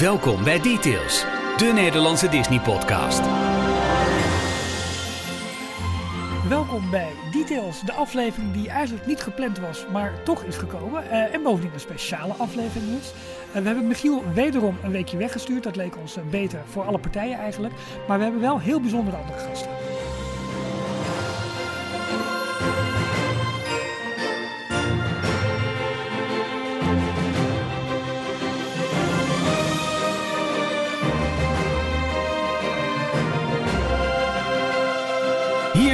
Welkom bij Details, de Nederlandse Disney-podcast. Welkom bij Details, de aflevering die eigenlijk niet gepland was, maar toch is gekomen. Eh, en bovendien een speciale aflevering is. Eh, we hebben Michiel wederom een weekje weggestuurd. Dat leek ons eh, beter voor alle partijen eigenlijk. Maar we hebben wel heel bijzondere andere gasten.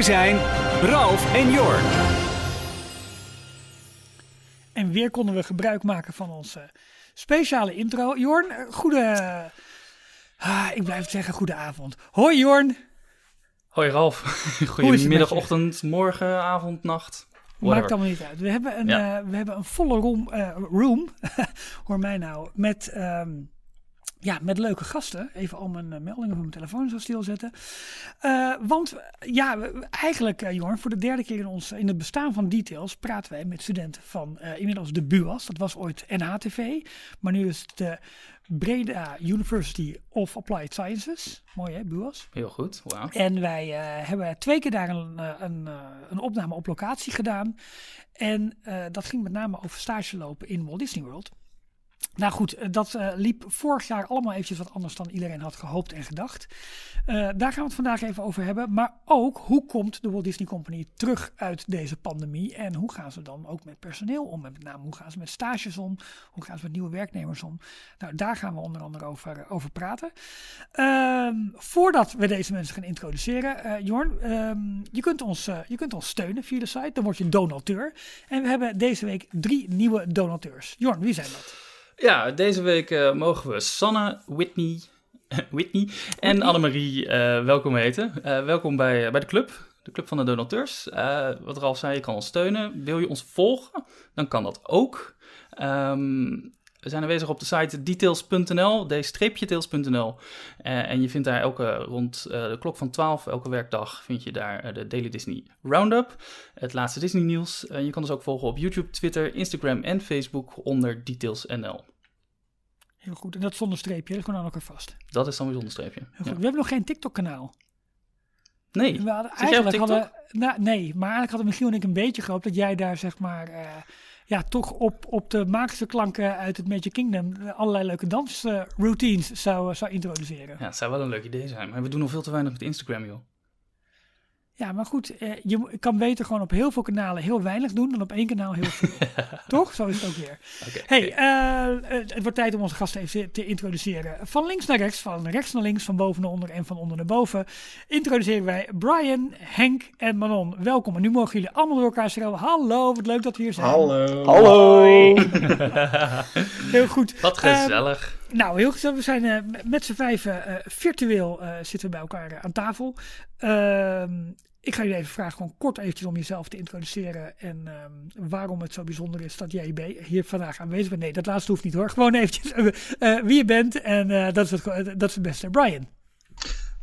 Hier zijn Ralf en Jorn. En weer konden we gebruik maken van onze speciale intro. Jorn, eh, goede... Ah, ik blijf het zeggen, goede avond. Hoi Jorn. Hoi Ralf. Goedemiddag, ochtend, morgen, avond, nacht. Whatever. Maakt allemaal niet uit. We hebben een, Ja. eh, we hebben een volle room, eh, room hoor mij nou, met, ehm, ja, met leuke gasten. Even al mijn eh, meldingen van mijn telefoon zo stilzetten. Eh, want ja, we- eigenlijk eh, Jorn, voor de derde keer in, ons, in het bestaan van Details praten wij met studenten van inmiddels de BUAS. Dat was ooit NHTV, maar nu is het de Breda University of Applied Sciences. Mooi hè, BUAS? Heel goed, wauw. En wij hebben twee keer daar een, een, een opname op locatie gedaan. En dat ging met name over stage lopen in Walt Disney World. Nou goed, eh, dat eh, liep vorig jaar allemaal eventjes wat anders dan iedereen had gehoopt en gedacht. Eh, daar gaan we het vandaag even over hebben. Maar ook, hoe komt de Walt Disney Company terug uit deze pandemie? En hoe gaan ze dan ook met personeel om? Met name, hoe gaan ze met stages om? Hoe gaan ze met nieuwe werknemers om? Nou, daar gaan we onder andere over, over praten. Ehm, voordat we deze mensen gaan introduceren, Jorn, ehm, je, kunt ons, je kunt ons steunen via de site. Dan word je donateur. En we hebben deze week drie nieuwe donateurs. Jorn, wie zijn dat? Ja, deze week eh, mogen we Sanne, Whitney, Whitney en Annemarie eh, welkom heten. Eh, welkom bij, bij de club, de club van de donateurs. Wat Ralf zei, je kan ons steunen. Wil je ons volgen, dan kan dat ook. Ehm, we zijn aanwezig op de site details.nl, d-tails.nl. En je vindt daar elke rond de klok van 12, elke werkdag, vind je daar de Daily Disney Roundup. Het laatste Disney nieuws. Je kan ons ook volgen op YouTube, Twitter, Instagram en Facebook onder details.nl. Heel goed. En dat zonder streepje, dat is gewoon aan elkaar vast. Dat is dan weer zonder streepje. Heel Ja. goed. We hebben nog geen TikTok-kanaal. Nee, We hadden Zit jij op eigenlijk TikTok? hadden, nou, nee, maar eigenlijk hadden Michiel en ik een beetje gehoopt dat jij daar zeg maar, eh, ja, toch op, op de magische klanken uit het Magic Kingdom eh, allerlei leuke dansroutines zou, zou introduceren. ja, het zou wel een leuk idee zijn. Maar we doen nog veel te weinig met Instagram, joh. Ja, maar goed, eh, je kan beter gewoon op heel veel kanalen heel weinig doen dan op één kanaal heel veel. Toch? Zo is het ook weer. Oké, Hey, oké. eh, het wordt tijd om onze gasten even te introduceren. Van links naar rechts, van rechts naar links, van boven naar onder en van onder naar boven. Introduceren wij Brian, Henk en Manon. Welkom. En nu mogen jullie allemaal door elkaar schreeuwen. Hallo, wat leuk dat we hier zijn. Hallo. Hallo. Heel goed. Wat Ehm, gezellig. Nou, heel gezellig. We zijn eh, met z'n vijven eh, virtueel eh, zitten we bij elkaar eh, aan tafel. Ik ga jullie even vragen, gewoon kort eventjes om jezelf te introduceren. En ehm, waarom het zo bijzonder is dat jij hier vandaag aanwezig bent. Nee, dat laatste hoeft niet hoor. Gewoon eventjes eh, eh, wie je bent. En eh, dat, is het, dat is het beste. Brian.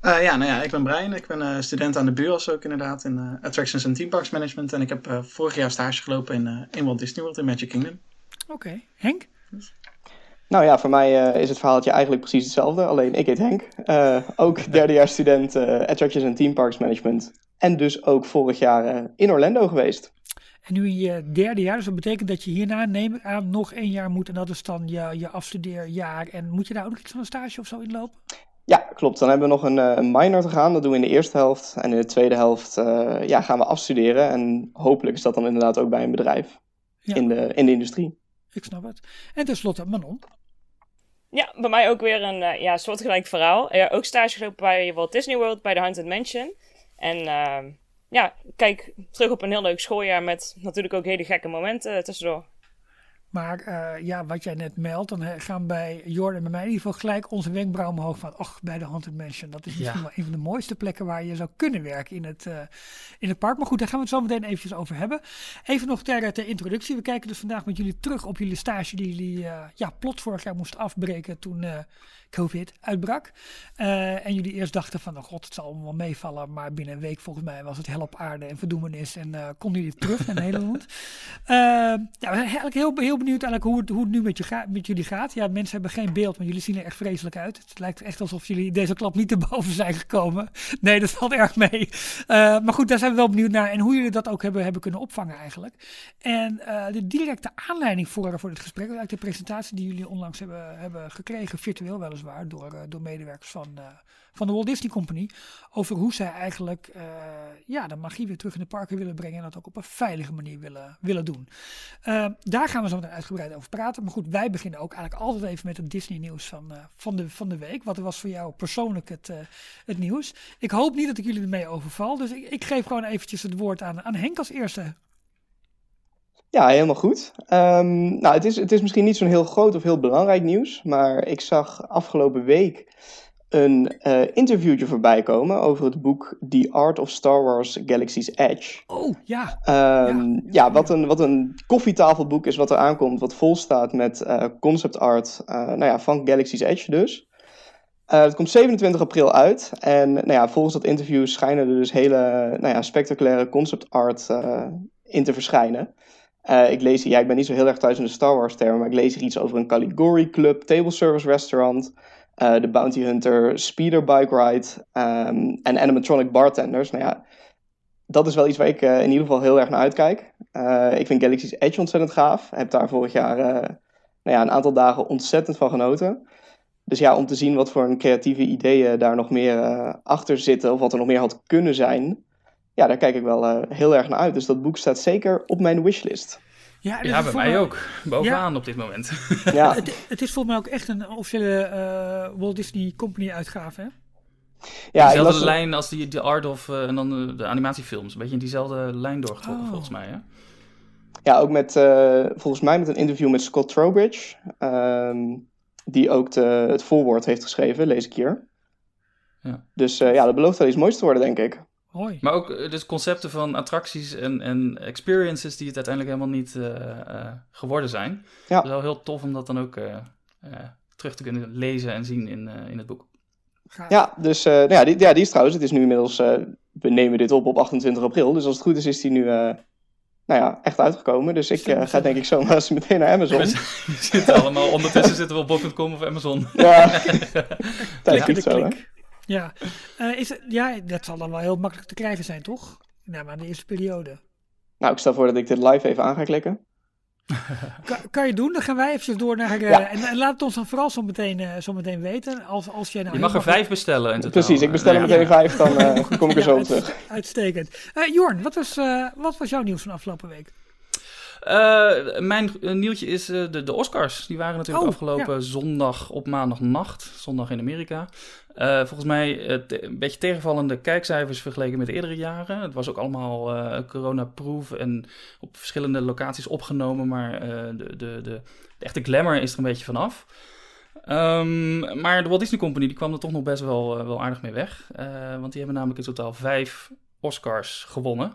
Eh, ja, nou ja, ik ben Brian. Ik ben eh, student aan de BUAS ook inderdaad in eh, Attractions en Theme Parks Management. En ik heb eh, vorig jaar stage gelopen in, eh, in Walt Disney World in Magic Kingdom. Oké. Henk? Nou ja, voor mij eh, is het verhaaltje eigenlijk precies hetzelfde. Alleen ik heet Henk. Eh, ook derdejaars student eh, Attractions en Theme Parks Management. En dus ook vorig jaar eh, in Orlando geweest. En nu in je derde jaar, dus dat betekent dat je hierna, neem ik aan, nog één jaar moet. En dat is dan je, je afstudeerjaar. En moet je daar ook nog iets van een stage of zo inlopen? Ja, klopt. Dan hebben we nog een, eh, een minor te gaan. Dat doen we in de eerste helft. En in de tweede helft eh, ja, gaan we afstuderen. En hopelijk is dat dan inderdaad ook bij een bedrijf Ja. in, de, in de industrie. Ik snap het. En tenslotte Manon. Ja, bij mij ook weer een eh, ja, soortgelijk verhaal. Ja, ook stage gelopen bij Walt Disney World, bij de Haunted Mansion. En ehm, ja, kijk terug op een heel leuk schooljaar met natuurlijk ook hele gekke momenten eh, tussendoor. Maar eh, ja, wat jij net meldt, dan eh, gaan bij Jordan en bij mij in ieder geval gelijk onze wenkbrauwen omhoog van, ach, bij de Haunted Mansion. Dat is misschien Ja. wel een van de mooiste plekken waar je zou kunnen werken in het, eh, in het park. Maar goed, daar gaan we het zo meteen eventjes over hebben. Even nog ter, ter introductie. We kijken dus vandaag met jullie terug op jullie stage die jullie eh, ja, plot vorig jaar moesten afbreken toen eh, COVID uitbrak. Eh, en jullie eerst dachten van, oh god, het zal allemaal meevallen. Maar binnen een week volgens mij was het hel op aarde en verdoemenis. En eh konden jullie terug naar Nederland. Eh, ja, we zijn eigenlijk heel, heel benieuwd eigenlijk hoe het, hoe het nu met, je ga, met jullie gaat. Ja, mensen hebben geen beeld, maar jullie zien er echt vreselijk uit. Het lijkt echt alsof jullie deze klap niet erboven zijn gekomen. Nee, dat valt erg mee. Uh, maar goed, daar zijn we wel benieuwd naar. En hoe jullie dat ook hebben, hebben kunnen opvangen eigenlijk. En uh, de directe aanleiding voor, voor dit gesprek, eigenlijk de presentatie die jullie onlangs hebben, hebben gekregen, virtueel door, uh, door medewerkers van van de Walt Disney Company. Over hoe zij eigenlijk uh, ja, de magie weer terug in de parken willen brengen. En dat ook op een veilige manier willen, willen doen. Daar gaan we zo meteen uitgebreid over praten. Maar goed, wij beginnen ook eigenlijk altijd even met het Disney nieuws van, van, de, van de week. Wat was voor jou persoonlijk het, het nieuws? Ik hoop niet dat ik jullie ermee overval. Dus ik, ik geef gewoon eventjes het woord aan, aan Henk als eerste. Ja, helemaal goed. Um, nou, het is, het is misschien niet zo'n heel groot of heel belangrijk nieuws. Maar ik zag afgelopen week een uh, interviewtje voorbij komen over het boek The Art of Star Wars Galaxy's Edge. Oh, ja. Um, ja. ja, wat, een, wat een koffietafelboek is wat er aankomt, wat vol staat met uh, concept art uh, nou ja, van Galaxy's Edge dus. het komt 27 april uit en nou ja, volgens dat interview schijnen er dus hele nou ja, spectaculaire concept art in te verschijnen. Ik lees ja, ik ben niet zo heel erg thuis in de Star Wars termen, maar ik lees hier iets over een Caligari Club, table service restaurant... Uh, de Bounty Hunter Speeder Bike Ride um, en animatronic bartenders. Nou ja, dat is wel iets waar ik uh, in ieder geval heel erg naar uitkijk. Ik vind Galaxy's Edge ontzettend gaaf. Heb daar vorig jaar nou ja, een aantal dagen ontzettend van genoten. Dus ja, om te zien wat voor een creatieve ideeën daar nog meer achter zitten, of wat er nog meer had kunnen zijn, ja, daar kijk ik wel heel erg naar uit. Dus dat boek staat zeker op mijn wishlist. Ja, ja bij mij ook. Bovenaan op dit moment. Ja. het, het, is volgens mij ook echt een officiële uh, Walt Disney Company uitgave, hè? Ja, dezelfde lijn als die, de Art of uh, en dan de animatiefilms. Een beetje in diezelfde lijn doorgetrokken, oh. volgens mij, hè? Ja, ook met, uh, volgens mij met een interview met Scott Trowbridge. Um, die ook de, het voorwoord heeft geschreven, lees ik hier. Ja. Dus ja, dat belooft wel iets moois te worden, denk ik. Hoi. Maar ook eh, dus concepten van attracties en, en experiences die het uiteindelijk helemaal niet uh, uh, geworden zijn. Ja. Het is wel heel tof om dat dan ook uh, terug te kunnen lezen en zien in, in het boek. Ja, dus nou ja, die, ja, die is trouwens, het is nu inmiddels, we nemen dit op op 28 april. Dus als het goed is, is die nu nou ja, echt uitgekomen. Dus ik ga denk ik zo maar eens meteen naar Amazon. We zitten allemaal, ondertussen zitten we op bol.com of Amazon. Ja, tijd ja, zo hè. Ja, uh, is het, ja, dat zal dan wel heel makkelijk te krijgen zijn, toch? Nou, maar de eerste periode. Nou, ik stel voor dat ik dit live even aan ga klikken. kan, kan, je doen, dan gaan wij even door naar... Uh, ja. en, en, laat het ons dan vooral zo meteen, uh, zo meteen weten. Als, als jij nou je mag er vijf bestellen in totaal. Precies, ik bestel er meteen vijf, dan kom ik er zo op terug. Uitstekend. Jorn, wat was, wat was jouw nieuws van afgelopen week? Uh, mijn nieuwtje is uh, de, de Oscars. Die waren natuurlijk oh, afgelopen ja. zondag op maandagnacht. Zondag in Amerika. Uh, volgens mij een beetje tegenvallende kijkcijfers vergeleken met eerdere jaren. Het was ook allemaal corona-proof en op verschillende locaties opgenomen. Maar de, de, de, de, echte glamour is er een beetje vanaf. Um, maar de Walt Disney Company die kwam er toch nog best wel, wel aardig mee weg. want die hebben namelijk in totaal vijf Oscars gewonnen.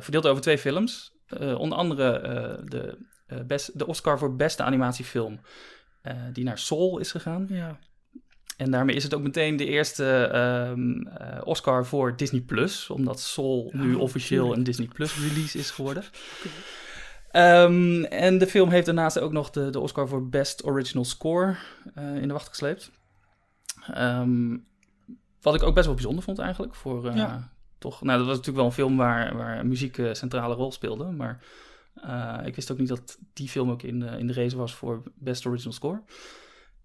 verdeeld over twee films. Uh, onder andere uh, de, uh, best, de Oscar voor beste animatiefilm, die naar Soul is gegaan. Ja. En daarmee is het ook meteen de eerste um, Oscar voor Disney Plus, omdat Soul nu officieel een Disney Plus release is geworden. Um, en de film heeft daarnaast ook nog de, de Oscar voor Best Original Score in de wacht gesleept. Um, wat ik ook best wel bijzonder vond eigenlijk voor, ja toch, nou, dat was natuurlijk wel een film waar, waar muziek een centrale rol speelde. Maar uh, ik wist ook niet dat die film ook in de, in de race was voor Best Original Score.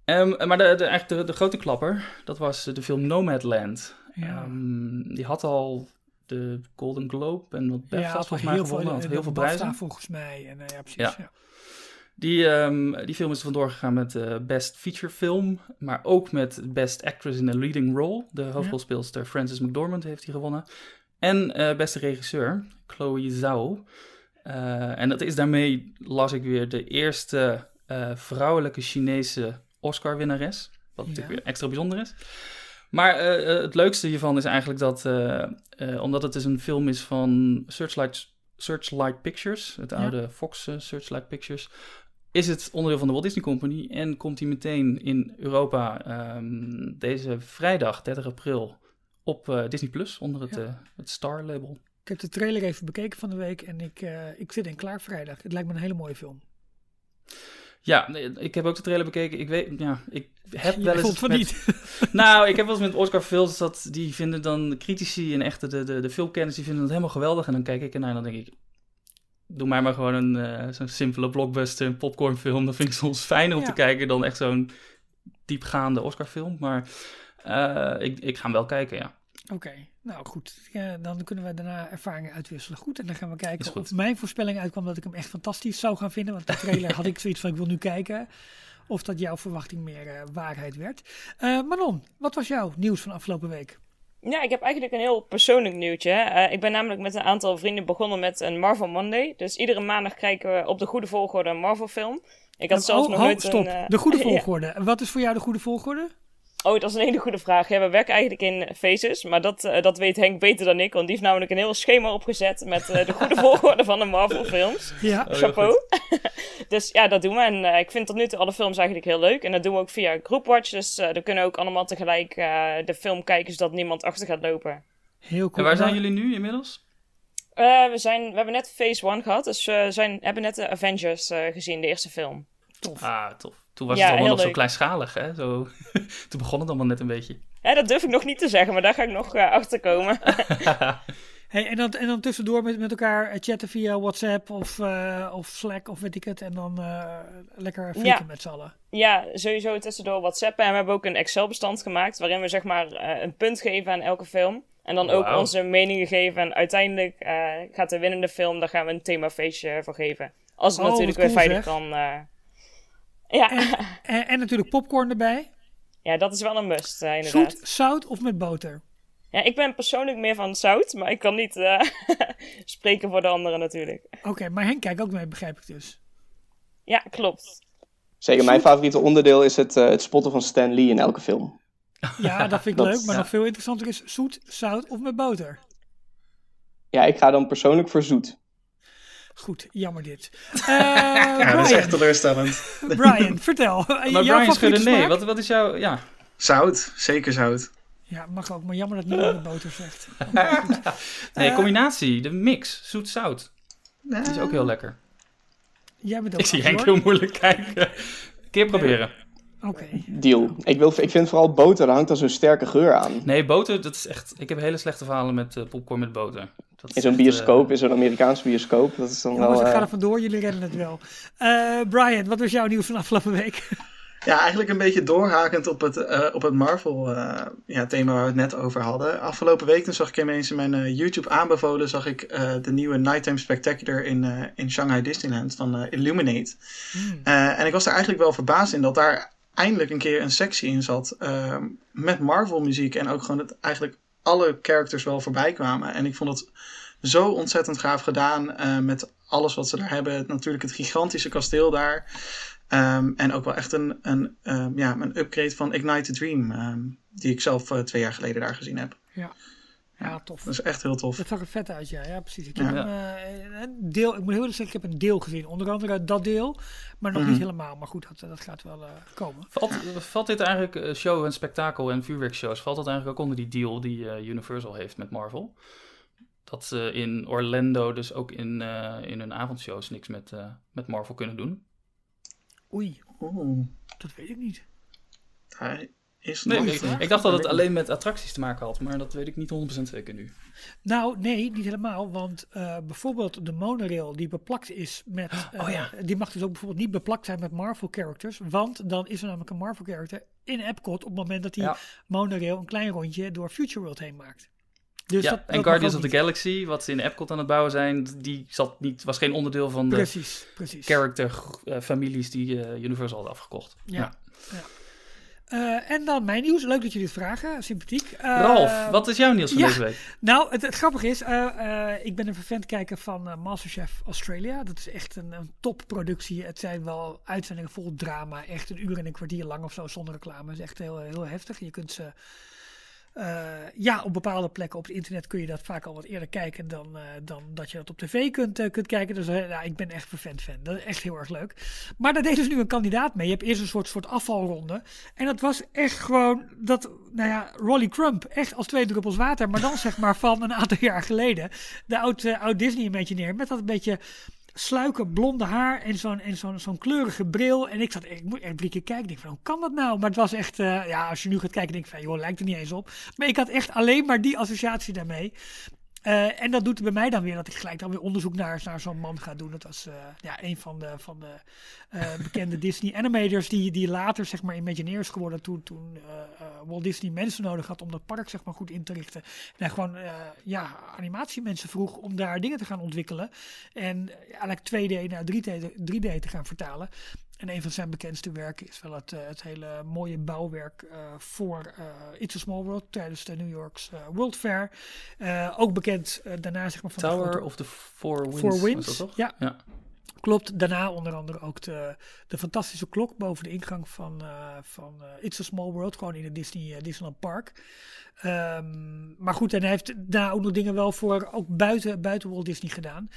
Um, maar de, de, eigenlijk de, de, grote klapper, dat was de film Nomadland. Ja. Um, die had al de Golden Globe en wat BAFTA ja, volgens mij gewonnen. Had heel veel prijzen. volgens mij. En, uh, ja, precies. Ja. Die, um, die film is vandoor gegaan met uh, Best Feature Film, maar ook met Best Actress in a Leading Role. De hoofdrolspeelster Frances McDormand heeft die gewonnen. En uh, beste regisseur, Chloe Zhao. Uh, en dat is daarmee, las ik weer, de eerste vrouwelijke Chinese Oscar-winnares. Wat ja. natuurlijk weer extra bijzonder is. Maar het leukste hiervan is eigenlijk dat, omdat het dus een film is van Searchlight, Searchlight Pictures, het oude ja. Fox Searchlight Pictures, is het onderdeel van de Walt Disney Company en komt hij meteen in Europa um, deze vrijdag, 30 april, op uh, Disney Plus onder het, ja. uh, het Star label. Ik heb de trailer even bekeken van de week en ik, uh, ik zit in klaar vrijdag. Het lijkt me een hele mooie film. Ja, ik heb ook de trailer bekeken. Ik weet, ja, ik heb Je wel eens van met- niet. Nou, ik heb wel eens met Oscar films dat die vinden dan de critici en echt de, de, de filmkenners die vinden het helemaal geweldig. En dan kijk ik ernaar en dan denk ik, doe mij maar gewoon een eh, zo'n simpele blockbuster, een popcornfilm. Dat vind ik soms fijner om Ja. te kijken dan echt zo'n diepgaande Oscar-film. Maar eh, ik, ik ga hem wel kijken, ja. Oké, nou goed. Ja, dan kunnen we daarna ervaringen uitwisselen. Goed, en dan gaan we kijken of mijn voorspelling uitkwam dat ik hem echt fantastisch zou gaan vinden. Want de trailer had ik zoiets van, ik wil nu kijken. Of dat jouw verwachting meer eh, waarheid werd. Manon, wat was jouw nieuws van afgelopen week? Ja, ik heb eigenlijk een heel persoonlijk nieuwtje. Eh, ik ben namelijk met een aantal vrienden begonnen met een Marvel Monday. Dus iedere maandag kijken we op de goede volgorde een Marvel film. Ik had zelfs oh, nog nooit stop. een... eh, De goede volgorde. Wat is voor jou de goede volgorde? Oh, dat is een hele goede vraag. Ja, we werken eigenlijk in phases, maar dat, eh, dat weet Henk beter dan ik. Want die heeft namelijk een heel schema opgezet met eh, de goede volgorde van de Marvel films. Ja, Oh, Chapeau. dus ja, dat doen we. En eh, ik vind tot nu toe alle films eigenlijk heel leuk. En dat doen we ook via Groupwatch. Dus dan kunnen ook allemaal tegelijk eh, de film kijken, zodat niemand achter gaat lopen. heel En cool. waar zijn jullie nu inmiddels? Eh, we, zijn, we hebben net Phase 1 gehad, dus we zijn, hebben net de Avengers eh, gezien, de eerste film. Tof. Ah, tof. Toen was Ja, het allemaal nog zo kleinschalig, hè? Zo, toen begon het allemaal net een beetje. Ja, dat durf ik nog niet te zeggen, maar daar ga ik nog eh, achter komen. Hey, en, dan, en dan tussendoor met, met elkaar eh, chatten via WhatsApp of, eh, of Slack of weet ik het. En dan eh, lekker flikken Ja. met z'n allen. ja, sowieso tussendoor WhatsApp. En we hebben ook een Excel-bestand gemaakt, waarin we zeg maar eh, een punt geven aan elke film. En dan ook Wauw. onze meningen geven. En uiteindelijk eh, gaat de winnende film, daar gaan we een themafeestje voor geven. Als het Oh, natuurlijk weer cool, veilig zeg. kan. Ja. En, en natuurlijk popcorn erbij. ja, dat is wel een must, eh, inderdaad. Zoet, zout of met boter? Ja, ik ben persoonlijk meer van zout, maar ik kan niet eh, spreken voor de anderen natuurlijk. Oké, maar Henk kijkt ook mee, begrijp ik dus. Ja, klopt. Zeker, mijn favoriete onderdeel is het, eh, het spotten van Stan Lee in elke film. Ja, dat vind ik Dat- leuk. Maar ja. nog veel interessanter is zoet, zout of met boter. Ja, ik ga dan persoonlijk voor zoet. Goed, jammer dit. Eh, Ja, dat is echt teleurstellend. Brian, vertel. Maar Jouw Brian schudde nee. Wat, wat is jouw... Ja, Zout, zeker zout. Ja, mag ook. Maar jammer dat niemand met boter zegt. nee, Eh, combinatie. De mix. Zoet-zout. Dat is ook heel lekker. Jij bent ook Ik zie Henk heel moeilijk kijken. Een keer proberen. Oké. Deal. Ik, wil, ik vind vooral boter, daar hangt dan zo'n sterke geur aan. Nee, boter, dat is echt... Ik heb hele slechte verhalen met eh, popcorn met boter. Dat In zo'n bioscoop, in zo'n Amerikaanse bioscoop. Dat is dan Jongens, wel... ik ga eh, er vandoor. Jullie redden het wel. Eh, Brian, wat was jouw nieuws van afgelopen week? Ja, eigenlijk een beetje doorhakend op het, eh, op het Marvel eh, ja, thema waar we het net over hadden. Afgelopen week toen zag ik ineens in mijn eh, YouTube aanbevolen zag ik eh, de nieuwe Nighttime Spectacular in, eh, in Shanghai Disneyland van eh, Illuminate. Hmm. Eh, en ik was er eigenlijk wel verbaasd in dat daar eindelijk een keer een sectie in zat eh, met Marvel muziek en ook gewoon dat eigenlijk alle characters wel voorbij kwamen. En ik vond het zo ontzettend gaaf gedaan eh, met alles wat ze daar hebben. Natuurlijk het gigantische kasteel daar. Ehm, en ook wel echt een, een, ehm, ja, een upgrade van Ignite the Dream. ehm, die ik zelf eh, twee jaar geleden daar gezien heb. Ja, tof. Dat is echt heel tof. Dat zag er vet uit, ja. Ja, precies. Ik Ja. heb eh, een deel, ik moet heel eerlijk zeggen, ik heb een deel gezien. Onder andere dat deel, maar nog Mhm. niet helemaal. Maar goed, dat, dat gaat wel eh, komen. Valt, valt dit eigenlijk, eh, show en spektakel en vuurwerkshows, valt dat eigenlijk ook onder die deal die eh, Universal heeft met Marvel? Dat ze in Orlando dus ook in, eh, in hun avondshows niks met, eh, met Marvel kunnen doen? Oei, Oeh, dat weet ik niet. hij is Nee, ik, ik dacht dat het alleen met attracties te maken had, maar dat weet ik niet 100% zeker nu. Nou, nee, niet helemaal. Want eh, bijvoorbeeld de monorail die beplakt is met... eh, Oh ja. Die mag dus ook bijvoorbeeld niet beplakt zijn met Marvel characters. Want dan is er namelijk een Marvel character in Epcot op het moment dat die Ja. monorail een klein rondje door Future World heen maakt. Dus ja, dat, en dat Guardians of the niet. Galaxy, wat ze in Epcot aan het bouwen zijn, die zat niet, was geen onderdeel van de Precies, precies. character eh, families die eh, Universal had afgekocht. Ja. Eh, en dan mijn nieuws. Leuk dat jullie het vragen. Sympathiek. Eh, Ralf, wat is jouw nieuws van ja. deze week? Nou, het, het grappige is, eh, ik ben een vervent kijker van Masterchef Australia. Dat is echt een, een topproductie. Het zijn wel uitzendingen vol drama. Echt een uur en een kwartier lang of zo zonder reclame. Het is echt heel, heel heftig. Je kunt ze... eh, ja, op bepaalde plekken op het internet kun je dat vaak al wat eerder kijken dan, eh, dan dat je dat op tv kunt, eh, kunt kijken. Dus ja, ik ben echt vervent fan. Dat is echt heel erg leuk. Maar daar deed dus nu een kandidaat mee. Je hebt eerst een soort, soort afvalronde. En dat was echt gewoon dat, nou ja, Rolly Crump, echt als twee druppels water. Maar dan zeg maar van een aantal jaar geleden. De oud, oud Disney Imagineer met dat een beetje sluiken blonde haar en zo'n zo'n zo'n kleurige bril. En ik zat ik moet echt drie keer kijken. Ik denk van, hoe kan dat nou? Maar het was echt, eh, ja, als je nu gaat kijken, denk ik van, joh, lijkt er niet eens op. Maar ik had echt alleen maar die associatie daarmee. Uh, en dat doet bij mij dan weer dat ik gelijk dan weer onderzoek naar, naar zo'n man ga doen. Dat was uh, ja, een van de, van de uh, bekende Disney animators die, die later zeg maar Imagineers geworden toen, toen Walt Disney mensen nodig had om dat park zeg maar goed in te richten. En hij gewoon ja, animatiemensen vroeg om daar dingen te gaan ontwikkelen. En eigenlijk 2D naar 3D, 3D te gaan vertalen. En een van zijn bekendste werken is wel het, uh, het hele mooie bouwwerk uh, voor uh, It's a Small World tijdens de New York's World Fair. ook bekend daarna zeg maar van Tower de grote... of the Four Winds. Four Winds, was dat toch? ja. ja. Klopt, daarna onder andere ook de, de fantastische klok boven de ingang van, van It's a Small World, gewoon in het Disney, Disneyland Park. Um, maar goed, en hij heeft daar ook nog dingen wel voor, ook buiten, buiten Walt Disney gedaan.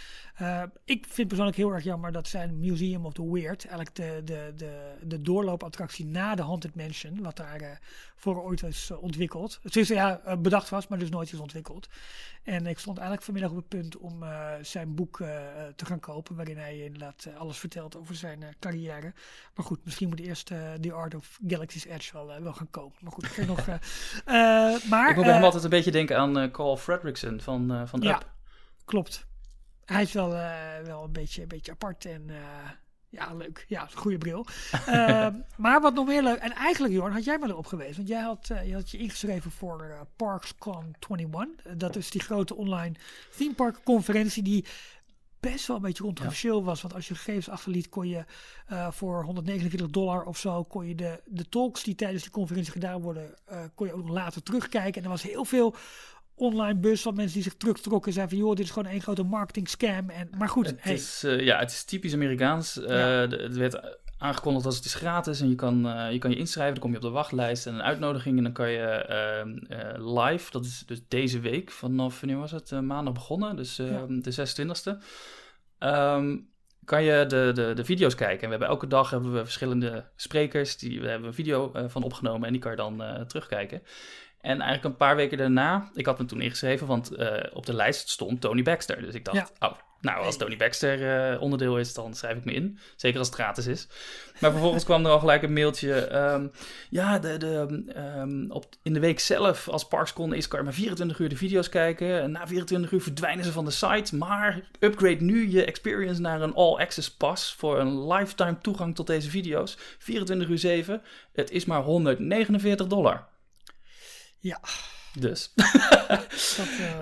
Ik vind persoonlijk heel erg jammer dat zijn Museum of the Weird, eigenlijk de, de, de, de doorloopattractie na de Haunted Mansion, wat daar voor ooit is ontwikkeld. Het is ja, bedacht was, maar dus nooit is ontwikkeld. En ik stond eigenlijk vanmiddag op het punt om zijn boek te gaan kopen, waarin hij inderdaad alles vertelt over zijn carrière. Maar goed, misschien moet eerst The Art of Galaxy's Edge wel, wel gaan kopen. Maar goed, ik nog... maar, ik moet bij hem altijd een beetje denken aan Carl Fredrickson van, van ja, Up. klopt. Hij is wel, wel een, beetje, een beetje apart en ja, leuk. Ja, goede bril. maar wat nog meer leuk, en eigenlijk Jorn, had jij maar erop geweest, want jij had, je, had je ingeschreven voor ParksCon 21. dat is die grote online theme park conferentie die best wel een beetje controversieel ja. was. Want als je gegevens achterliet, kon je uh, voor 149 dollar of zo, kon je de, de talks die tijdens die conferentie gedaan worden, uh, kon je ook nog later terugkijken. En er was heel veel online bus van mensen die zich terugtrokken. Zeiden van, joh, dit is gewoon één grote marketing scam. En, maar goed. Het, hey. is, uh, ja, het is typisch Amerikaans. Ja. het werd aangekondigd als het is gratis en je kan, uh, je kan je inschrijven. Dan kom je op de wachtlijst en een uitnodiging. En dan kan je live, dat is dus deze week, vanaf wanneer was het? maandag begonnen, dus ja. de 26e. Um, kan je de, de, de video's kijken. En we hebben elke dag hebben we verschillende sprekers. Die, we hebben een video van opgenomen en die kan je dan terugkijken. En eigenlijk een paar weken daarna, ik had me toen ingeschreven, want op de lijst stond Tony Baxter. Dus ik dacht, ja. oh, nou, als Tony Baxter uh, onderdeel is, dan schrijf ik me in. Zeker als het gratis is. Maar vervolgens kwam er al gelijk een mailtje. Um, ja, de, de, um, op, in de week zelf, als ParksCon is, kan je maar 24 uur de video's kijken. En na 24 uur verdwijnen ze van de site. Maar upgrade nu je experience naar een all-access pass voor een lifetime toegang tot deze video's. 24 uur 7. Het is maar 149 dollar. Ja. Dus. Dat, uh...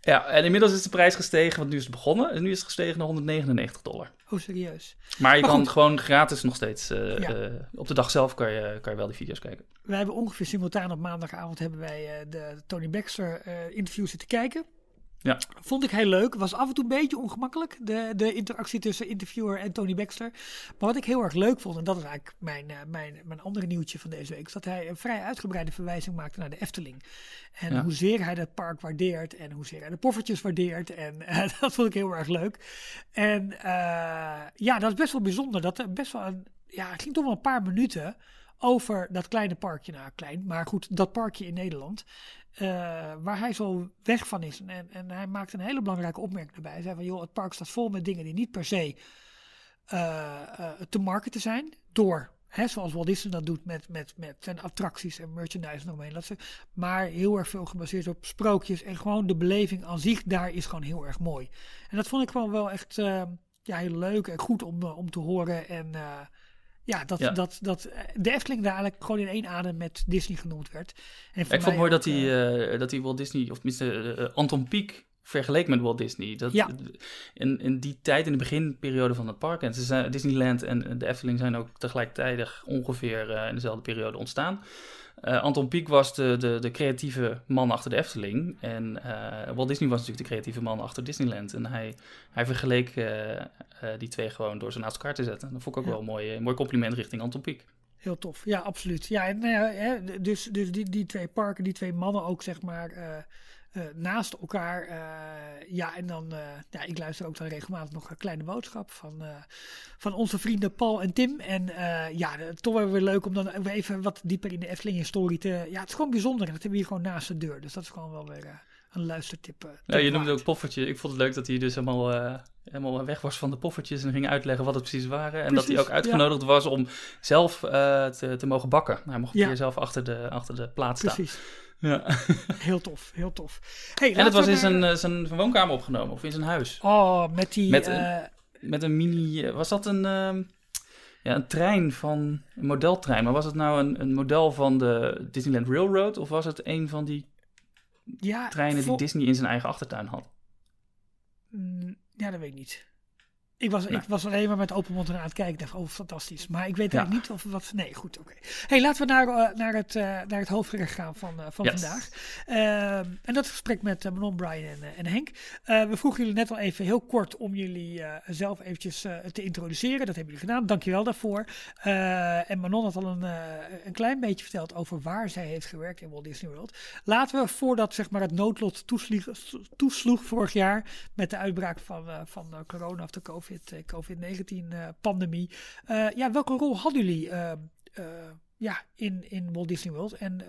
Ja, en inmiddels is de prijs gestegen, want nu is het begonnen. En nu is het gestegen naar 199 dollar. Oh, serieus. Maar je maar kan goed. gewoon gratis nog steeds, uh, ja. uh, op de dag zelf kan je, kan je wel die video's kijken. Wij hebben ongeveer simultaan op maandagavond hebben wij de Tony Baxter interview zitten kijken. Ja. Vond ik heel leuk. Was af en toe een beetje ongemakkelijk, de, de interactie tussen interviewer en Tony Baxter. Maar wat ik heel erg leuk vond, en dat is eigenlijk mijn, uh, mijn, mijn andere nieuwtje van deze week, is dat hij een vrij uitgebreide verwijzing maakte naar de Efteling. En ja. hoezeer hij dat park waardeert en hoezeer hij de poffertjes waardeert. En uh, dat vond ik heel erg leuk. En uh, ja, dat is best wel bijzonder. Dat best wel een, ja, het ging toch wel een paar minuten over dat kleine parkje. Nou, klein, maar goed, dat parkje in Nederland. Uh, waar hij zo weg van is. En, en hij maakt een hele belangrijke opmerking erbij. Hij zei van, joh, het park staat vol met dingen die niet per se uh, uh, te marketen zijn. Door, hè, zoals Walt Disney dat doet met, met, met zijn attracties en merchandise omheen. Dat ze, maar heel erg veel gebaseerd op sprookjes. En gewoon de beleving aan zich daar is gewoon heel erg mooi. En dat vond ik gewoon wel echt ja, heel leuk en goed om, om te horen. En ja, dat, ja. Dat, dat de Efteling daar eigenlijk gewoon in één adem met Disney genoemd werd. En ik vond het mooi dat hij, uh, dat hij Walt Disney, of tenminste uh, Anton Pieck, vergeleek met Walt Disney. Dat, ja. in, in die tijd, in de beginperiode van het park, en ze zijn, Disneyland en de Efteling zijn ook tegelijkertijd ongeveer uh, in dezelfde periode ontstaan. Uh, Anton Pieck was de, de, de, creatieve man achter de Efteling. En uh, Walt Disney was natuurlijk de creatieve man achter Disneyland. En hij, hij vergeleek uh, die twee gewoon door ze naast elkaar te zetten. Dat vond ik ook ja. wel een mooi, mooi compliment richting Anton Pieck. Heel tof, ja, absoluut. Ja, en, hè, dus, dus die, die twee parken, die twee mannen ook, zeg maar, uh, naast elkaar. Uh, ja, en dan, uh, ja, ik luister ook dan regelmatig nog een kleine boodschap van, van onze vrienden Paul en Tim. En ja, toch wel weer leuk om dan even wat dieper in de Efteling-historie te... Ja, het is gewoon bijzonder en dat hebben we hier gewoon naast de deur. Dus dat is gewoon wel weer een luistertip. Uh, ja, je noemde ook poffertje. Ik vond het leuk dat hij dus helemaal, uh, helemaal weg was van de poffertjes en ging uitleggen wat het precies waren. En dat hij ook uitgenodigd was om zelf te, te mogen bakken. Hij mocht ja. zelf achter de, achter de plaat staan. Precies. Ja. Heel tof, heel tof. Hey, en het was in zijn, zijn woonkamer opgenomen of in zijn huis. Oh, met die... Met, een, met een mini... Was dat een... Ehm, ja, een trein van een modeltrein. Maar was het nou een, een model van de Disneyland Railroad of was het een van die ja, treinen die Disney in zijn eigen achtertuin had? Mm, ja, dat weet ik niet. Ik was, ik was alleen maar met open mond aan het kijken. Ik dacht, oh, fantastisch. Maar ik weet eigenlijk niet of wat... Nee, goed, oké. hey, laten we naar, uh, naar, het, uh, naar het hoofdgerecht gaan van, uh, van vandaag. Ehm, en dat gesprek met Manon, Brian en, en Henk. we vroegen jullie net al even heel kort om jullie zelf eventjes te introduceren. Dat hebben jullie gedaan. Dankjewel daarvoor. en Manon had al een, een klein beetje verteld over waar zij heeft gewerkt in Walt Disney World. Laten we, voordat zeg maar, het noodlot toesloeg, toesloeg vorig jaar met de uitbraak van, van corona of de COVID COVID-19-pandemie. Eh, ja, welke rol hadden jullie eh, eh, ja, in, in Walt Disney World? En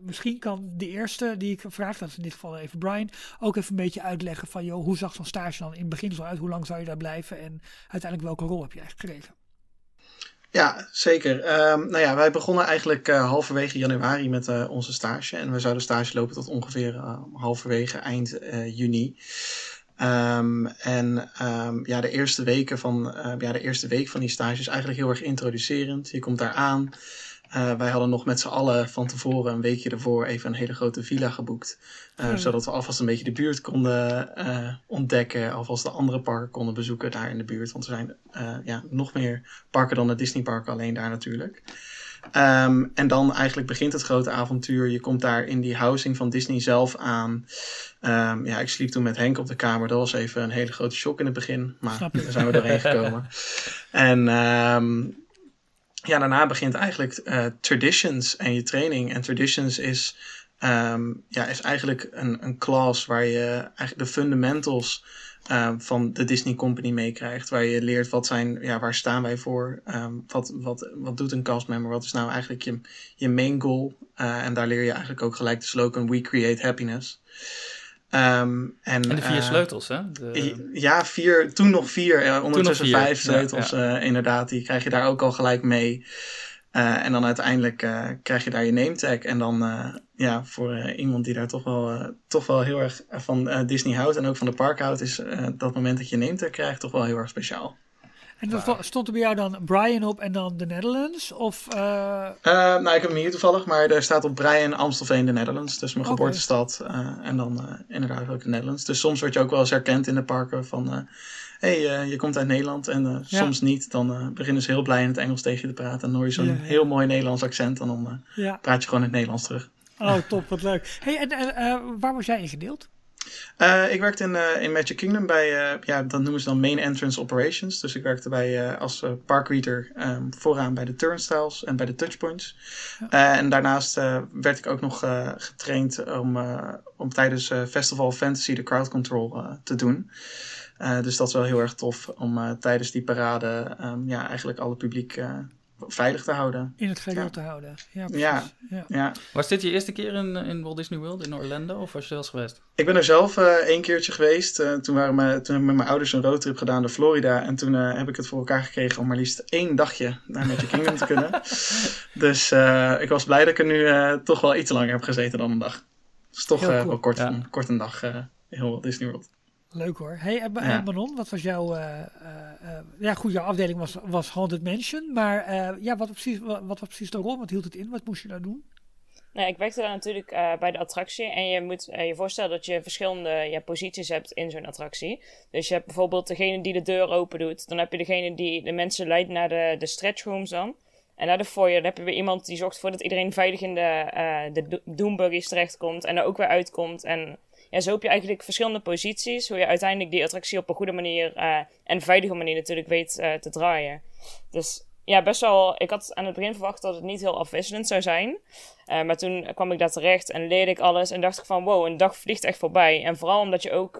misschien kan de eerste die ik vraag, dat is in dit geval even Brian, ook even een beetje uitleggen van, joh, hoe zag zo'n stage dan in het begin zo uit? Hoe lang zou je daar blijven? En uiteindelijk welke rol heb je eigenlijk gekregen? Ja, zeker. Um, nou ja, wij begonnen eigenlijk halverwege januari met onze stage. En we zouden stage lopen tot ongeveer halverwege eind juni. Um, en um, ja, de eerste weken van, uh, ja, de eerste week van die stage is eigenlijk heel erg introducerend. Je komt daar aan. Uh, wij hadden nog met z'n allen van tevoren, een weekje ervoor, even een hele grote villa geboekt. Uh, hmm. Zodat we alvast een beetje de buurt konden ontdekken. Alvast de andere parken konden bezoeken daar in de buurt. Want er zijn ja, nog meer parken dan het Disneypark alleen daar natuurlijk. Um, en dan eigenlijk begint het grote avontuur. Je komt daar in die housing van Disney zelf aan. Um, ja, ik sliep toen met Henk op de kamer. Dat was even een hele grote shock in het begin. Maar daar zijn we doorheen gekomen. en um, ja, daarna begint eigenlijk uh, Traditions en je training. En Traditions is, ja, is eigenlijk een, een class waar je eigenlijk de fundamentals Ehm, van de Disney Company meekrijgt. Waar je leert wat zijn, ja, waar staan wij voor? Um, wat, wat, wat doet een castmember? Wat is nou eigenlijk je, je main goal? Uh, en daar leer je eigenlijk ook gelijk de slogan We Create Happiness. Um, en, en, de vier uh, sleutels, hè? De... Ja, vier, toen nog vier, uh, ondertussen nog vier. vijf sleutels, ja, ja. inderdaad. Die krijg je daar ook al gelijk mee. Uh, en dan uiteindelijk uh, krijg je daar je name tag. En dan, uh, ja, voor iemand die daar toch wel, toch wel heel erg van Disney houdt en ook van de park houdt, is dat moment dat je name tag krijgt toch wel heel erg speciaal. En dan stond er bij jou dan Brian op en dan de Netherlands? Of, nou, ik heb hem hier toevallig, maar er staat op Brian Amstelveen de Netherlands. Dus mijn okay. geboortestad. en dan inderdaad ook de Netherlands. Dus soms word je ook wel eens herkend in de parken van hey, uh, je komt uit Nederland. En uh, ja. soms niet, dan uh, beginnen ze heel blij in het Engels tegen je te praten. En dan hoor je zo'n ja, heel mooi Nederlands accent. En dan praat je gewoon in het Nederlands terug. Oh, top, wat leuk. Hey, en waar was jij ingedeeld? Uh, ik werkte in, uh, in Magic Kingdom bij, uh, ja, dat noemen ze dan Main Entrance Operations. Dus ik werkte bij, als parkreader um, vooraan bij de turnstiles en bij de touchpoints. Ja. en daarnaast werd ik ook nog getraind om, om tijdens Festival of Fantasy de crowd control te doen. Dus dat is wel heel erg tof om tijdens die parade um, ja, eigenlijk alle publiek veilig te houden. In het geheel ja. te houden. Ja, ja, ja. ja. Was dit je eerste keer in, in Walt Disney World in Orlando of was je zelfs geweest? Ik ben er zelf één keertje geweest. toen, waren me, toen heb ik met mijn ouders een roadtrip gedaan naar Florida. En toen heb ik het voor elkaar gekregen om maar liefst één dagje naar Magic Kingdom te kunnen. Dus ik was blij dat ik er nu toch wel iets langer heb gezeten dan een dag. Dus toch cool. wel kort, een, kort een dag in Walt Disney World. Leuk hoor. Hey, en, ja. Manon, wat was jouw... Uh, uh, ja goed, jouw afdeling was, was Haunted Mansion. Maar ja, wat was, precies, wat, wat was precies de rol? Wat hield het in? Wat moest je nou doen? Nou, ik werkte daar natuurlijk uh, bij de attractie. En je moet uh, je voorstellen dat je verschillende ja, posities hebt in zo'n attractie. Dus je hebt bijvoorbeeld degene die de deur open doet. Dan heb je degene die de mensen leidt naar de, de stretch rooms dan. En naar de foyer dan heb je weer iemand die zorgt ervoor dat iedereen veilig in de, uh, de doombuggies terechtkomt. En er ook weer uitkomt. En ja, zo heb je eigenlijk verschillende posities. Hoe je uiteindelijk die attractie op een goede manier uh, en veilige manier natuurlijk weet uh, te draaien. Dus ja, best wel. Ik had aan het begin verwacht dat het niet heel afwisselend zou zijn. Uh, maar toen kwam ik daar terecht en leerde ik alles. En dacht ik van wow, een dag vliegt echt voorbij. En vooral omdat je ook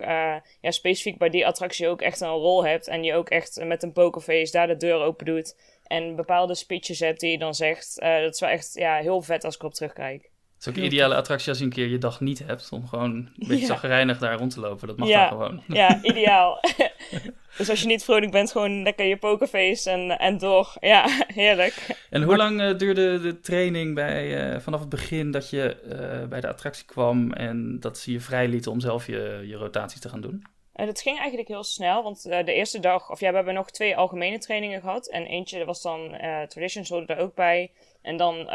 ja, specifiek bij die attractie ook echt een rol hebt. En je ook echt met een pokerface daar de deur open doet. En bepaalde speeches hebt die je dan zegt. dat is wel echt ja, heel vet als ik erop terugkijk. Het is ook een ideale attractie als je een keer je dag niet hebt. Om gewoon een beetje Ja. zagrijnig daar rond te lopen. Dat mag Ja. daar gewoon. Ja, ideaal. dus als je niet vrolijk bent, gewoon lekker je pokerface en, en door. Ja, heerlijk. En hoe lang eh, duurde de training bij, eh, vanaf het begin dat je eh, bij de attractie kwam en dat ze je vrij lieten om zelf je, je rotatie te gaan doen? En dat ging eigenlijk heel snel, want de eerste dag, of ja, we hebben nog twee algemene trainingen gehad. En eentje was dan Traditions, hoorde er ook bij. En dan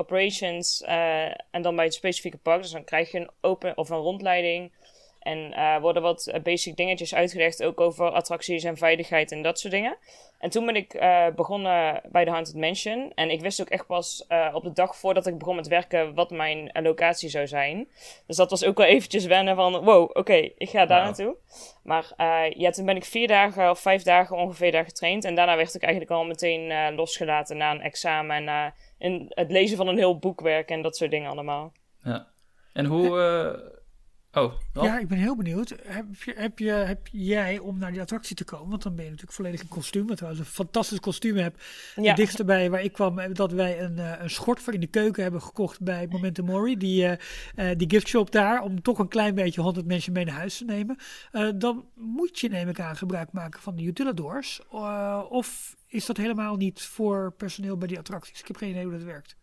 Operations, eh, en dan bij het specifieke park. Dus dan krijg je een open of een rondleiding. En eh, worden wat eh, basic dingetjes uitgelegd, ook over attracties en veiligheid en dat soort dingen. En toen ben ik begonnen bij de Haunted Mansion. En ik wist ook echt pas op de dag voordat ik begon met werken wat mijn locatie zou zijn. Dus dat was ook wel eventjes wennen van, wow, oké, ik ga daar naartoe. Maar ja, toen ben ik vier dagen of vijf dagen ongeveer daar getraind. En daarna werd ik eigenlijk al meteen losgelaten na een examen en in het lezen van een heel boekwerk en dat soort dingen allemaal. Ja. En hoe. Oh? Ja, ik ben heel benieuwd. Heb, je, heb, je, heb jij, om naar die attractie te komen, want dan ben je natuurlijk volledig in kostuum, trouwens een fantastisch kostuum heb. Ja. Het dichtste bij waar ik kwam, dat wij een, eh, een schort voor in de keuken hebben gekocht bij Momentum Mori, die, eh, eh, die giftshop daar, om toch een klein beetje 100 mensen mee naar huis te nemen. Dan moet je, neem ik aan, gebruik maken van de utilidors. Eh, of is dat helemaal niet voor personeel bij die attracties? Ik heb geen idee hoe dat werkt.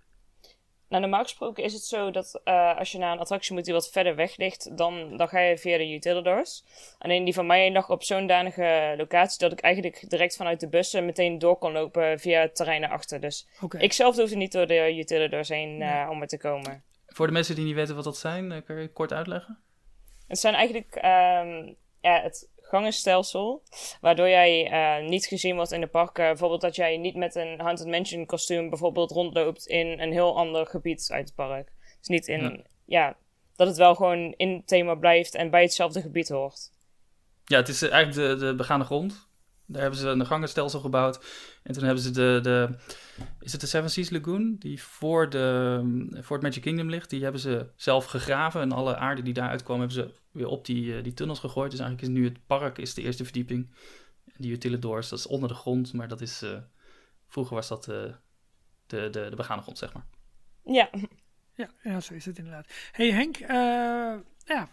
Nou, normaal gesproken is het zo dat eh, als je naar een attractie moet die wat verder weg ligt, dan, dan ga je via de utilidors. Alleen die van mij lag op zo'n danige locatie dat ik eigenlijk direct vanuit de bussen meteen door kon lopen via het terrein naar achter. Dus ik zelf hoefde niet door de utilidors heen eh, om er te komen. Voor de mensen die niet weten wat dat zijn, eh, kun je kort uitleggen? Het zijn eigenlijk ehm, ja, het gangenstelsel, waardoor jij eh, niet gezien wordt in de parken. Bijvoorbeeld dat jij niet met een Haunted Mansion kostuum bijvoorbeeld rondloopt in een heel ander gebied uit het park. Dus niet in, Ja. ja, dat het wel gewoon in het thema blijft en bij hetzelfde gebied hoort. Ja, het is eigenlijk de, de begane grond. Daar hebben ze een gangenstelsel gebouwd. En toen hebben ze de, de is het de Seven Seas Lagoon, die voor, de, voor het Magic Kingdom ligt, die hebben ze zelf gegraven. En alle aarde die daaruit kwam, hebben ze weer op die, eh, die tunnels gegooid. Dus eigenlijk is nu het park is de eerste verdieping. Die utilidors, dat is onder de grond, maar dat is, eh, vroeger was dat eh, de, de, de begane grond, zeg maar. Ja, Ja, ja, zo is het inderdaad. hey Henk, eh, ja,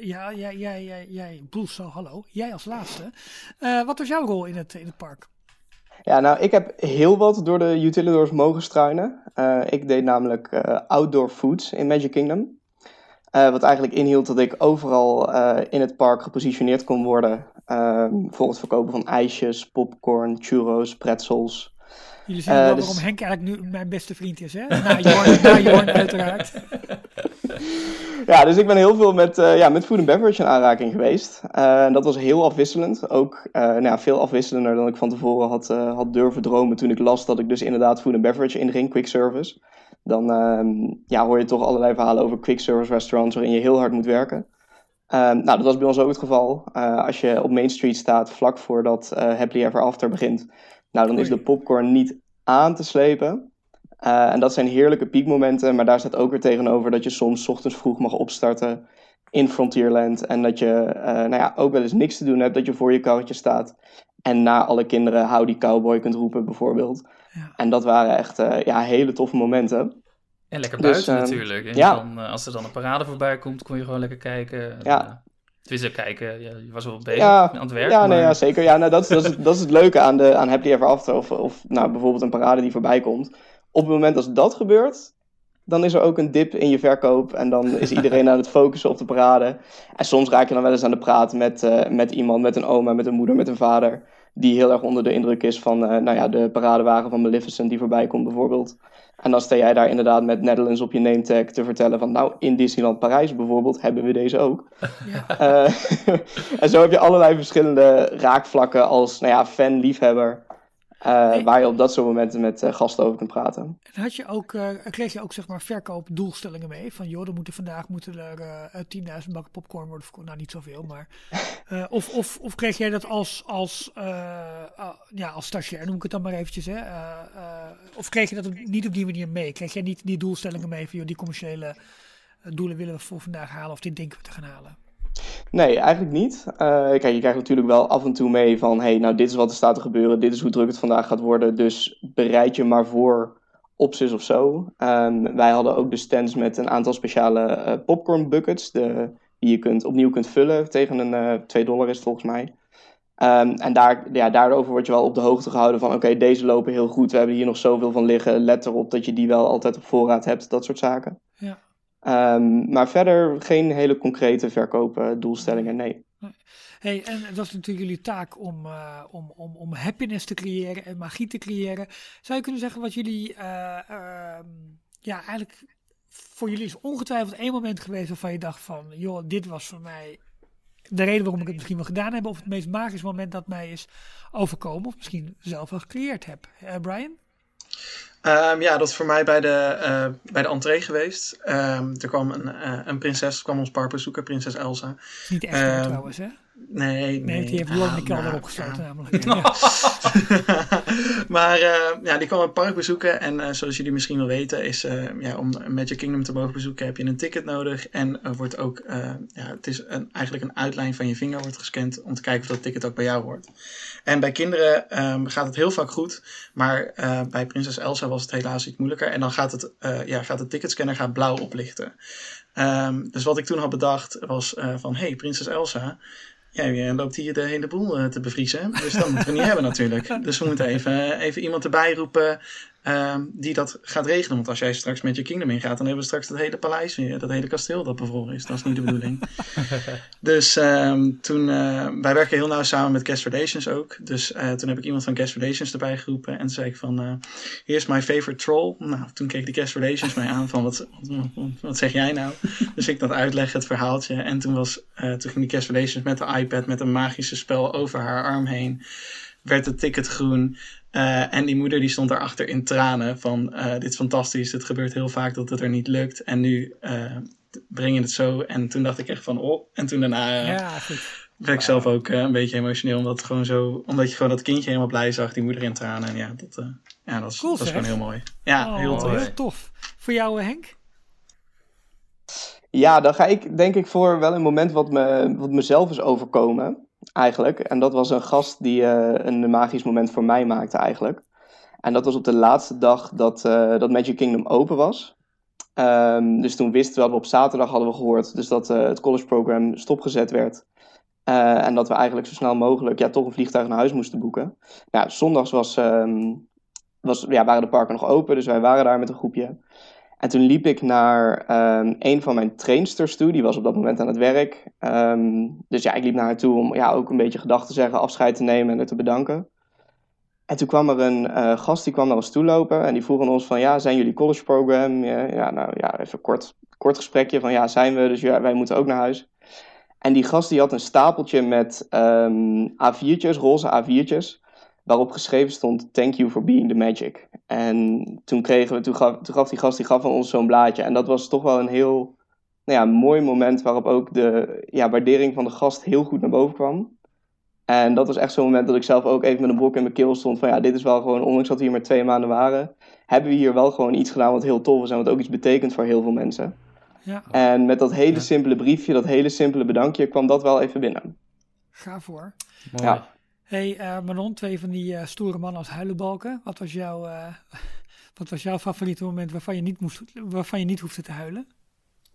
ja, jij, jij, jij, jij, Boel, zo, hallo, jij als laatste. Eh, wat was jouw rol in het, in het park? Ja, nou, ik heb heel wat door de utilidors mogen struinen. Eh, ik deed namelijk eh, outdoor foods in Magic Kingdom. Wat eigenlijk inhield dat ik overal in het park gepositioneerd kon worden. eh, voor het verkopen van ijsjes, popcorn, churros, pretzels. Jullie zien wel dus- waarom Henk eigenlijk nu mijn beste vriend is, hè? Na Jorn, na Jorn uiteraard. Ja, dus ik ben heel veel met, eh, ja, met food and beverage in aanraking geweest. Eh, dat was heel afwisselend. Ook eh, nou ja, veel afwisselender dan ik van tevoren had, had durven dromen toen ik las dat ik dus inderdaad food and beverage inging, quick service. Dan ehm, ja, hoor je toch allerlei verhalen over quick service restaurants waarin je heel hard moet werken. Ehm, nou, dat was bij ons ook het geval. Als je op Main Street staat vlak voordat Happily Ever After begint, nou, dan is de popcorn niet aan te slepen. Eh, en dat zijn heerlijke piekmomenten, maar daar staat ook weer tegenover dat je soms 's ochtends vroeg mag opstarten in Frontierland. En dat je eh, nou ja, ook wel eens niks te doen hebt, dat je voor je karretje staat. En na alle kinderen hou die cowboy kunt roepen, bijvoorbeeld. Ja. En dat waren echt eh, ja, hele toffe momenten. En lekker Dus, buiten ehm, natuurlijk. En ja. dan, als er dan een parade voorbij komt, kon je gewoon lekker kijken. En, Ja. Tenminste, kijken. Ja, je was wel bezig Ja, aan het werk. ja, nee, maar- ja, zeker. Ja, nou, dat, is, dat, is, dat is het leuke aan, de, aan Happily Ever After. Of, of nou, bijvoorbeeld een parade die voorbij komt. Op het moment als dat gebeurt, dan is er ook een dip in je verkoop. En dan is iedereen aan het focussen op de parade. En soms raak je dan wel eens aan de praat met, eh, met iemand, met een oma, met een moeder, met een vader. Die heel erg onder de indruk is van eh, nou ja, de paradewagen van Maleficent die voorbij komt bijvoorbeeld. En dan sta jij daar inderdaad met Netherlands op je name tag te vertellen van... Nou, in Disneyland Parijs bijvoorbeeld hebben we deze ook. Ja. Eh, en zo heb je allerlei verschillende raakvlakken als nou ja, fan, liefhebber. Eh. Waar je op dat soort momenten met eh, gasten over kunt praten. En had je ook, eh, kreeg je ook zeg maar verkoopdoelstellingen mee? Van joh, er moeten vandaag moeten er eh 10.000 bakken popcorn worden verkocht. Nou, niet zoveel, maar... of, of, of kreeg jij dat als, als, ja, als stagiair, noem ik het dan maar eventjes, hè? Of kreeg je dat op- niet op die manier mee? Kreeg jij niet die doelstellingen mee van joh, die commerciële doelen willen we voor vandaag halen of dit denken we te gaan halen? Nee, eigenlijk niet. Eh, kijk, je krijgt natuurlijk wel af en toe mee van... hey, nou dit is wat er staat te gebeuren, dit is hoe druk het vandaag gaat worden. Dus bereid je maar voor Opsis of zo. Ehm, wij hadden ook de stands met een aantal speciale uh, popcorn buckets. De, die je kunt, opnieuw kunt vullen tegen een uh, 2 dollar is volgens mij. Um, en daar, ja, daarover word je wel op de hoogte gehouden van oké, deze lopen heel goed. We hebben hier nog zoveel van liggen. Let erop dat je die wel altijd op voorraad hebt. Dat soort zaken. Ja. Um, maar verder geen hele concrete verkoopdoelstellingen, nee. Hey, en dat is natuurlijk jullie taak om, uh, om, om, om happiness te creëren en magie te creëren. Zou je kunnen zeggen wat jullie, uh, uh, ja, eigenlijk voor jullie is ongetwijfeld één moment geweest waarvan je dacht van, joh, dit was voor mij de reden waarom ik het misschien wel gedaan heb, of het meest magische moment dat mij is overkomen, of misschien zelf wel gecreëerd heb. Brian? Um, ja, dat is voor mij bij de, uh, bij de entree geweest. Um, er kwam een, uh, een prinses, kwam ons park bezoeken, prinses Elsa. Niet echt um, trouwens, hè? Nee, nee. Nee, die heeft Jorn de kelder nou, opgesloten ja. namelijk. Ja. maar uh, ja, die kwam het park bezoeken. En zoals jullie misschien wel weten, is ja, om Magic Kingdom te mogen bezoeken heb je een ticket nodig. En wordt ook, ja, het is een, eigenlijk een uitlijn van je vinger wordt gescand om te kijken of dat ticket ook bij jou hoort. En bij kinderen um, gaat het heel vaak goed. Maar bij prinses Elsa was het helaas iets moeilijker. En dan gaat, het, ja, gaat de ticketscanner gaat blauw oplichten. Um, dus wat ik toen had bedacht was van, hey, prinses Elsa, ja, je loopt hier de hele boel te bevriezen. Dus dat moeten we niet hebben natuurlijk. Dus we moeten even, even iemand erbij roepen uh, die dat gaat regelen. Want als jij straks met je kingdom ingaat, dan hebben we straks dat hele paleis weer, dat hele kasteel dat bevroren is. Dat is niet de bedoeling. dus um, toen, uh, wij werken heel nauw samen met Guest Relations ook. Dus uh, toen heb ik iemand van Guest Relations erbij geroepen. En toen zei ik van, uh, hier is my favorite troll. Nou, toen keek de Guest Relations mij aan van, wat, wat zeg jij nou? dus ik dat uitleggen, het verhaaltje. En toen, was, toen ging de Guest Relations met de iPad met een magische spel over haar arm heen. Werd het ticket groen. Uh, en die moeder die stond daarachter in tranen van uh, dit is fantastisch, het gebeurt heel vaak dat het er niet lukt. En nu uh, breng je het zo. En toen dacht ik echt van oh. En toen daarna ja, goed. werd ik zelf ook een beetje emotioneel. Omdat, gewoon zo, omdat je gewoon dat kindje helemaal blij zag, die moeder in tranen. En ja, dat, ja, dat was, cool, dat was gewoon heel mooi. Ja, oh, heel tof. Heel tof. Voor jou Henk? Ja, dan ga ik denk ik voor wel een moment wat, me, wat mezelf is overkomen eigenlijk. En dat was een gast die uh, een magisch moment voor mij maakte eigenlijk. En dat was op de laatste dag dat, uh, dat Magic Kingdom open was. Um, dus toen wisten we we op zaterdag hadden we gehoord dus dat uh, het college program stopgezet werd. en dat we eigenlijk zo snel mogelijk ja, toch een vliegtuig naar huis moesten boeken. Ja, zondags was, um, was, ja, waren de parken nog open, dus wij waren daar met een groepje. En toen liep ik naar um, een van mijn trainsters toe. Die was op dat moment aan het werk. Um, dus ja, ik liep naar haar toe om ja, ook een beetje gedachten te zeggen, afscheid te nemen en er te bedanken. En toen kwam er een uh, gast die kwam naar ons toe lopen. En die vroeg aan ons van, ja, zijn jullie college program? Ja, nou ja, even kort, kort gesprekje van, ja, zijn we. Dus ja, wij moeten ook naar huis. En die gast die had een stapeltje met um, A4'tjes, roze A4'tjes waarop geschreven stond: Thank you for being the magic. En toen, kregen we, toen, gaf, toen gaf die gast die gaf van ons zo'n blaadje. En dat was toch wel een heel nou ja, mooi moment waarop ook de ja, waardering van de gast heel goed naar boven kwam. En dat was echt zo'n moment dat ik zelf ook even met een brok in mijn keel stond. Van ja, dit is wel gewoon, ondanks dat we hier maar twee maanden waren, hebben we hier wel gewoon iets gedaan wat heel tof is en wat ook iets betekent voor heel veel mensen. Ja. En met dat hele simpele briefje, dat hele simpele bedankje, kwam dat wel even binnen. Ga voor. Mooi. Ja. Hey uh, Manon, twee van die uh, stoere mannen als huilenbalken. Wat was, jouw, uh, wat was jouw favoriete moment waarvan je niet, moest, waarvan je niet hoefde te huilen?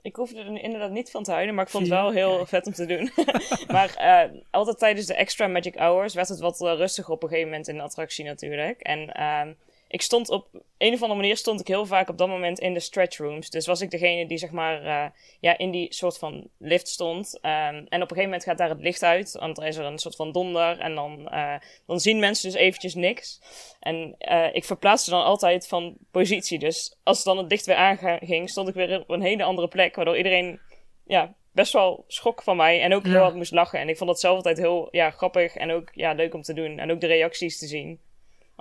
Ik hoefde er inderdaad niet van te huilen, maar ik vond het wel heel ja. vet om te doen. maar uh, altijd tijdens de extra Magic Hours werd het wat uh, rustiger op een gegeven moment in de attractie natuurlijk. En uh, ik stond op een of andere manier stond ik heel vaak op dat moment in de stretch rooms. Dus was ik degene die zeg maar uh, ja, in die soort van lift stond. Um, en op een gegeven moment gaat daar het licht uit. Want er is er een soort van donder. En dan, uh, dan zien mensen dus eventjes niks. En uh, ik verplaatste dan altijd van positie. Dus als dan het licht weer aanging, stond ik weer op een hele andere plek. Waardoor iedereen ja, best wel schok van mij. En ook heel hard moest lachen. En ik vond dat zelf altijd heel ja, grappig en ook ja, leuk om te doen. En ook de reacties te zien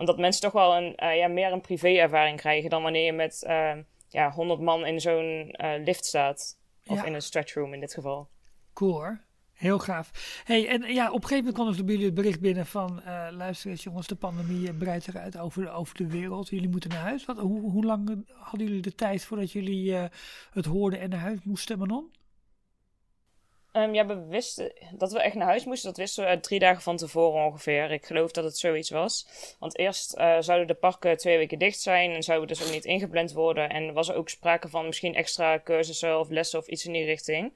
omdat mensen toch wel een, uh, ja, meer een privé-ervaring krijgen dan wanneer je met uh, ja, 100 man in zo'n uh, lift staat. Of Ja. in een stretch room in dit geval. Cool hoor. Heel gaaf. Hey, en ja, op een gegeven moment kwam bij jullie het bericht binnen van... eh luister eens jongens, de pandemie breidt zich uit over, over de wereld. Jullie moeten naar huis. Wat, hoe, hoe lang hadden jullie de tijd voordat jullie eh, het hoorden en naar huis moesten, Manon? Um, ja, we wisten dat we echt naar huis moesten. Dat wisten we drie dagen van tevoren ongeveer. Ik geloof dat het zoiets was. Want eerst uh, zouden de parken twee weken dicht zijn en zouden dus ook niet ingepland worden. En was er ook sprake van misschien extra cursussen of lessen of iets in die richting.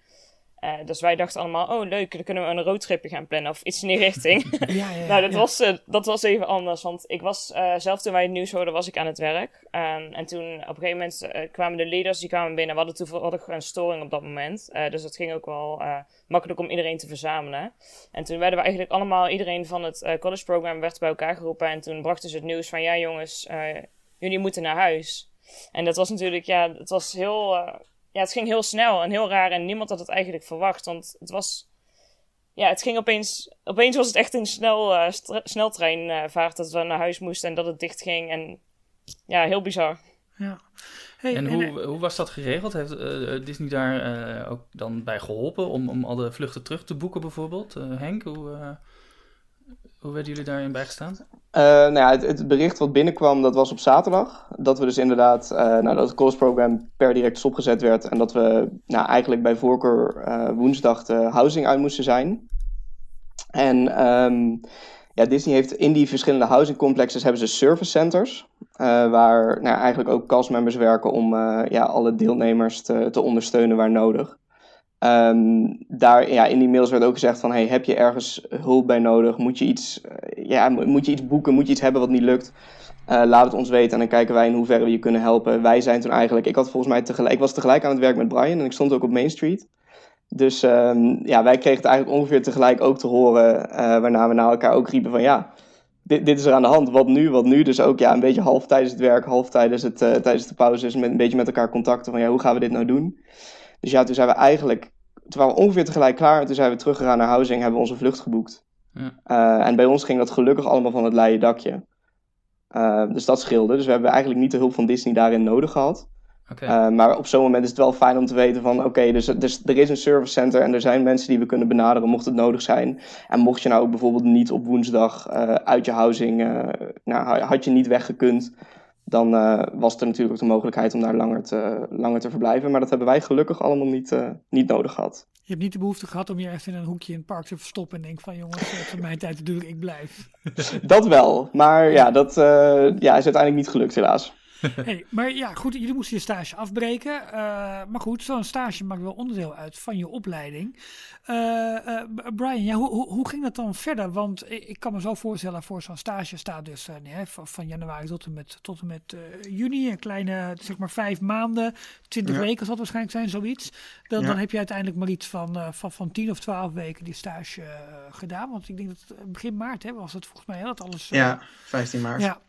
Uh, dus wij dachten allemaal, oh leuk, dan kunnen we een roadtripje gaan plannen of iets in die richting. ja, ja, nou, dat, was, uh, dat was even anders, want ik was uh, zelf toen wij het nieuws hoorden, was ik aan het werk. Um, en toen op een gegeven moment kwamen de leaders, die kwamen binnen. We hadden toevallig een storing op dat moment, dus het ging ook wel makkelijk om iedereen te verzamelen. En toen werden we eigenlijk allemaal, iedereen van het college program werd bij elkaar geroepen. En toen brachten ze het nieuws van, ja jongens, jullie moeten naar huis. En dat was natuurlijk, ja, het was heel ja, het ging heel snel en heel raar en niemand had het eigenlijk verwacht. Want het was, ja, het ging opeens, opeens was het echt een snel, uh, sneltreinvaart dat we naar huis moesten en dat het dicht ging. En ja, heel bizar. Ja. Hey, en, hoe, hoe was dat geregeld? Heeft uh, Disney daar uh, ook dan bij geholpen om, om al de vluchten terug te boeken bijvoorbeeld? Henk, hoe... Hoe werden jullie daarin bijgestaan? Uh, nou ja, het, het, bericht wat binnenkwam, dat was op zaterdag. Dat we dus inderdaad, uh, nou, dat het course program per direct stopgezet werd. En dat we nou, eigenlijk bij voorkeur uh, woensdag de housing uit moesten zijn. En um, ja, Disney heeft in die verschillende housing complexes hebben ze service centers. waar nou, eigenlijk ook castmembers werken om ja, alle deelnemers te, te ondersteunen waar nodig. Um, daar, ja, in die mails werd ook gezegd van, hey, heb je ergens hulp bij nodig? Moet je iets, uh, ja, moet je iets boeken? Moet je iets hebben wat niet lukt? Uh, laat het ons weten en dan kijken wij in hoeverre we je kunnen helpen. Wij zijn toen eigenlijk, ik had volgens mij tegelijk, ik was tegelijk aan het werk met Brian en ik stond ook op Main Street. Dus um, ja, wij kregen het eigenlijk ongeveer tegelijk ook te horen, uh, waarna we naar elkaar ook riepen van, ja, dit, dit is er aan de hand, wat nu, wat nu? Dus ook ja, een beetje half tijdens het werk, half tijdens, het, tijdens de pauzes, met, een beetje met elkaar contacten van, ja, hoe gaan we dit nou doen? Dus ja, toen zijn we eigenlijk toen waren we ongeveer tegelijk klaar. En toen zijn we teruggegaan naar Housing, hebben we onze vlucht geboekt. Ja. Uh, en bij ons ging dat gelukkig allemaal van het leien dakje. Uh, dus dat scheelde. Dus we hebben eigenlijk niet de hulp van Disney daarin nodig gehad. Okay. Uh, maar op zo'n moment is het wel fijn om te weten van... oké, okay, dus, dus, er is een service center en er zijn mensen die we kunnen benaderen mocht het nodig zijn. En mocht je nou ook bijvoorbeeld niet op woensdag uit je housing... nou, had je niet weggekund dan uh, was er natuurlijk ook de mogelijkheid om daar langer te, langer te verblijven. Maar dat hebben wij gelukkig allemaal niet, uh, niet nodig gehad. Je hebt niet de behoefte gehad om je echt in een hoekje in het park te verstoppen en denk van jongens, het is mijn tijd natuurlijk, ik blijf. dat wel, maar ja, dat ja, is uiteindelijk niet gelukt helaas. hey, maar ja, goed, jullie moesten je stage afbreken. Uh, maar goed, zo'n stage maakt wel onderdeel uit van je opleiding. Uh, uh, Brian, ja, hoe, hoe, hoe, ging dat dan verder? Want ik, kan me zo voorstellen, voor zo'n stage staat dus nee, van, van, januari tot en met, tot en met juni, een kleine, zeg maar vijf maanden, twintig ja. weken zal het waarschijnlijk zijn, zoiets. Dan, ja. dan heb je uiteindelijk maar iets van, van, van tien of twaalf weken die stage gedaan. Want ik denk dat begin maart hè, was het volgens mij, hè, dat alles... ja, 15 maart. Ja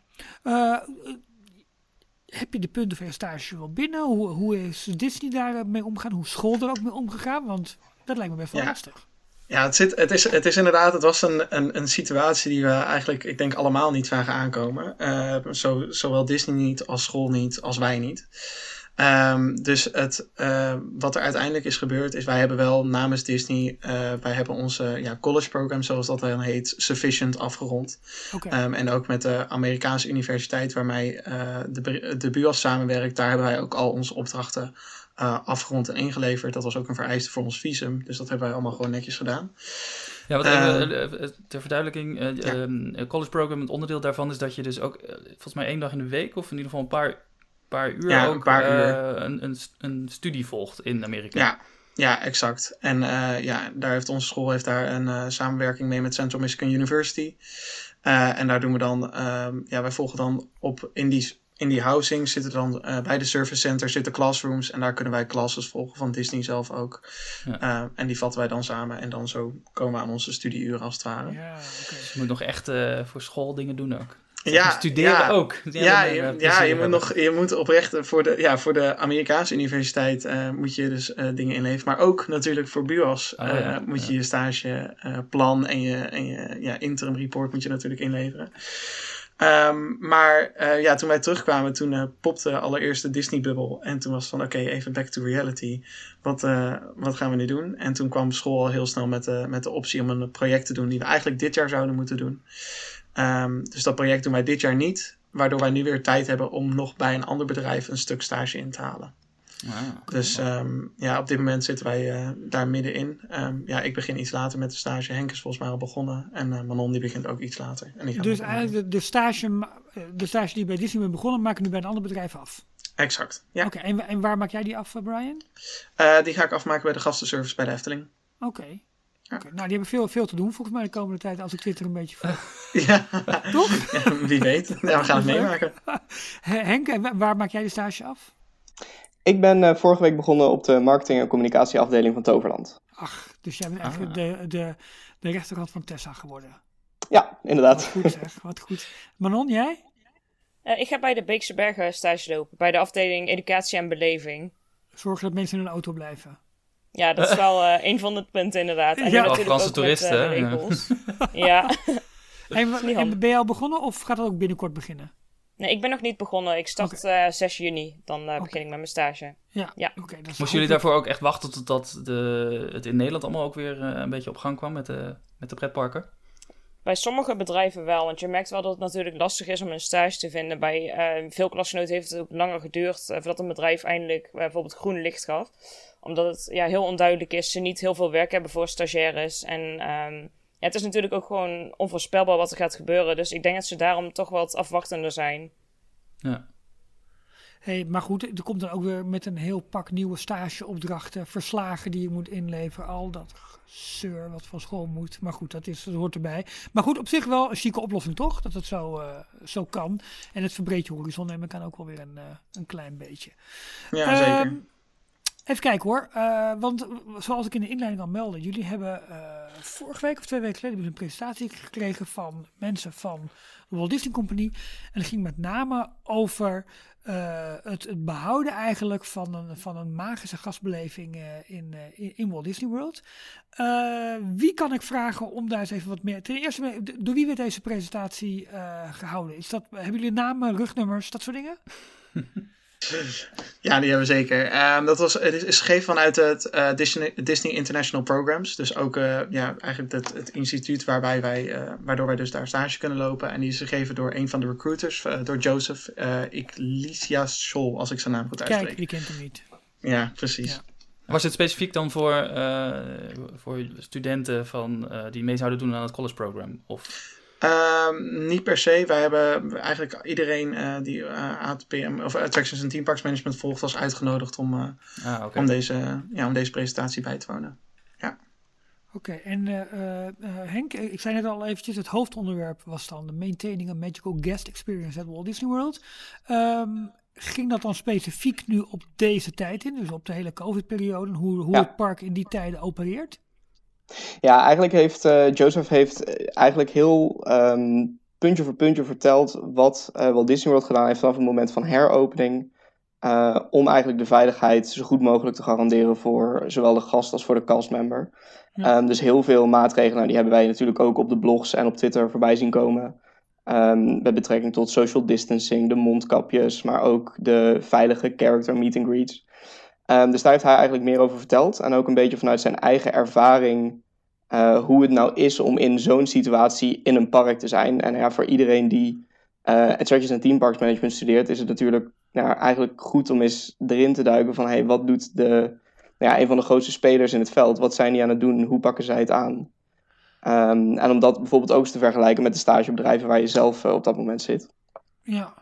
heb je de punten van je stage wel binnen? Hoe, hoe is Disney daarmee omgegaan? Hoe is school er ook mee omgegaan? Want dat lijkt me best wel ja. lastig. Ja, het, zit, het, is, het is inderdaad, het was een, een, een situatie die we eigenlijk, ik denk, allemaal niet zagen aankomen. Uh, zo, zowel Disney niet, als school niet, als wij niet. Um, dus het, uh, wat er uiteindelijk is gebeurd, is wij hebben wel namens Disney, uh, wij hebben onze ja, college program, zoals dat dan heet, Sufficient afgerond. Okay. Um, en ook met de Amerikaanse universiteit waarmee uh, de, de BUAS samenwerkt, daar hebben wij ook al onze opdrachten afgerond en ingeleverd. Dat was ook een vereiste voor ons visum, dus dat hebben wij allemaal gewoon netjes gedaan. Ja, wat even, ter verduidelijking, ja. um, college program, het onderdeel daarvan is dat je dus ook, volgens mij één dag in de week, of in ieder geval een paar paar uur ja, ook een, paar uur. Een, een, een, studie volgt in Amerika. Ja, ja exact. En uh, ja, daar heeft onze school heeft daar een uh, samenwerking mee met Central Michigan University. En daar doen we dan, ehm, ja, wij volgen dan op in die, in die housing zitten dan bij de service center zitten classrooms en daar kunnen wij classes volgen van Disney zelf ook. Ja. en die vatten wij dan samen en dan zo komen we aan onze studieuren als het ware. Ja, okay. Dus je moet nog echt voor school dingen doen ook. Ja, studeren ja, ook. Ja, je, ja, je moet nog, je moet oprecht voor de, ja, voor de Amerikaanse universiteit uh, moet je dus uh, dingen inleveren. Maar ook natuurlijk voor BUAS oh, ja, moet je je stageplan en je, en je ja, interim report moet je natuurlijk inleveren. Um, maar ja, toen wij terugkwamen, toen popte allereerst de Disney-bubbel. En toen was het van, oké, okay, even back to reality. Wat, wat gaan we nu doen? En toen kwam school al heel snel met, met de optie om een project te doen die we eigenlijk dit jaar zouden moeten doen. Um, dus dat project doen wij dit jaar niet, waardoor wij nu weer tijd hebben om nog bij een ander bedrijf een stuk stage in te halen. Ah, Dus ehm, ja, op dit moment zitten wij eh, daar middenin. Ehm, ja, ik begin iets later met de stage. Henk is volgens mij al begonnen. En eh, Manon die begint ook iets later. En die Dus eigenlijk de, de, stage, eh, de stage die bij Disney bent begonnen, maak je nu bij een ander bedrijf af. Exact, ja. Oké, en, en waar maak jij die af, Brian? Eh, die ga ik afmaken bij de gastenservice bij de Efteling. Oké. Ja. Nou, die hebben veel, veel te doen volgens mij de komende tijd als ik Twitter een beetje volg. ja, Toch? ja, wie weet. Ja, we gaan het meemaken. He- Henk, en wa- waar maak jij de stage af? Ik ben eh, vorige week begonnen op de marketing- en communicatieafdeling van Toverland. Ach, dus jij bent eigenlijk Ah. de, de, de rechterhand van Tessa geworden. Ja, Wat inderdaad. goed zeg, wat goed. Manon, jij? Eh, ik ga bij de Beekse Bergen stage lopen, bij de afdeling Educatie en Beleving. Zorg dat mensen in hun auto blijven. Ja, dat is wel eh, een van de punten inderdaad. En Ja. Franse toeristen, met, eh, regels. ja. Handig. ben je al begonnen of gaat dat ook binnenkort beginnen? Nee, ik ben nog niet begonnen. Ik start eh 6 juni. Dan eh, begin ik met mijn stage. Ja, Ja. oké. Moesten jullie daarvoor ook echt wachten totdat de, het in Nederland allemaal ook weer eh, een beetje op gang kwam met de, met de pretparken? Bij sommige bedrijven wel, want je merkt wel dat het natuurlijk lastig is om een stage te vinden. Bij eh, veel klasgenoten heeft het ook langer geduurd eh, voordat een bedrijf eindelijk eh, bijvoorbeeld groen licht gaf. Omdat het ja, heel onduidelijk is, ze niet heel veel werk hebben voor stagiaires. En ehm, ja, het is natuurlijk ook gewoon onvoorspelbaar wat er gaat gebeuren. Dus ik denk dat ze daarom toch wat afwachtender zijn. Ja. Hey, maar goed, er komt dan ook weer met een heel pak nieuwe stageopdrachten, verslagen die je moet inleveren, al dat zeur wat van school moet. Maar goed, dat, is, dat hoort erbij. Maar goed, op zich wel een chique oplossing toch, dat het zo, eh, zo kan. En het verbreedt je horizon en men kan ook wel weer een, eh, een klein beetje. Ja, zeker. Even kijken hoor, eh, want zoals ik in de inleiding al meldde, jullie hebben eh, vorige week of twee weken geleden een presentatie gekregen van mensen van de Walt Disney Company. En het ging met name over eh, het, behouden eigenlijk van een, van een magische gastbeleving in, in, Walt Disney World. Wie kan ik vragen om daar eens even wat meer... Ten eerste, door wie werd deze presentatie eh, gehouden? Is dat, hebben jullie namen, rugnummers, dat soort dingen? Ja, die hebben we zeker. Ehm, dat was, het is, gegeven vanuit het eh, Disney, Disney International Programs. Dus ook eh, ja, eigenlijk het, het instituut waarbij wij, eh, waardoor wij dus daar stage kunnen lopen. En die is gegeven door een van de recruiters, door Joseph uh, Iglesias Scholl, als ik zijn naam goed Kijk, uitspreek. wie kent hem niet? Ja, precies. Ja. Was het specifiek dan voor, eh, voor studenten van, eh, die mee zouden doen aan het college program? Of... Ehm, niet per se. Wij hebben eigenlijk iedereen eh, die eh, ATPM of Attractions en Team Parks Management volgt, was uitgenodigd om, eh, Ah, oké. om, deze, ja, om deze presentatie bij te wonen. Oké, en eh, eh, eh, Henk, ik zei net al eventjes, het hoofdonderwerp was dan de Maintaining a Magical Guest Experience at Walt Disney World. Ehm, ging dat dan specifiek nu op deze tijd in, dus op de hele COVID-periode, en hoe, hoe Ja. het park in die tijden opereert? Ja, eigenlijk heeft eh, Joseph heeft eh, eigenlijk heel ehm, puntje voor puntje verteld wat eh Walt Disney World gedaan heeft vanaf het moment van heropening. om eigenlijk de veiligheid zo goed mogelijk te garanderen voor zowel de gast als voor de castmember. Ja. Ehm, dus heel veel maatregelen, nou, die hebben wij natuurlijk ook op de blogs en op Twitter voorbij zien komen. Ehm, met betrekking tot social distancing, de mondkapjes, maar ook de veilige character meet and greets. Ehm, dus daar heeft hij eigenlijk meer over verteld. En ook een beetje vanuit zijn eigen ervaring. eh, hoe het nou is om in zo'n situatie in een park te zijn. En ja, voor iedereen die eh Attractions en Theme Parks Management studeert, is het natuurlijk eigenlijk goed om eens erin te duiken van hey, wat doet de, ja, een van de grootste spelers in het veld? Wat zijn die aan het doen? Hoe pakken zij het aan? Ehm, en om dat bijvoorbeeld ook eens te vergelijken met de stagebedrijven waar je zelf eh, op dat moment zit. Ja.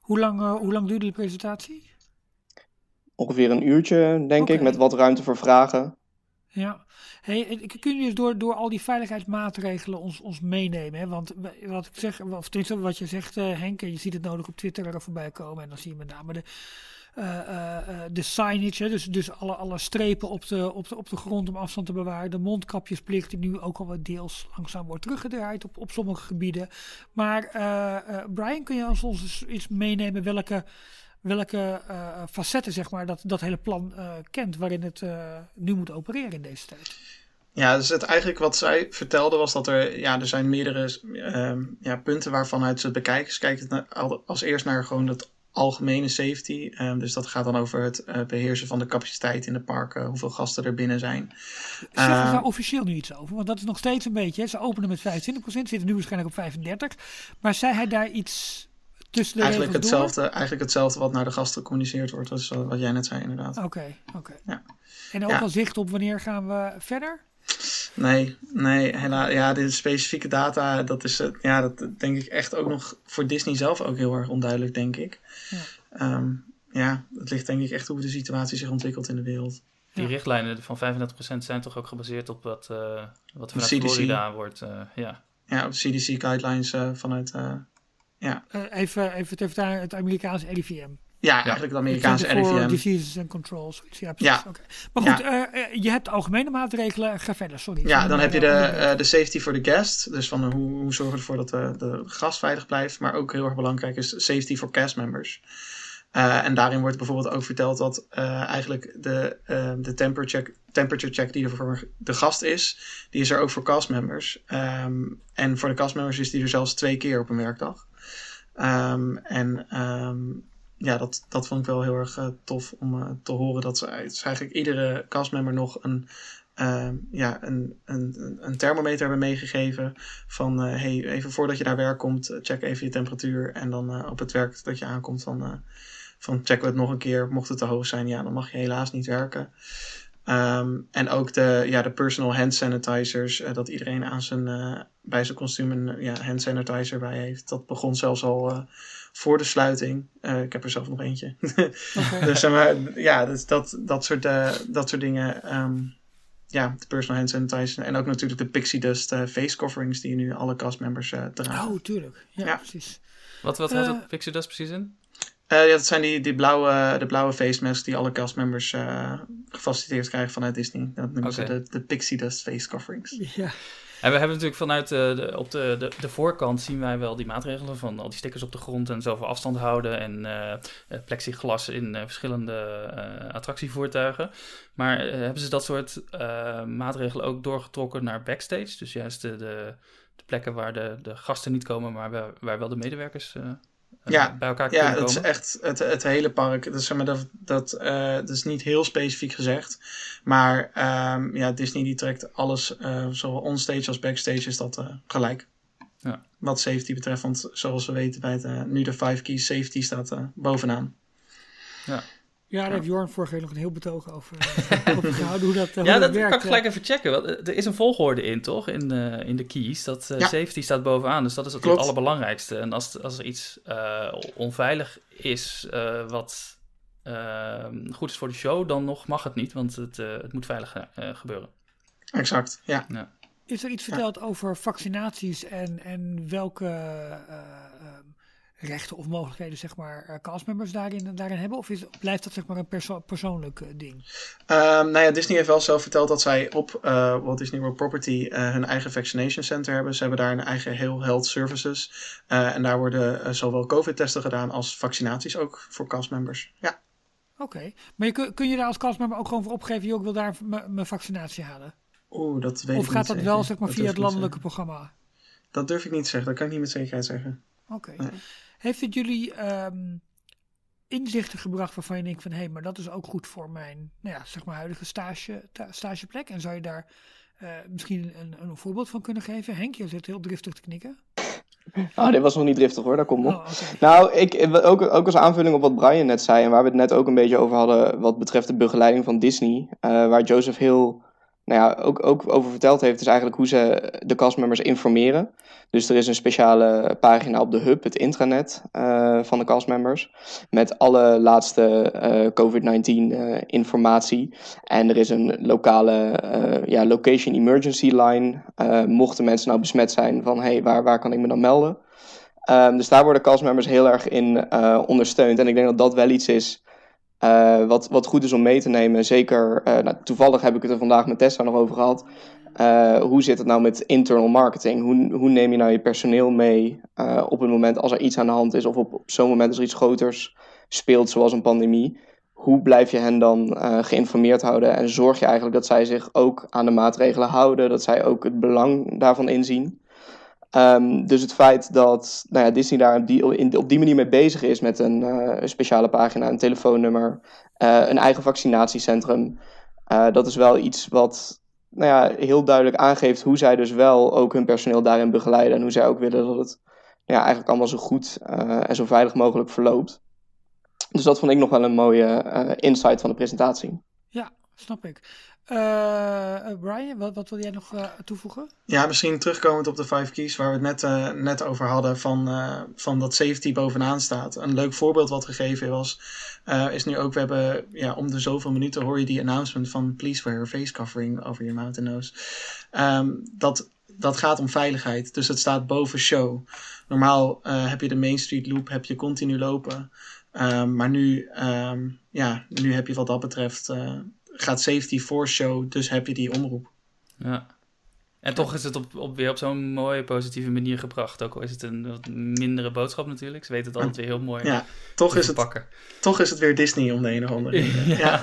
Hoe lang, hoe lang duurde de presentatie? Ongeveer een uurtje, denk ik, met wat ruimte voor vragen. Ja. Hey, kun je dus door, door al die veiligheidsmaatregelen ons, ons meenemen? Hè? Want wat ik zeg, of wat je zegt, eh, Henk, en je ziet het nodig op Twitter er voorbij komen. En dan zie je met name de, eh, eh, de signage, hè? dus, dus alle, alle strepen op de, op, de, op de grond om afstand te bewaren. De mondkapjesplicht die nu ook al wat deels langzaam wordt teruggedraaid op, op sommige gebieden. Maar Brian, kun je ons, ons eens iets meenemen welke welke eh, facetten zeg maar, dat, dat hele plan eh, kent waarin het eh, nu moet opereren in deze tijd. Ja, dus het, eigenlijk wat zij vertelde was dat er, ja, er zijn meerdere ehm, ja, punten waarvanuit ze het bekijken. Ze kijken als eerst naar gewoon het algemene safety. Ehm, dus dat gaat dan over het eh, beheersen van de capaciteit in de parken, hoeveel gasten er binnen zijn. Zeggen ze Eh, daar officieel nu iets over? Want dat is nog steeds een beetje. hè, Ze openen met 25%, zitten nu waarschijnlijk op 35%. Maar zei hij daar iets tussen de Eigenlijk regels door? hetzelfde, eigenlijk hetzelfde wat naar de gasten gecommuniceerd wordt. Dat is wat jij net zei, inderdaad. Oké, oké. Ja. En ook Ja. al zicht op wanneer gaan we verder? Nee, nee, hela- ja, de specifieke data, dat is, eh, ja, dat denk ik echt ook nog voor Disney zelf ook heel erg onduidelijk, denk ik. Ja. Ehm, ja, het ligt denk ik echt hoe de situatie zich ontwikkelt in de wereld. Die Ja. richtlijnen van 35% zijn toch ook gebaseerd op wat, eh wat vanuit CDC. Florida wordt. eh, ja. Ja, op CDC guidelines eh, vanuit, eh, Eh, even, even vertaling, het Amerikaanse RIVM. ja, eigenlijk het Amerikaanse Center for RIVM. Diseases and Controls. Ja, precies. Ja. Maar goed, eh, eh, je hebt algemene maatregelen. Ga verder, sorry. Ja, dan heb je de, de safety for the guest. Dus van hoe, hoe zorgen we ervoor dat de, de gast veilig blijft. Maar ook heel erg belangrijk is safety for cast members. En daarin wordt bijvoorbeeld ook verteld dat eigenlijk de, de temperature, check, temperature check die er voor de gast is, die is er ook voor castmembers. Ehm en voor de castmembers is die er zelfs twee keer op een werkdag. Ehm, en ehm, ja, dat, dat vond ik wel heel erg eh, tof om eh, te horen dat ze eigenlijk iedere castmember nog een, ehm, ja, een, een, een- thermometer hebben meegegeven. Van eh, hey, even voordat je naar werk komt, check even je temperatuur. En dan op het werk dat je aankomt van, van checken we het nog een keer. Mocht het te hoog zijn, ja, dan mag je helaas niet werken. Ehm, en ook de, ja, de personal hand sanitizers, eh, dat iedereen aan zijn, eh, bij zijn kostuum een ja, hand sanitizer bij heeft. Dat begon zelfs al eh, voor de sluiting. Eh, ik heb er zelf nog eentje. dus zeg maar, ja, dus dat, dat, soort, eh, dat soort dingen. ehm, ja, de personal hand sanitizer. En ook natuurlijk de Pixie Dust eh, face coverings die nu alle castmembers eh dragen. Oh, tuurlijk. Ja, Ja. precies. Wat, wat houdt het Pixie Dust precies in? Eh, ja, dat zijn die, die blauwe, de blauwe face masks die alle castmembers eh gefaciliteerd krijgen vanuit Disney. Dat noemen ze de, de Pixie Dust face coverings. Ja. En we hebben natuurlijk vanuit eh, de, op de, de, de voorkant zien wij wel die maatregelen van al die stickers op de grond en zoveel afstand houden en eh, eh, plexiglas in eh, verschillende eh, attractievoertuigen. Maar hebben ze dat soort eh, maatregelen ook doorgetrokken naar backstage? Dus juist de, de, de plekken waar de, de gasten niet komen, maar waar, waar wel de medewerkers Ja, bij elkaar Ja, het is echt het, het hele park. Dat, is, zeg maar, dat, dat, eh, dat is niet heel specifiek gezegd. Maar ehm, ja, Disney die trekt alles, eh, zowel onstage als backstage, is dat eh, gelijk. Ja. Wat safety betreft, want zoals we weten bij het, eh, nu de 5 keys safety staat eh, bovenaan. Ja, daar heeft Jorn vorige week nog een heel betoog over, eh, over gehouden. Hoe dat, eh, hoe Ja, dat werkt. kan ik gelijk even checken. Want eh, er is een volgorde in, toch? In de, in de keys. Dat Ja. safety staat bovenaan. Dus dat is het allerbelangrijkste. En als, als er iets onveilig is wat goed is voor de show, dan nog mag het niet. Want het, het moet veilig gebeuren. Exact, ja. Is er iets verteld over vaccinaties en, en welke rechten of mogelijkheden zeg maar, eh, castmembers daarin, daarin hebben? Of is, blijft dat zeg maar, een perso- persoonlijk eh, ding? Ehm, nou ja, Disney heeft wel zelf verteld dat zij op eh, Walt Disney World Property hun eigen vaccination center hebben. Ze hebben daar een eigen heel health services. En daar worden zowel COVID-testen gedaan als vaccinaties ook voor castmembers. Ja. Oké, maar je, kun, kun je daar als castmember ook gewoon voor opgeven, joh, ik wil daar mijn vaccinatie halen? Oeh, dat weet Of ik gaat dat wel zeg maar, Dat via het landelijke programma? Dat durf ik niet te zeggen, dat kan ik niet met zekerheid zeggen. Oké. Nee. Heeft het jullie ehm, inzichten gebracht waarvan je denkt van... hé, hey, maar dat is ook goed voor mijn nou ja, zeg maar huidige stage, ta- stageplek? En zou je daar eh, misschien een, een voorbeeld van kunnen geven? Henk, je zit heel driftig te knikken. Ah, dit was nog niet driftig hoor, daar komt nog. Oh. Nou, ik, ook, ook als aanvulling op wat Brian net zei en waar we het net ook een beetje over hadden wat betreft de begeleiding van Disney, eh, waar Joseph heel, nou ja, ook, ook over verteld heeft, is eigenlijk hoe ze de castmembers informeren. Dus er is een speciale pagina op de hub, het intranet eh, van de castmembers, met alle laatste eh, COVID-19 eh, informatie. En er is een lokale ja, location emergency line, mochten mensen nou besmet zijn van hey, waar, waar kan ik me dan melden? Um, dus daar worden castmembers heel erg in ondersteund. En ik denk dat dat wel iets is uh, wat, wat goed is om mee te nemen. Zeker, uh, nou, toevallig heb ik het er vandaag met Tessa nog over gehad. Uh, hoe zit het nou met internal marketing? Hoe, hoe neem je nou je personeel mee op het moment als er iets aan de hand is... of op, op zo'n moment als er iets groters speelt, zoals een pandemie? Hoe blijf je hen dan geïnformeerd houden? En zorg je eigenlijk dat zij zich ook aan de maatregelen houden... dat zij ook het belang daarvan inzien? Um, dus het feit dat nou ja, Disney daar op die, in, op die manier mee bezig is met een, een speciale pagina, een telefoonnummer, uh, een eigen vaccinatiecentrum, uh, dat is wel iets wat nou ja, heel duidelijk aangeeft hoe zij dus wel ook hun personeel daarin begeleiden en hoe zij ook willen dat het ja, eigenlijk allemaal zo goed en zo veilig mogelijk verloopt. Dus dat vond ik nog wel een mooie insight van de presentatie. Ja, snap ik. Uh, Brian, wat, wat, wil jij nog uh, toevoegen? Ja, misschien terugkomend op de 5 keys waar we het net, net over hadden, van, van dat safety bovenaan staat. Een leuk voorbeeld wat gegeven was, is nu ook, we hebben ja, om de zoveel minuten hoor je die announcement van please wear face covering over your mouth and nose. Um, dat, dat gaat om veiligheid, dus het staat boven show. Normaal heb je de Main Street Loop, heb je continu lopen. Um, maar nu, um, ja, nu heb je wat dat betreft gaat safety voor show, dus heb je die omroep. Ja. En toch is het op, op weer op zo'n mooie, positieve manier gebracht. Ook al is het een wat mindere boodschap natuurlijk. Ze weten het altijd weer heel mooi ja, toch is, het, toch is het weer Disney om de een of andere reden. ja.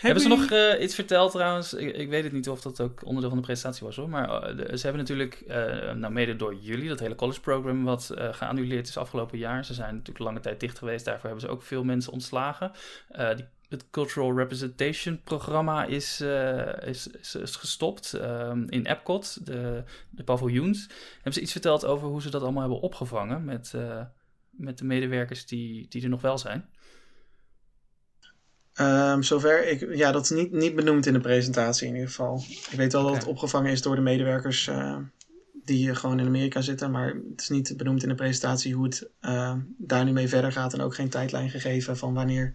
hebben ze nog uh, iets verteld trouwens? Ik, ik, weet het niet of dat ook onderdeel van de presentatie was hoor. Maar uh, ze hebben natuurlijk, uh, nou mede door jullie, dat hele college program wat geannuleerd is afgelopen jaar. Ze zijn natuurlijk lange tijd dicht geweest. Daarvoor hebben ze ook veel mensen ontslagen. die het Cultural Representation programma is, uh, is, is, gestopt um, in Epcot, de, de paviljoens. Hebben ze iets verteld over hoe ze dat allemaal hebben opgevangen met, uh, met de medewerkers die, die er nog wel zijn? Um, zover ik, ja, dat is niet, niet benoemd in de presentatie in ieder geval. Ik weet wel okay. dat het opgevangen is door de medewerkers uh, die gewoon in Amerika zitten, maar het is niet benoemd in de presentatie hoe het daar nu mee verder gaat en ook geen tijdlijn gegeven van wanneer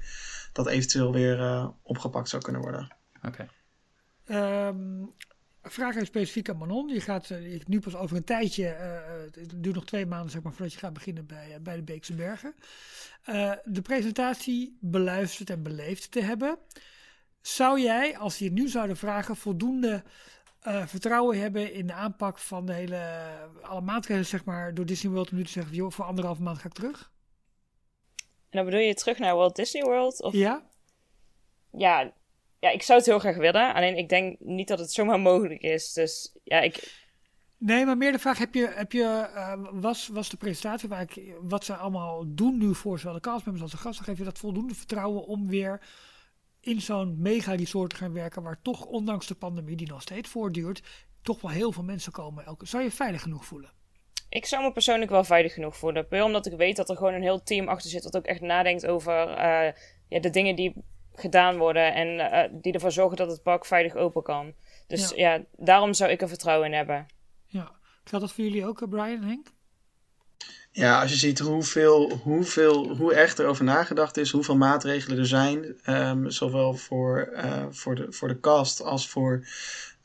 dat eventueel weer uh, opgepakt zou kunnen worden. Oké. Okay. Um, vraag even specifiek aan Manon. Je gaat uh, nu pas over een tijdje, uh, het duurt nog twee maanden zeg maar, voordat je gaat beginnen bij, bij de Beekse Bergen. de presentatie beluisterd en beleefd te hebben. Zou jij, als je nu zouden vragen, voldoende vertrouwen hebben in de aanpak van de hele, alle maatregelen zeg maar, door Disney World om nu te zeggen, joh, voor anderhalve maand ga ik terug? En dan bedoel je terug naar Walt Disney World? Of... Ja. Ja, ja, ik zou het heel graag willen. Alleen ik denk niet dat het zomaar mogelijk is. Dus ja, ik... Nee, maar meer de vraag, heb je, heb je, uh, was, was de presentatie waar ik, wat ze allemaal doen nu voor zowel de castmembers als de gasten, geef je dat voldoende vertrouwen om weer in zo'n mega-resort te gaan werken, waar toch ondanks de pandemie die nog steeds voortduurt, toch wel heel veel mensen komen. Elke, zou je veilig genoeg voelen? Ik zou me persoonlijk wel veilig genoeg voelen. Puur omdat ik weet dat er gewoon een heel team achter zit dat ook echt nadenkt over uh, ja, de dingen die gedaan worden en uh, die ervoor zorgen dat het park veilig open kan. Dus ja. ja, daarom zou ik er vertrouwen in hebben. Ja, geldt dat voor jullie ook, eh, Brian en Henk? Ja, als je ziet hoeveel, hoeveel, hoe echt er over nagedacht is, hoeveel maatregelen er zijn, um, zowel voor, uh, voor, de, voor de cast als voor,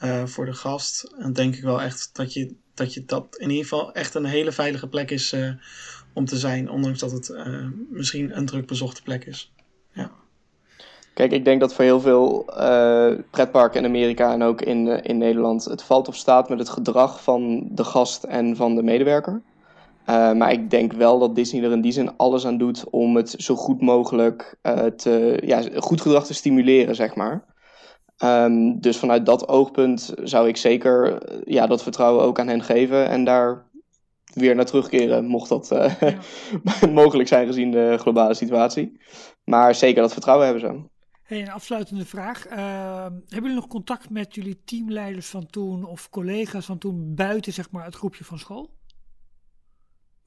uh, voor de gast, dan denk ik wel echt dat je dat je dat in ieder geval echt een hele veilige plek is uh, om te zijn, ondanks dat het uh, misschien een druk bezochte plek is. Ja. Kijk, ik denk dat voor heel veel pretparken in Amerika en ook in, in Nederland het valt of staat met het gedrag van de gast en van de medewerker. maar ik denk wel dat Disney er in die zin alles aan doet om het zo goed mogelijk te, ja, goed gedrag te stimuleren, zeg maar. Um, dus vanuit dat oogpunt zou ik zeker ja, dat vertrouwen ook aan hen geven en daar weer naar terugkeren, mocht dat uh, ja. mogelijk zijn gezien de globale situatie. Maar zeker dat vertrouwen hebben ze. Hey, een afsluitende vraag. Uh, hebben jullie nog contact met jullie teamleiders van toen of collega's van toen buiten zeg maar, het groepje van school?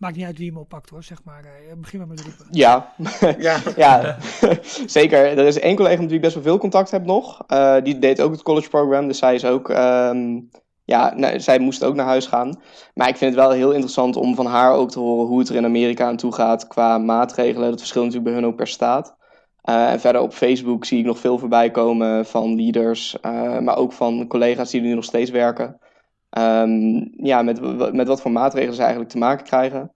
Maakt niet uit wie hem oppakt hoor, zeg maar. Uh, begin maar met roepen. Ja, ja. ja. zeker. Er is één collega met wie ik best wel veel contact heb nog. Uh, die deed ook het college program, dus zij is ook... Um, ja, nou, zij moest ook naar huis gaan. Maar ik vind het wel heel interessant om van haar ook te horen hoe het er in Amerika aan toe gaat qua maatregelen. Dat verschilt natuurlijk bij hun ook per staat. Uh, en verder op Facebook zie ik nog veel voorbij komen van leaders, maar ook van collega's die er nu nog steeds werken. Um, ja, met, met wat voor maatregelen ze eigenlijk te maken krijgen.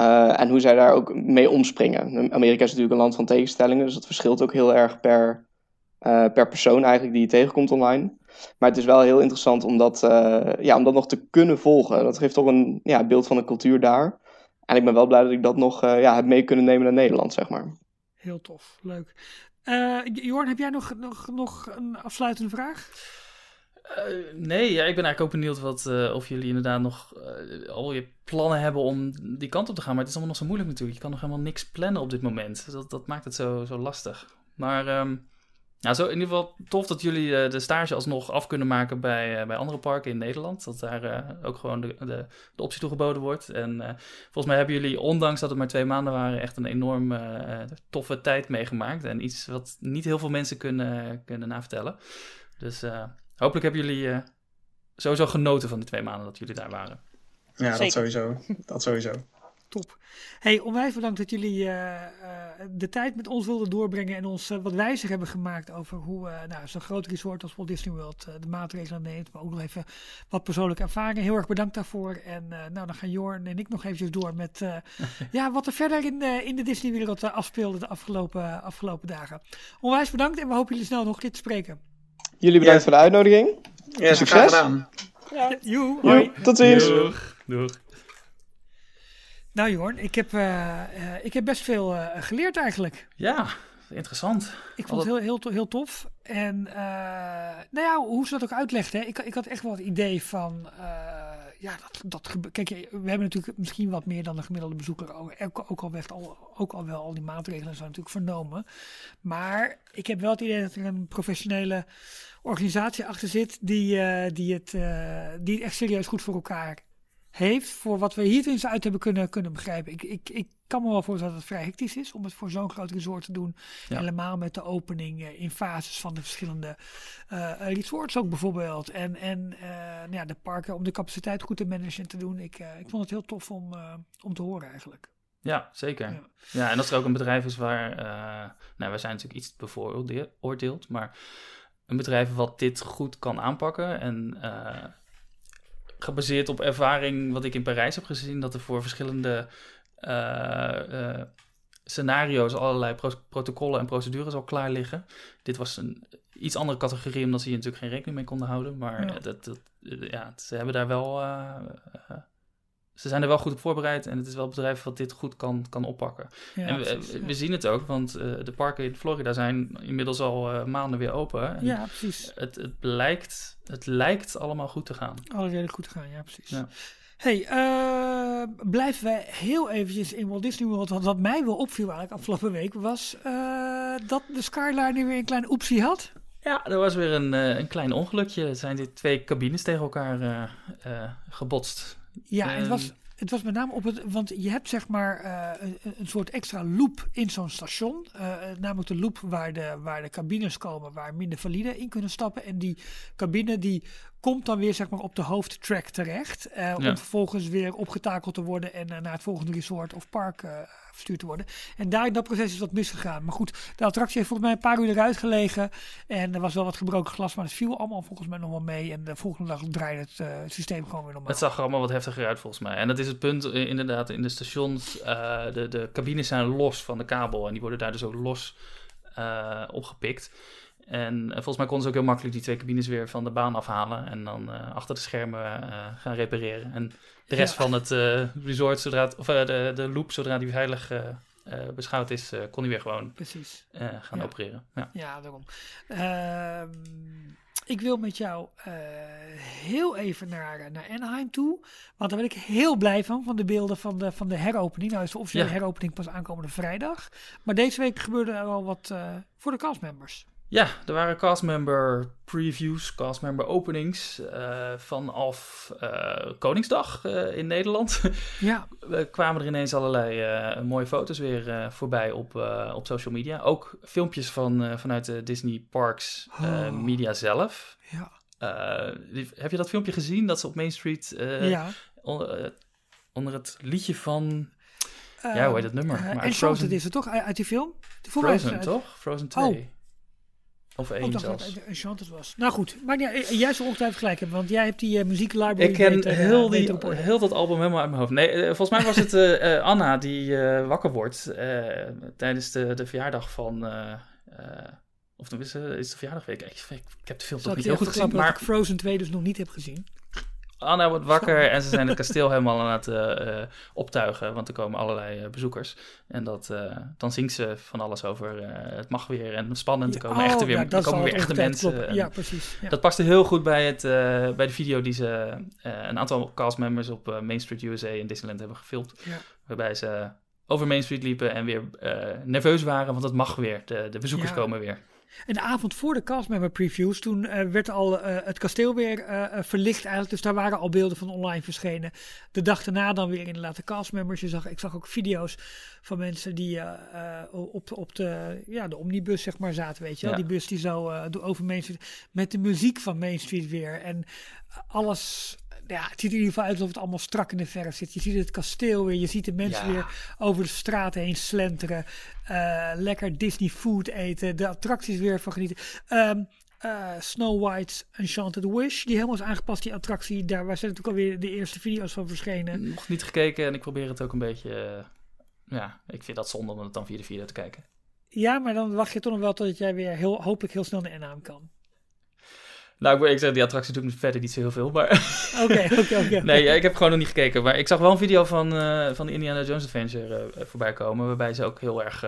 Uh, en hoe zij daar ook mee omspringen. Amerika is natuurlijk een land van tegenstellingen, dus dat verschilt ook heel erg per, uh, per persoon eigenlijk die je tegenkomt online. Maar het is wel heel interessant om dat, uh, ja, om dat nog te kunnen volgen. Dat geeft toch een ja, beeld van de cultuur daar. En ik ben wel blij dat ik dat nog ja, heb mee kunnen nemen naar Nederland, zeg maar. Heel tof, leuk. Jorn, heb jij nog, nog, nog een afsluitende vraag? Uh, nee, ja, ik ben eigenlijk ook benieuwd wat, uh, of jullie inderdaad nog uh, al je plannen hebben om die kant op te gaan. Maar het is allemaal nog zo moeilijk natuurlijk. Je kan nog helemaal niks plannen op dit moment. Dat, dat maakt het zo, zo lastig. Maar Ja, zo in ieder geval tof dat jullie eh, de stage alsnog af kunnen maken bij, eh, bij andere parken in Nederland. Dat daar eh, ook gewoon de, de, de optie toegeboden wordt. En eh, volgens mij hebben jullie, ondanks dat het maar twee maanden waren, echt een enorm eh, eh, toffe tijd meegemaakt. En iets wat niet heel veel mensen kunnen, kunnen navertellen. Dus eh, hopelijk hebben jullie eh, sowieso genoten van de twee maanden dat jullie daar waren. Ja, dat sowieso. Dat sowieso. Top. Hey, onwijs bedankt dat jullie eh, eh, de tijd met ons wilden doorbrengen en ons wat wijzer hebben gemaakt over hoe eh, nou, zo'n groot resort als Walt Disney World eh, de maatregelen neemt, maar ook nog even wat persoonlijke ervaringen. Heel erg bedankt daarvoor. En eh, nou, dan gaan Jorn en ik nog eventjes door met eh, ja, wat er verder in, de in de Disney-wereld afspeelde de afgelopen, afgelopen dagen. Onwijs bedankt en we hopen jullie snel nog dit te spreken. Jullie bedankt Ja. voor de uitnodiging. Ja, Succes. graag gedaan. Ja. Joe, hoi. Jo, tot ziens. Doeg. Doeg. Nou Jorn, ik heb, eh, eh, ik heb best veel eh, geleerd eigenlijk. Ja, interessant. Ik vond het heel, heel, to- heel tof. En eh, nou ja, hoe ze dat ook uitlegde, hè, ik, ik had echt wel het idee van, eh, ja, dat, dat Kijk, we hebben natuurlijk misschien wat meer dan de gemiddelde bezoeker ook, ook, ook, al, werd al, ook al wel al die maatregelen zijn natuurlijk vernomen. Maar ik heb wel het idee dat er een professionele organisatie achter zit die, eh, die, het, eh, die het echt serieus goed voor elkaar heeft. Voor wat we hier eens uit hebben kunnen, kunnen begrijpen. Ik, ik, ik kan me wel voorstellen dat het vrij hectisch is om het voor zo'n groot resort te doen. Ja. Helemaal met de opening eh, in fases van de verschillende eh resorts ook bijvoorbeeld. En, en eh, ja, de parken om de capaciteit goed te managen en te doen. Ik, ik vond het heel tof om, om te horen eigenlijk. Ja, zeker. Ja. Ja. en als er ook een bedrijf is waar... nou, we zijn natuurlijk iets bevooroordeeld, maar een bedrijf wat dit goed kan aanpakken en gebaseerd op ervaring wat ik in Parijs heb gezien, dat er voor verschillende eh, eh, scenario's allerlei pro- protocollen en procedures al klaar liggen. Dit was een iets andere categorie, omdat ze hier natuurlijk geen rekening mee konden houden, maar Ja. dat, dat, eh, ja, ze hebben daar wel... ze zijn er wel goed op voorbereid en het is wel een bedrijf wat dit goed kan, kan oppakken. Ja, en we, precies, we ja. zien het ook, want eh, de parken in Florida zijn inmiddels al eh, maanden weer open. En ja, precies. het, het, lijkt, het lijkt allemaal goed te gaan. Alle redelijk goed gaan, ja, precies. Ja. Hey, eh, blijven we heel eventjes in Walt Disney World. Want wat mij wel opviel eigenlijk afgelopen week was dat de Skyliner weer een klein oepsie had. Ja, er was weer een, een klein ongelukje. Er zijn dit twee cabines tegen elkaar gebotst. Ja, het Ehm. was, het was met name op het. Want je hebt zeg maar eh, een, een soort extra loop in zo'n station. eh, namelijk de loop waar de, waar de cabines komen, waar minder valide in kunnen stappen. En die cabine die komt dan weer zeg maar op de hoofdtrack terecht. eh, Om vervolgens weer opgetakeld te worden en eh, naar het volgende resort of park eh, verstuurd te worden. En daar in dat proces is wat misgegaan. Maar goed, de attractie heeft volgens mij een paar uur eruit gelegen. En er was wel wat gebroken glas, maar het viel allemaal volgens mij nog wel mee. En de volgende dag draaide het systeem gewoon weer normaal. Het zag er allemaal wat heftiger uit volgens mij. En dat is het punt inderdaad in de stations. de, de cabines zijn los van de kabel en die worden daar dus ook los opgepikt. En eh, volgens mij konden ze ook heel makkelijk die twee cabines weer van de baan afhalen. En dan eh, achter de schermen eh, gaan repareren. En de rest Ja. van het resort, zodra het, of de, de loop, zodra die veilig beschouwd is, kon die weer gewoon Precies. gaan Ja. opereren. Ja. Ja, daarom. Ehm, ik wil met jou heel even naar, naar Anaheim toe. Want daar ben ik heel blij van, van de beelden van de, van de heropening. Nou is de officiële heropening pas aankomende vrijdag. Maar deze week gebeurde er al wat voor de castmembers. Ja, er waren castmember previews, castmember openings eh, vanaf eh, Koningsdag eh, in Nederland. Ja, We kwamen er ineens allerlei mooie foto's weer voorbij op, op social media. Ook filmpjes van, vanuit de Disney Parks Oh. media zelf. ja, heb je dat filmpje gezien? Dat ze op Main Street ja. onder, onder het liedje van... ja, hoe heet het nummer? Uh, Maar Enchanted Frozen- is het toch, uit die film? Frozen, toch? Frozen 2. Of Oh, 1 ik dacht dat zelfs. Enchanted was. Nou goed, maar ja, eh, jij zou ongetwijfeld gelijk hebben, want jij hebt die eh, muzieklibrary Ik ken beter, eh, heel, die, heel dat album helemaal uit mijn hoofd. Nee, volgens mij was het Anna die wakker wordt tijdens de, de verjaardag van... of dan is, is het de verjaardagweek. Ik, ik, ik heb de film Zal toch niet heel goed gezien, maar ik Frozen 2 dus nog niet heb gezien? Anna wordt wakker en ze zijn het kasteel helemaal aan het eh, eh, optuigen, want er komen allerlei eh, bezoekers. En dat, dan zingt ze van alles over het mag weer en spannend, er komen, Oh, echte, weer, ja, er komen weer echte mensen. kloppen. en Ja, precies. Ja. Dat paste heel goed bij, het, bij de video die ze een aantal castmembers op Main Street USA in Disneyland hebben gefilmd. Waarbij ze over Main Street liepen en weer nerveus waren, want het mag weer. De, de bezoekers komen weer. En de avond voor de castmember previews, toen eh, werd al eh, het kasteel weer eh, verlicht eigenlijk. Dus daar waren al beelden van online verschenen. De dag daarna dan weer inderdaad de castmembers. Je zag, ik zag ook video's van mensen die op, op de, ja, de omnibus zeg maar zaten, weet je wel. Ja. Die bus die zo door- over Main Street, met de muziek van Main Street weer. En alles, ja, het ziet er in ieder geval uit alsof het allemaal strak in de verf zit. Je ziet het kasteel weer, je ziet de mensen Ja. weer over de straten heen slenteren. eh, lekker Disney food eten, de attracties weer van genieten. Ehm, eh, Snow White's Enchanted Wish, die helemaal is aangepast, die attractie. Daar waar zijn natuurlijk alweer de eerste video's van verschenen. Nog niet gekeken en ik probeer het ook een beetje... eh, ja, ik vind dat zonde om het dan via de video te kijken. Ja, maar dan wacht je toch nog wel tot jij weer heel, hopelijk heel snel naar Anaheim kan. Nou, ik, zeg, die attractie doet me verder niet zo heel veel, maar... Oké, oké, oké. Nee, ik heb gewoon nog niet gekeken. Maar ik zag wel een video van, eh, van de Indiana Jones Adventure eh, voorbij komen. Waarbij ze ook heel erg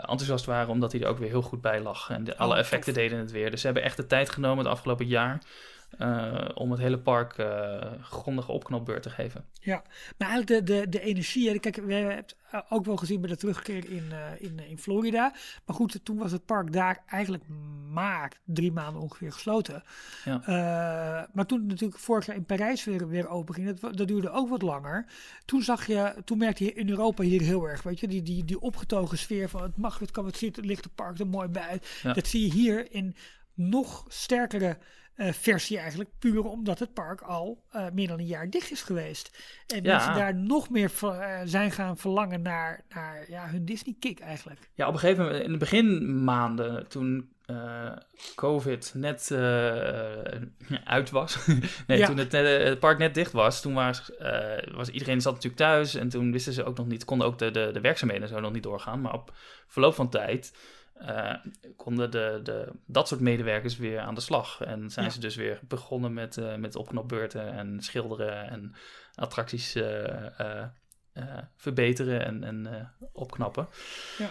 enthousiast waren. Omdat hij er ook weer heel goed bij lag. En de, alle Oh, effecten deden het weer. Dus ze hebben echt de tijd genomen het afgelopen jaar. Eh, om het hele park eh grondige opknopbeurt te geven. Ja, maar eigenlijk de, de, de energie. Kijk, we hebben het eh, ook wel gezien bij de terugkeer in, in, in Florida. Maar goed, toen was het park daar eigenlijk maar drie maanden ongeveer gesloten. Ja. Maar toen natuurlijk vorig jaar in Parijs weer, weer open ging, dat, dat duurde ook wat langer. Toen zag je, toen merkte je in Europa hier heel erg, weet je, die, die, die opgetogen sfeer van het mag, het kan, het ziet, het ligt het park er mooi bij. Ja. Dat zie je hier in nog sterkere versie eigenlijk, puur omdat het park al eh, meer dan een jaar dicht is geweest. En Ja. mensen daar nog meer eh, zijn gaan verlangen naar, naar ja, hun Disney-kick eigenlijk. Ja, op een gegeven moment, in de beginmaanden, toen eh, COVID net eh, uit was. nee, Ja. toen het, net- het park net dicht was, toen was, eh, was iedereen zat natuurlijk thuis. En toen wisten ze ook nog niet, konden ook de, de, de werkzaamheden zo nog niet doorgaan. Maar op verloop van tijd eh, konden de, de, dat soort medewerkers weer aan de slag. En zijn Ja. ze dus weer begonnen met, eh, met opknopbeurten en schilderen en attracties eh, verbeteren en, en opknappen. Ja.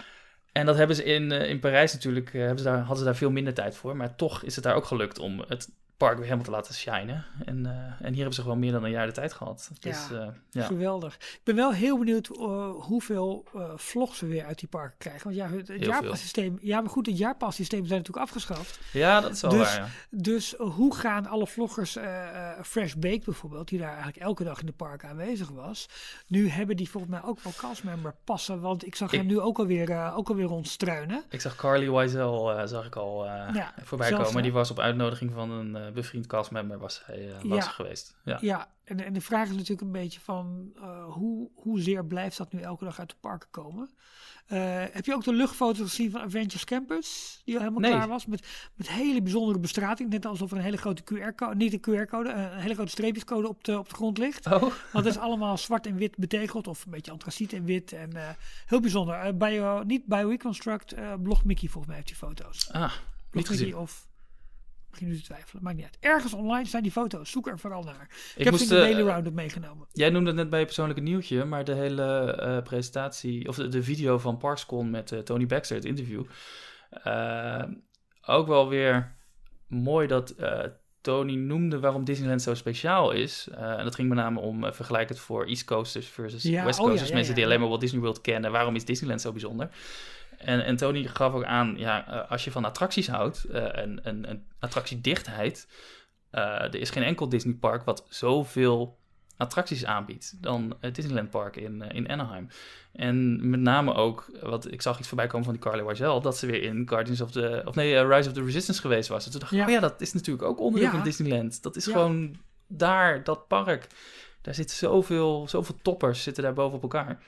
En dat hebben ze in, in Parijs natuurlijk, hebben ze daar, hadden ze daar veel minder tijd voor. Maar toch is het daar ook gelukt om het park weer helemaal te laten shinen. En, eh, en hier hebben ze gewoon meer dan een jaar de tijd gehad. Dus Ja. ja. Geweldig. Ik ben wel heel benieuwd eh, hoeveel vlogs we weer uit die parken krijgen. Want ja, het, het jaarpassysteem, ja, maar goed, het jaarpassysteem zijn natuurlijk afgeschaft. ja, dat is wel Dus- waar. Ja. Dus hoe gaan alle vloggers, Fresh Baked bijvoorbeeld, die daar eigenlijk elke dag in de park aanwezig was, nu hebben die volgens mij ook wel castmember passen. Want ik zag Ik- hem nu ook alweer, ook alweer rondstruinen. Ik zag Carly Wiesel, zag ik al voorbij zelfs, komen. Die was op uitnodiging van een eh, bevriend castmember was hij langs Ja. geweest. Ja. Ja, en, en de vraag is natuurlijk een beetje van eh, hoe, hoezeer blijft dat nu elke dag uit de parken komen? Heb je ook de luchtfoto's gezien van Avengers Campus? Die al helemaal Nee. klaar was. Met, met hele bijzondere bestrating. Net alsof er een hele grote QR-code, niet een QR-code, een hele grote streepjescode op de, op de grond ligt. Oh, Want het is allemaal zwart en wit betegeld. Of een beetje antraciet en wit. En heel bijzonder. Bio, niet bij Reconstruct, eh Blog Mickey volgens mij heeft die foto's. ah, Blog niet Mickey gezien. of... Begin nu te twijfelen, maakt niet uit. Ergens online zijn die foto's. Zoek er vooral naar. Ik, Ik heb moest, ze in de eh, Daily Roundup meegenomen. Jij noemde het net bij je persoonlijke nieuwtje, maar de hele eh, presentatie, of de, de video van ParksCon met eh, Tony Baxter, het interview, ook wel weer mooi dat Tony noemde waarom Disneyland zo speciaal is. En dat ging met name om uh, vergelijkend voor East Coasters versus Ja, West oh ja, Coasters, ja, mensen die alleen maar Walt Disney World kennen. Waarom is Disneyland zo bijzonder? En, en Tony gaf ook aan, ja, eh, als je van attracties houdt eh, en, en, en attractiedichtheid, eh, er is geen enkel Disney park wat zoveel attracties aanbiedt dan het Disneyland Park in, in Anaheim. En met name ook, wat ik zag iets voorbij komen van die Carly Wiesel, dat ze weer in Guardians of the, of nee, Rise of the Resistance geweest was. En toen dacht ik, Ja. oh ja, dat is natuurlijk ook onderdeel Ja. van Disneyland. Dat is Ja. gewoon daar, dat park. Daar zitten zoveel, zoveel toppers zitten daar boven op elkaar.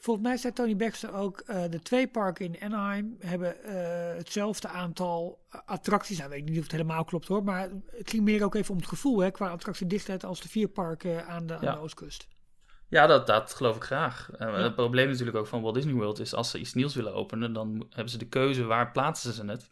Volgens mij zei Tony Baxter ook, eh, de twee parken in Anaheim hebben eh, hetzelfde aantal eh, attracties. Nou, weet ik niet of het helemaal klopt hoor, maar het ging meer ook even om het gevoel hè, qua attractiedichtheid als de vier parken aan de, aan Ja. de oostkust. Ja, dat, dat geloof ik graag. Ja. Het probleem natuurlijk ook van Walt Disney World is als ze iets nieuws willen openen, dan hebben ze de keuze waar plaatsen ze het.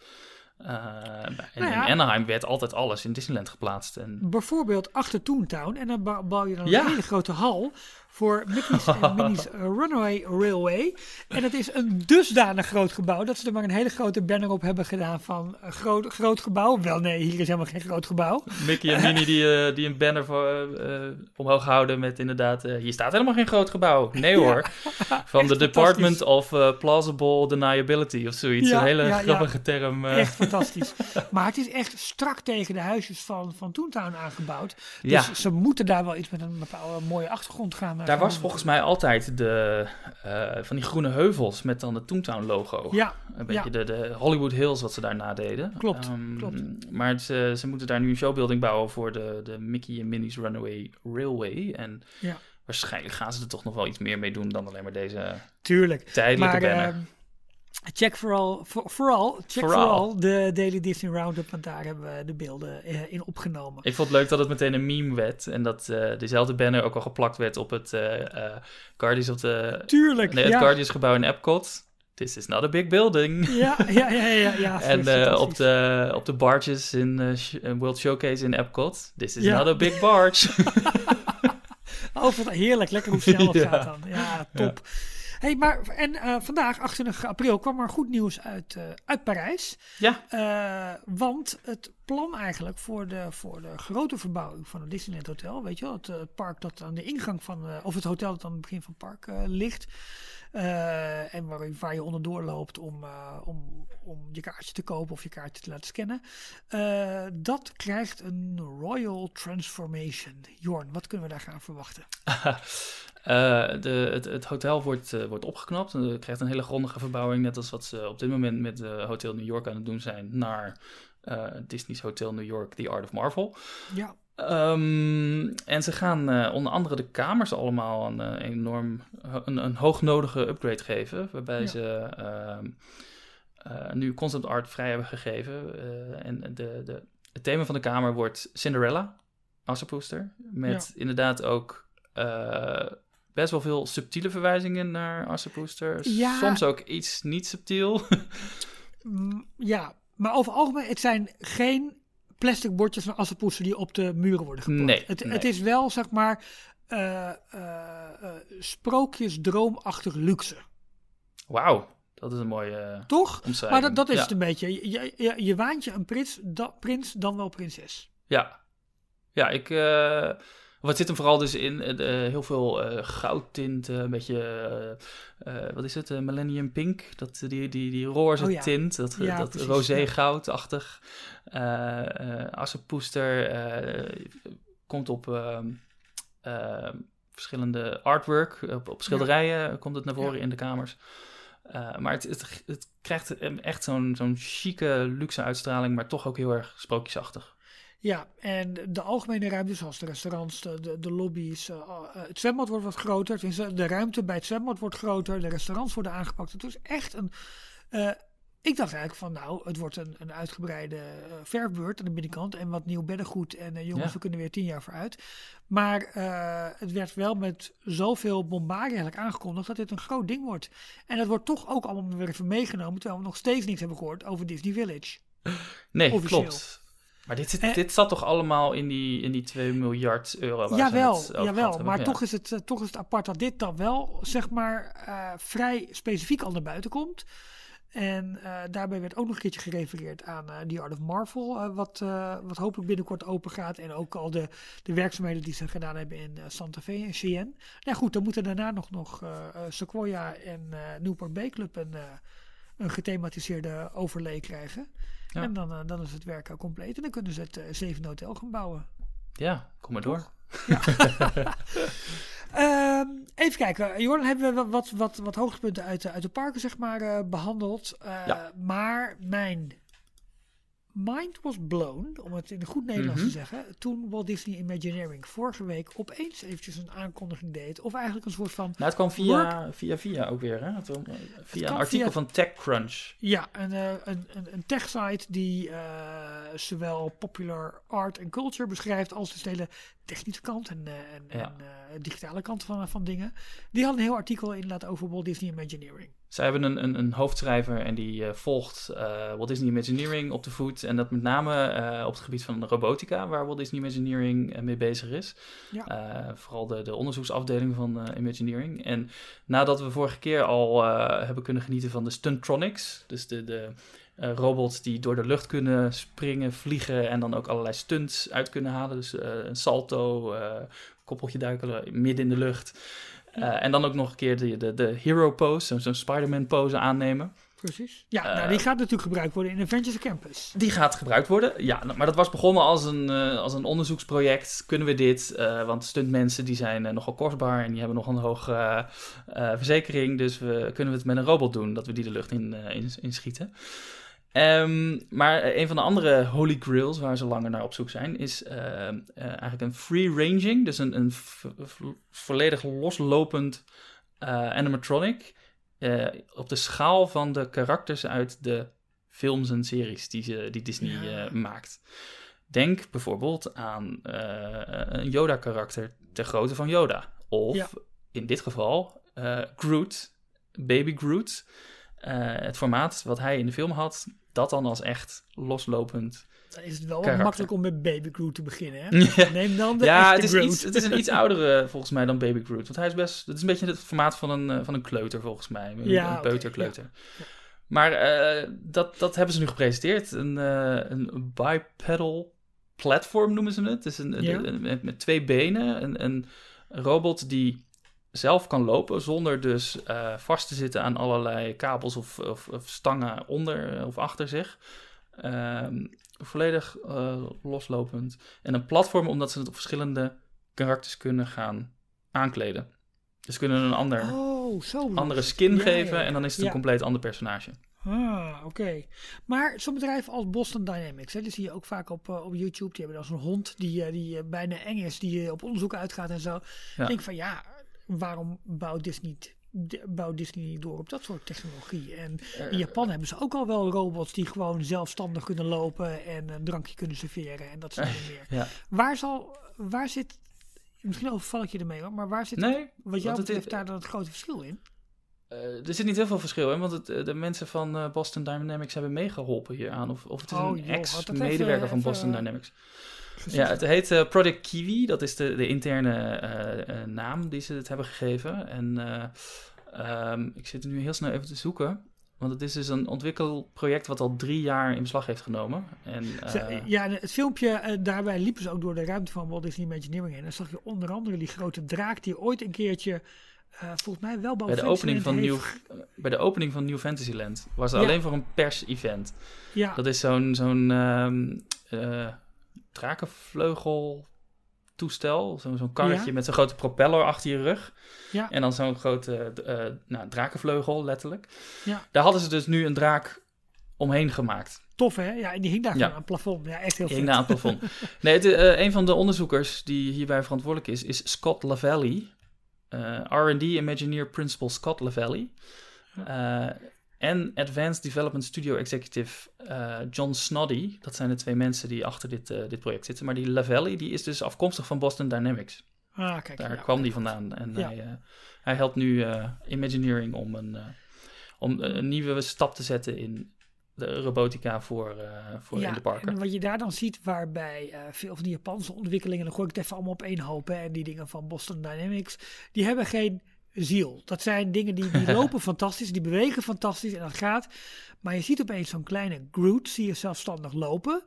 Eh, en Nou ja. in Anaheim werd altijd alles in Disneyland geplaatst. En Bijvoorbeeld achter Toontown en dan bouw je dan Ja. een hele grote hal voor Mickey's en Minnie's Runaway Railway. En het is een dusdanig groot gebouw dat ze er maar een hele grote banner op hebben gedaan van een groot, groot gebouw. Wel nee, hier is helemaal geen groot gebouw. Mickey en Minnie die, eh, die een banner voor, eh, eh, omhoog houden met inderdaad... eh, hier staat helemaal geen groot gebouw. Nee hoor. Van de Department of eh, Plausible Deniability of zoiets. Ja, een hele ja, ja. grappige term. eh. Echt fantastisch. Maar het is echt strak tegen de huisjes van, van Toontown aangebouwd. Dus ze moeten daar wel iets met een bepaalde mooie achtergrond gaan. Daar was volgens mij altijd de, eh, van die groene heuvels met dan de Toontown logo. Ja, Een beetje de, de Hollywood Hills wat ze daar nadeden. Klopt, Ehm, klopt. Maar ze, ze moeten daar nu een showbuilding bouwen voor de, de Mickey en Minnie's Runaway Railway. En Ja. waarschijnlijk gaan ze er toch nog wel iets meer mee doen dan alleen maar deze tuurlijk. tijdelijke Maar banner. Check vooral, voor- vooral, check Vooral. vooral de Daily Disney Roundup, want daar hebben we de beelden eh, in opgenomen. Ik vond het leuk dat het meteen een meme werd. En dat eh, dezelfde banner ook al geplakt werd op het eh, Guardians of the... Tuurlijk, Nee, het ja. Guardians gebouw in Epcot. This is not a big building. Ja, ja, ja, ja. ja En op, de, op de barges in World Showcase in Epcot. This is Ja. not a big barge. Oh, wat heerlijk. Lekker hoe snel het gaat dan. Ja, top. Hey, maar, en eh, vandaag, 28 april, kwam er goed nieuws uit, eh, uit Parijs. ja, Eh, want het plan eigenlijk voor de, voor de grote verbouwing van het Disneyland Hotel, weet je wel, het, het park dat aan de ingang van, of het hotel dat aan het begin van het park ligt. en waar, waar je onderdoor loopt om, om, om je kaartje te kopen of je kaartje te laten scannen. dat krijgt een Royal Transformation. Jorn, wat kunnen we daar gaan verwachten? Eh, de, het, het hotel wordt, eh, wordt opgeknapt. en Het krijgt een hele grondige verbouwing. Net als wat ze op dit moment met eh, Hotel New York aan het doen zijn. Naar Disney's Hotel New York, The Art of Marvel. Ja, Ehm, en ze gaan onder andere de kamers allemaal een enorm, een, een hoognodige upgrade geven. Waarbij Ja. ze ehm, eh, nu concept art vrij hebben gegeven. en de, de, het thema van de kamer wordt Cinderella, Assepoester. Met inderdaad ook best wel veel subtiele verwijzingen naar Assepoester. Ja. Soms ook iets niet subtiel. Mm, ja. maar over het algemeen, het zijn geen plastic bordjes van assenpoester die op de muren worden geplakt. Nee, het, nee. het is wel, zeg maar, eh eh eh, sprookjes droomachtig luxe. Wauw, dat is een mooie Toch? Maar dat, dat is Ja. het een beetje. Je, je, je, je waant je een prins, da- prins, dan wel prinses. Ja, ja ik. Wat zit hem vooral dus in? eh, eh, heel veel eh goudtint, een beetje. wat is het? Millennium Pink. Dat, die, die, die roze Oh ja. tint. Dat, Ja, dat ja. goudachtig. Assepoester eh, komt op ehm, eh, verschillende artwork. Op, op schilderijen komt het naar voren Ja. in de kamers. Maar het, het, het krijgt echt zo'n zo'n chique, luxe uitstraling, maar toch ook heel erg sprookjesachtig. Ja, en de algemene ruimte, zoals de restaurants, de, de, lobby's, eh, eh, het zwembad wordt wat groter. Tenminste, de ruimte bij het zwembad wordt groter, de restaurants worden aangepakt. Het is echt een. eh, ik dacht eigenlijk van, nou, het wordt een, een uitgebreide verfbeurt aan de binnenkant en wat nieuw beddengoed. En jongens, Ja. we kunnen weer tien jaar vooruit. Maar het werd wel met zoveel bombardie eigenlijk aangekondigd dat dit een groot ding wordt. En dat wordt toch ook allemaal weer even meegenomen, terwijl we nog steeds niks hebben gehoord over Disney Village. Nee, Officieel. klopt. Maar dit, zit, Eh, dit zat toch allemaal in die, in die 2 miljard euro waar ze Jawel, het jawel. hebben? Maar Ja. toch, is het, eh, toch is het apart dat dit dan wel, zeg maar, eh, vrij specifiek al naar buiten komt. En daarbij werd ook nog een keertje gerefereerd aan eh The Art of Marvel, wat, wat hopelijk binnenkort open gaat. En ook al de, de werkzaamheden die ze gedaan hebben in Santa Fe en Cheyenne. Nou goed, dan moeten daarna nog, nog Sequoia en Newport Bay Club een, een gethematiseerde overlay krijgen. Ja. En dan, eh, dan is het werk eh, compleet. En dan kunnen ze het eh, zevende hotel gaan bouwen. Ja, kom maar door. Ehm, even kijken, Jordan, hebben we wat, wat, wat hoogtepunten uit, de- uit de parken zeg maar, eh, behandeld. Eh, Ja. Maar mijn mind was blown, om het in goed Nederlands Mhm. te zeggen, toen Walt Disney Imagineering vorige week opeens eventjes een aankondiging deed. Of eigenlijk een soort van, Nou, het kwam via, via, via ook weer, hè? Het, eh, Via een artikel via- van TechCrunch. ja, een, eh, een, een, een tech-site die eh, zowel popular art en culture beschrijft als dus de hele technische kant en, en, Ja. en digitale kant van, van dingen. Die had een heel artikel inderdaad over Walt Disney Imagineering. Zij hebben een, een, een hoofdschrijver en die eh, volgt eh, Walt Disney Imagineering op de voet. En dat met name eh, op het gebied van robotica, waar Walt Disney Imagineering mee bezig is. Ja. Vooral de, de onderzoeksafdeling van Imagineering. En nadat we vorige keer al hebben kunnen genieten van de Stuntronics, dus de, de robots die door de lucht kunnen springen, vliegen en dan ook allerlei stunts uit kunnen halen. Dus een salto, koppeltje duiken midden in de lucht. Eh, en dan ook nog een keer de, de, de hero pose, zo'n Spider-Man pose aannemen. Precies. Ja, Eh, nou, die gaat natuurlijk gebruikt worden in Avengers Campus. Die gaat gebruikt worden. Ja, nou, maar dat was begonnen als een, eh, als een onderzoeksproject. Kunnen we dit? Eh, want stuntmensen die zijn nogal kostbaar en die hebben nog een hoge verzekering. Dus we, kunnen we het met een robot doen, dat we die de lucht in, in, in schieten. Ehm, maar eh, een van de andere holy grails waar ze langer naar op zoek zijn, is eh, eh, eigenlijk een free ranging. Dus een, een volledig loslopend animatronic. op de schaal van de karakters uit de films en series die, ze, die Disney Ja. maakt. Denk bijvoorbeeld aan een Yoda-karakter ter grootte van Yoda. Of Ja. in dit geval Groot, Baby Groot. Eh, het formaat wat hij in de film had, dat dan als echt loslopend. Dan is het wel Karakter. makkelijk om met Baby Groot te beginnen. Hè? Ja. Neem dan de Ja, het is, Groot. iets, het is een iets oudere volgens mij dan Baby Groot. Want hij is best. Het is een beetje het formaat van een, eh, van een kleuter volgens mij. Een, Ja, een peuterkleuter. Maar eh, dat, dat hebben ze nu gepresenteerd. Een, een bipedal platform noemen ze het. Dus een, een- Ja. een- met, met twee benen. Een, een robot die zelf kan lopen zonder dus eh, vast te zitten aan allerlei kabels of, of, of stangen onder of achter zich. Ehm, volledig eh, loslopend. En een platform omdat ze het op verschillende karakters kunnen gaan aankleden. Dus ze kunnen een ander, Oh, zo andere skin Ja, geven ja, en dan is het een Ja. compleet ander personage. Ah, oké. Maar zo'n bedrijf als Boston Dynamics, hè, die zie je ook vaak op, eh, op YouTube. Die hebben dan zo'n hond die, eh, die eh, bijna eng is, die eh, op onderzoek uitgaat en zo. Ik denk van ja, waarom bouwt Disney, bouwt Disney niet door op dat soort technologie? En in Japan hebben ze ook al wel robots die gewoon zelfstandig kunnen lopen en een drankje kunnen serveren en dat soort dingen meer. Ja. Waar, zal, waar zit, misschien overval ik je ermee hoor, maar waar zit Nee, wat jou want het betreft daar dan het grote verschil in? Eh, er zit niet heel veel verschil in, want het, eh, de mensen van eh, Boston Dynamics hebben meegeholpen hieraan. Of, of het is Oh, een ex-medewerker van Boston eh, Dynamics. Ja, het heet eh, Project Kiwi. Dat is de, de interne eh, eh, naam die ze het hebben gegeven. En eh, ehm, ik zit er nu heel snel even te zoeken. Want het is dus een ontwikkelproject wat al drie jaar in beslag heeft genomen. En, ja, het filmpje, daarbij liepen ze ook door de ruimte van Walt Disney Imagineering heen. En dan zag je onder andere die grote draak die ooit een keertje, volgens mij wel bij, de opening van New, bij de opening van New Fantasyland was het Ja. alleen voor een pers-event. Ja, Dat is zo'n zo'n ehm, eh, drakenvleugel toestel. Zo, zo'n karretje Ja. met zo'n grote propeller achter je rug. ja, En dan zo'n grote eh, nou, drakenvleugel, letterlijk. Ja. Daar hadden ze dus nu een draak omheen gemaakt. tof hè? Ja, en die hing daar Ja. aan het plafond. Ja, echt heel vet. hing aan het plafond. Nee, het, eh, een van de onderzoekers die hierbij verantwoordelijk is, is Scott Lavelli. Eh, R&D Imagineer Principal Scott Lavelli. Eh, en Advanced Development Studio Executive eh, John Snoddy. Dat zijn de twee mensen die achter dit, eh, dit project zitten. Maar die Lavelli die is dus afkomstig van Boston Dynamics. Ah, kijk. Daar ja. kwam die vandaan. En Ja. hij, eh, hij helpt nu Imagineering om, een, om een nieuwe stap te zetten in de robotica voor, voor in de parken. En wat je daar dan ziet, waarbij veel van die Japanse ontwikkelingen, dan gooi ik het even allemaal op één hoop, hè, en die dingen van Boston Dynamics, die hebben geen ziel. Dat zijn dingen die, die lopen fantastisch, die bewegen fantastisch en dat gaat. Maar je ziet opeens zo'n kleine Groot, zie je zelfstandig lopen.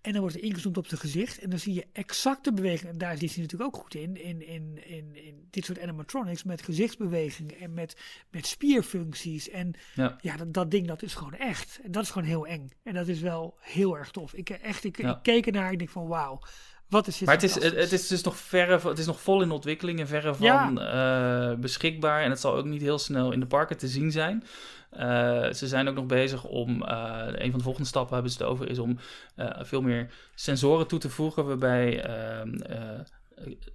En dan wordt er ingezoomd op zijn gezicht. En dan zie je exacte bewegingen. En daar is Disney natuurlijk ook goed in. In, in, in, in dit soort animatronics. Met gezichtsbewegingen. En met, met spierfuncties. En Ja. ja, dat, dat ding dat is gewoon echt. En dat is gewoon heel eng. En dat is wel heel erg tof. Ik, echt, ik, Ja. ik keek ernaar. Ik denk van wauw. Wat is dit Maar het is, het, is dus nog verre, het is nog vol in ontwikkeling en verre van eh, beschikbaar. En het zal ook niet heel snel in de parken te zien zijn. Eh, ze zijn ook nog bezig om, eh, een van de volgende stappen hebben ze het over, is om veel meer sensoren toe te voegen. Waarbij ehm, eh,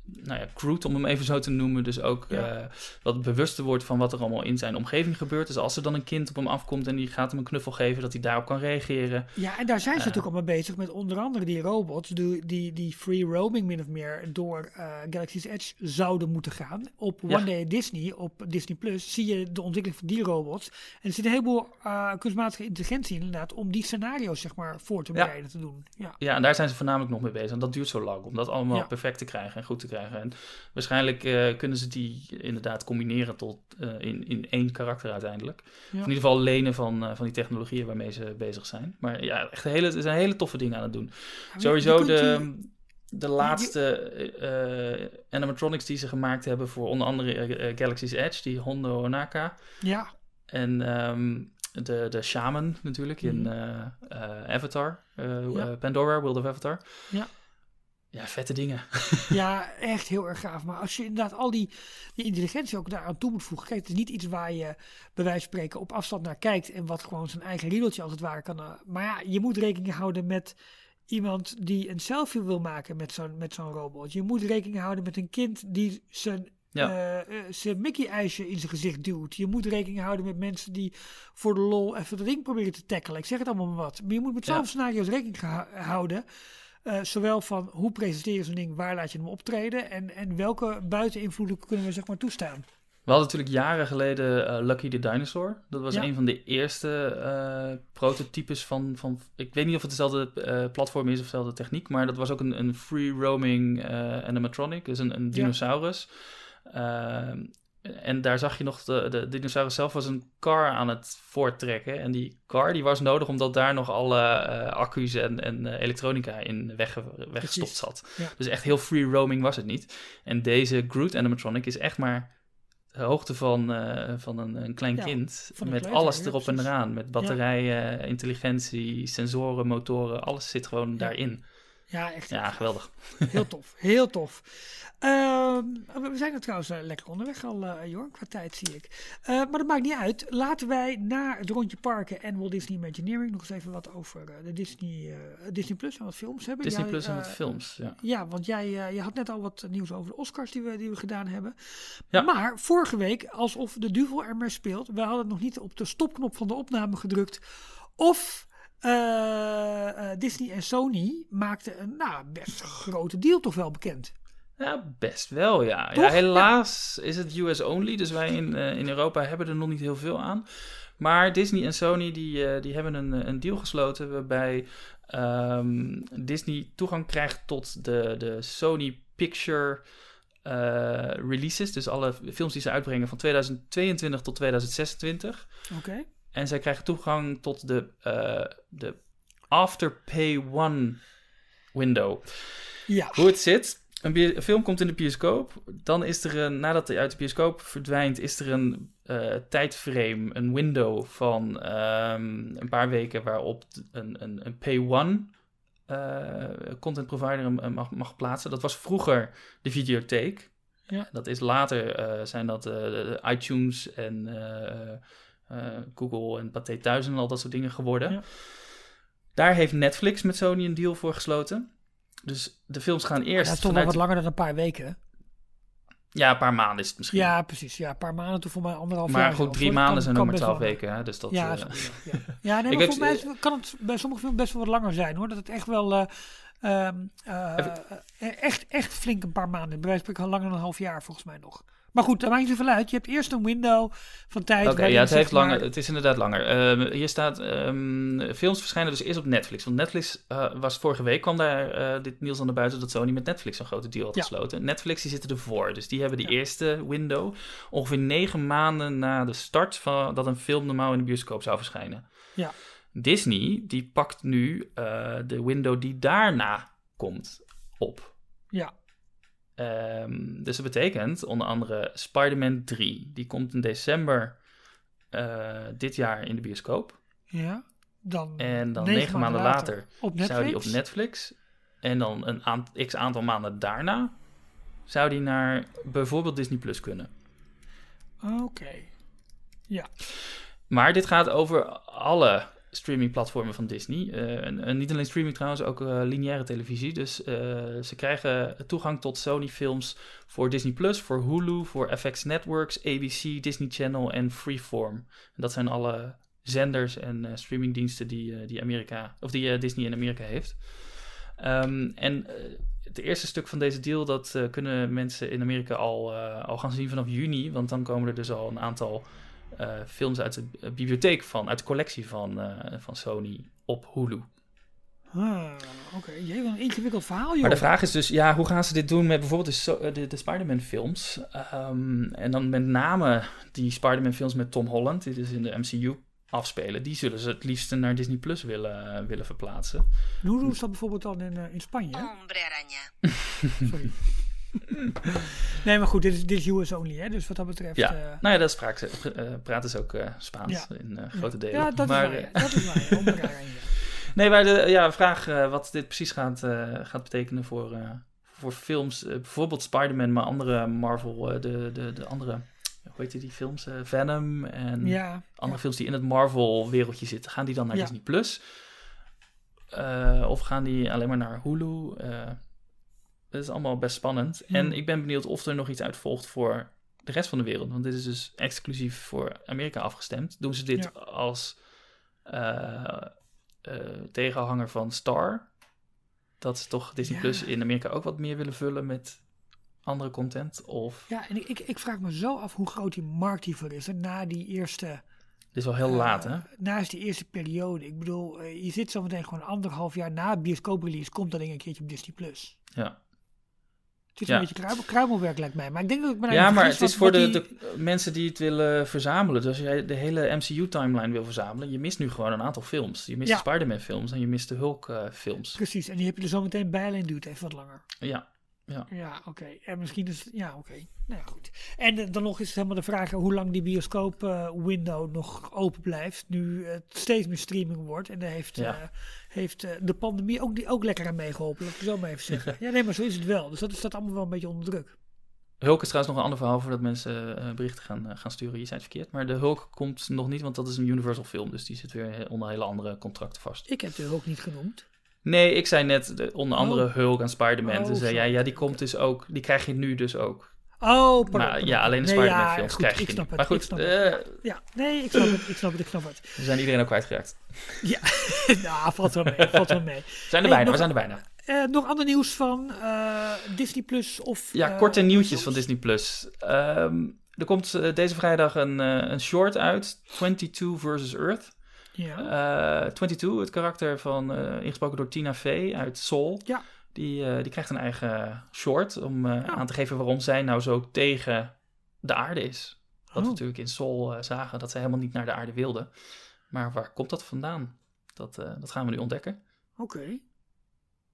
nou ja, Groot, om hem even zo te noemen. Dus ook Ja. eh, wat bewuster wordt van wat er allemaal in zijn omgeving gebeurt. Dus als er dan een kind op hem afkomt en die gaat hem een knuffel geven, dat hij daarop kan reageren. Ja, en daar zijn ze Eh. natuurlijk allemaal bezig met onder andere die robots, die, die, die free roaming min of meer door eh, Galaxy's Edge zouden moeten gaan. Op Ja. One Day Disney, op Disney Plus, zie je de ontwikkeling van die robots. En er zit een heleboel eh, kunstmatige intelligentie in, inderdaad, om die scenario's zeg maar voor te Ja. bereiden te doen. Ja. Ja, en daar zijn ze voornamelijk nog mee bezig. En dat duurt zo lang om dat allemaal Ja. perfect te krijgen en goed te krijgen. En waarschijnlijk eh, kunnen ze die inderdaad combineren tot eh, in, in één karakter uiteindelijk. Of in ieder geval lenen van, eh, van die technologieën waarmee ze bezig zijn. Maar ja, echt hele, er zijn hele toffe dingen aan het doen. Sowieso de, de laatste animatronics die ze gemaakt hebben voor onder andere Galaxy's Edge, die Hondo Onaka. ja, En ehm, de, de Shaman natuurlijk in Mhm. Avatar, Ja. Pandora, World of Avatar. Ja. Ja, vette dingen. Ja, echt heel erg gaaf. Maar als je inderdaad al die, die intelligentie ook daaraan toe moet voegen. Kijk, het is niet iets waar je bij wijze van spreken op afstand naar kijkt. En wat gewoon zijn eigen riedeltje als het ware kan. eh, Maar ja, je moet rekening houden met iemand die een selfie wil maken met zo'n met zo'n robot. Je moet rekening houden met een kind die zijn, Ja. eh, eh, zijn Mickey-ijsje in zijn gezicht duwt. Je moet rekening houden met mensen die voor de lol even dat ding proberen te tackelen. Ik zeg het allemaal maar wat. Maar je moet met Ja. zoveel scenario's rekening houden. Eh, zowel van hoe presenteer je zo'n ding, waar laat je hem optreden en, en welke buiteninvloeden kunnen we zeg maar toestaan. We hadden natuurlijk jaren geleden eh, Lucky the Dinosaur. Dat was Ja. een van de eerste eh, prototypes van, van... Ik weet niet of het dezelfde platform is of dezelfde techniek, maar dat was ook een, een free roaming animatronic, dus een, een dinosaurus. Ehm, en daar zag je nog, de, de dinosaurus zelf was een car aan het voorttrekken. En die car die was nodig omdat daar nog alle eh, accu's en, en eh, elektronica in wegge- weggestopt zat. Ja. Dus echt heel free roaming was het niet. En deze Groot animatronic is echt maar de hoogte van, eh, van een, een klein Ja, kind. een met kleuter, alles ja, erop en eraan. Met batterijen, intelligentie, sensoren, motoren. Alles zit gewoon daarin. Ja, echt Ja, geweldig. heel tof. Heel tof. Ehm, we zijn er trouwens eh, lekker onderweg al, Jorn, qua tijd zie ik. Eh, maar dat maakt niet uit. Laten wij na het rondje parken en Walt Disney Imagineering nog eens even wat over de Disney, Disney Plus en wat films hebben. Disney Jij, Plus en wat films, ja. Ja, want jij je had net al wat nieuws over de Oscars die we, die we gedaan hebben. Ja. Maar vorige week, alsof de duvel er maar speelt, we hadden nog niet op de stopknop van de opname gedrukt. Of Disney en Sony maakten een nou, best grote deal toch wel bekend. Ja, best wel, ja. Ja helaas is het US only, dus wij in, eh, in Europa hebben er nog niet heel veel aan. Maar Disney en Sony die, eh, die hebben een, een deal gesloten waarbij ehm, Disney toegang krijgt tot de, de Sony Picture eh, releases. Dus alle films die ze uitbrengen van 2022 tot 2026. Oké. En zij krijgen toegang tot de, eh, de Afterpay One window. Ja. Hoe het zit. Een, een film komt in de bioscoop. Dan is er een, nadat hij uit de bioscoop verdwijnt, is er een eh, tijdframe, een window van ehm, een paar weken waarop een, een, een Pay One eh, content provider hem, mag, mag plaatsen. Dat was vroeger de videotheek. Ja. Dat is later zijn dat de iTunes en Google en Pathé Thuis en al dat soort dingen geworden. Ja. Daar heeft Netflix met Sony een deal voor gesloten. Dus de films gaan eerst Dat is toch wel wat langer dan een paar weken. Ja, een paar maanden is het misschien. Ja, precies. Ja, een paar maanden toen voor mij anderhalf jaar. maar goed, drie maanden Kan- zijn ook maar twaalf weken. Hè? Dus dat, Ja, eh, ja. ja nee, maar voor mij kan het bij sommige films best wel wat langer zijn hoor. Dat het echt wel eh, eh, eh, echt, echt flink een paar maanden. Bij wijze van al langer dan een half jaar volgens mij nog. Maar goed, daar maakt niet zoveel uit. Je hebt eerst een window van tijd. Oké, ja, het, heeft maar- langer, het is inderdaad langer. Ehm, hier staat, ehm, films verschijnen dus eerst op Netflix. Want Netflix eh, was vorige week, kwam daar eh, dit nieuws aan de buiten dat Sony met Netflix een grote deal had Ja. gesloten. Netflix die zitten ervoor, dus die hebben die Ja. eerste window ongeveer negen maanden na de start van dat een film normaal in de bioscoop zou verschijnen. Ja. Disney, die pakt nu eh, de window die daarna komt op. Ja, Ehm, dus dat betekent onder andere Spider-Man 3. Die komt in december eh, dit jaar in de bioscoop. ja. Dan En dan negen, maanden later, op zou die op Netflix. En dan een aant- x aantal maanden daarna zou die naar bijvoorbeeld Disney Plus kunnen. Oké. Ja, Maar dit gaat over alle streamingplatformen van Disney. Eh, en, niet alleen streaming trouwens, ook eh, lineaire televisie. Dus eh, ze krijgen toegang tot Sony films voor Disney Plus, voor Hulu, voor FX Networks, ABC, Disney Channel en Freeform. En dat zijn alle zenders en streamingdiensten die, die, Amerika, of die Disney in Amerika heeft. Ehm, en het eerste stuk van deze deal, dat kunnen mensen in Amerika al, al gaan zien vanaf juni. Want dan komen er dus al een aantal films uit de eh, bibliotheek van, uit de collectie van, eh, van Sony op Hulu. Ah, Oké, je hebt een ingewikkeld verhaal, joh. Maar de vraag is dus, ja, hoe gaan ze dit doen met bijvoorbeeld de, eh, de, de Spider-Man films? Ehm, en dan met name die Spider-Man films met Tom Holland, die dus in de MCU afspelen. Die zullen ze het liefst naar Disney Plus willen, eh, willen verplaatsen. En Hoe doen ze dat bijvoorbeeld dan in, eh, in Spanje? Hombre araña. Sorry. nee, maar goed, dit is, dit is US only, hè? Dus wat dat betreft... Ja, eh, nou ja, dat spraak ze, eh, praten ze ook eh, Spaans in grote delen. ja, dat maar, is waar. Dat is waar. om elkaar heen, ja. Nee, maar de ja, vraag wat dit precies gaat, gaat betekenen voor, voor films. bijvoorbeeld Spider-Man, maar andere Marvel, de, de, de andere, hoe heet die, die films? Venom en Ja, andere films die in het Marvel-wereldje zitten. Gaan die dan naar Ja. Disney Plus? Of gaan die alleen maar naar Hulu? Eh, dat is allemaal best spannend. Hmm. En ik ben benieuwd of er nog iets uitvolgt voor de rest van de wereld. Want dit is dus exclusief voor Amerika afgestemd. Doen ze dit Ja. als eh, eh, tegenhanger van Star? Dat ze toch Disney Ja. Plus in Amerika ook wat meer willen vullen met andere content? Of ja en ik, ik, ik vraag me zo af hoe groot die markt hiervoor is. hè, Na die eerste... dit is wel heel laat, hè? eh, Naast die eerste periode. Ik bedoel, je zit zo meteen gewoon anderhalf jaar na bioscooprelease. Komt dat ding een keertje op Disney+. Plus. Ja. Het is Ja. een beetje kruimel, kruimelwerk lijkt mij. Maar ik denk dat ik me Ja, maar het is voor de, die- de mensen die het willen verzamelen. Dus als jij de hele MCU-timeline wil verzamelen, je mist nu gewoon een aantal films. Je mist Ja. de Spider-Man-films en je mist de Hulk-films. Precies, en die heb je er zo meteen bij, alleen duurt even wat langer. ja. Ja, oké. En misschien is ja, oké. Nou ja, goed. En eh, dan nog is het helemaal de vraag hoe lang die bioscoop-window nog open blijft. Nu het steeds meer streaming wordt. En daar heeft, Ja. eh, heeft eh, de pandemie ook, die, ook lekker aan meegeholpen. Laat ik zo maar even zeggen. ja, nee, maar zo is het wel. Dus dat staat allemaal wel een beetje onder druk. Hulk is trouwens nog een ander verhaal voordat mensen eh, berichten gaan, eh, gaan sturen. Je zei het verkeerd. Maar de Hulk komt nog niet, want dat is een Universal film. Dus die zit weer onder hele andere contracten vast. Ik heb de ook niet genoemd. Nee, ik zei net de, onder andere Oh. Hulk en Spider-Man. Oh, Toen zei jij, ja, die komt dus ook. Die krijg je nu dus ook. Oh, pardon, maar pardon. ja, alleen de Nee, Spider-Man ja, films goed, krijg je ik snap het, Maar ik goed, het. eh, Ja, nee, ik snap het, ik snap het, ik snap het. we zijn iedereen ook kwijtgeraakt. Ja, nou, valt wel mee, valt wel mee. We zijn er Hey, bijna, we nog- zijn er bijna. Eh, nog ander nieuws van eh, Disney Plus of... Ja, eh, korte nieuwtjes van Disney Plus. Ehm, er komt eh, deze vrijdag een, eh, een short uit, 22 versus Earth. Ja. Eh 22, het karakter van, eh, ingesproken door Tina Fey uit Soul. Ja. Die, eh, die krijgt een eigen short om eh, Ja. aan te geven waarom zij nou zo tegen de aarde is. Wat we Oh. natuurlijk in Soul eh, zagen, dat zij helemaal niet naar de aarde wilde. Maar waar komt dat vandaan? Dat, eh, dat gaan we nu ontdekken. Oké.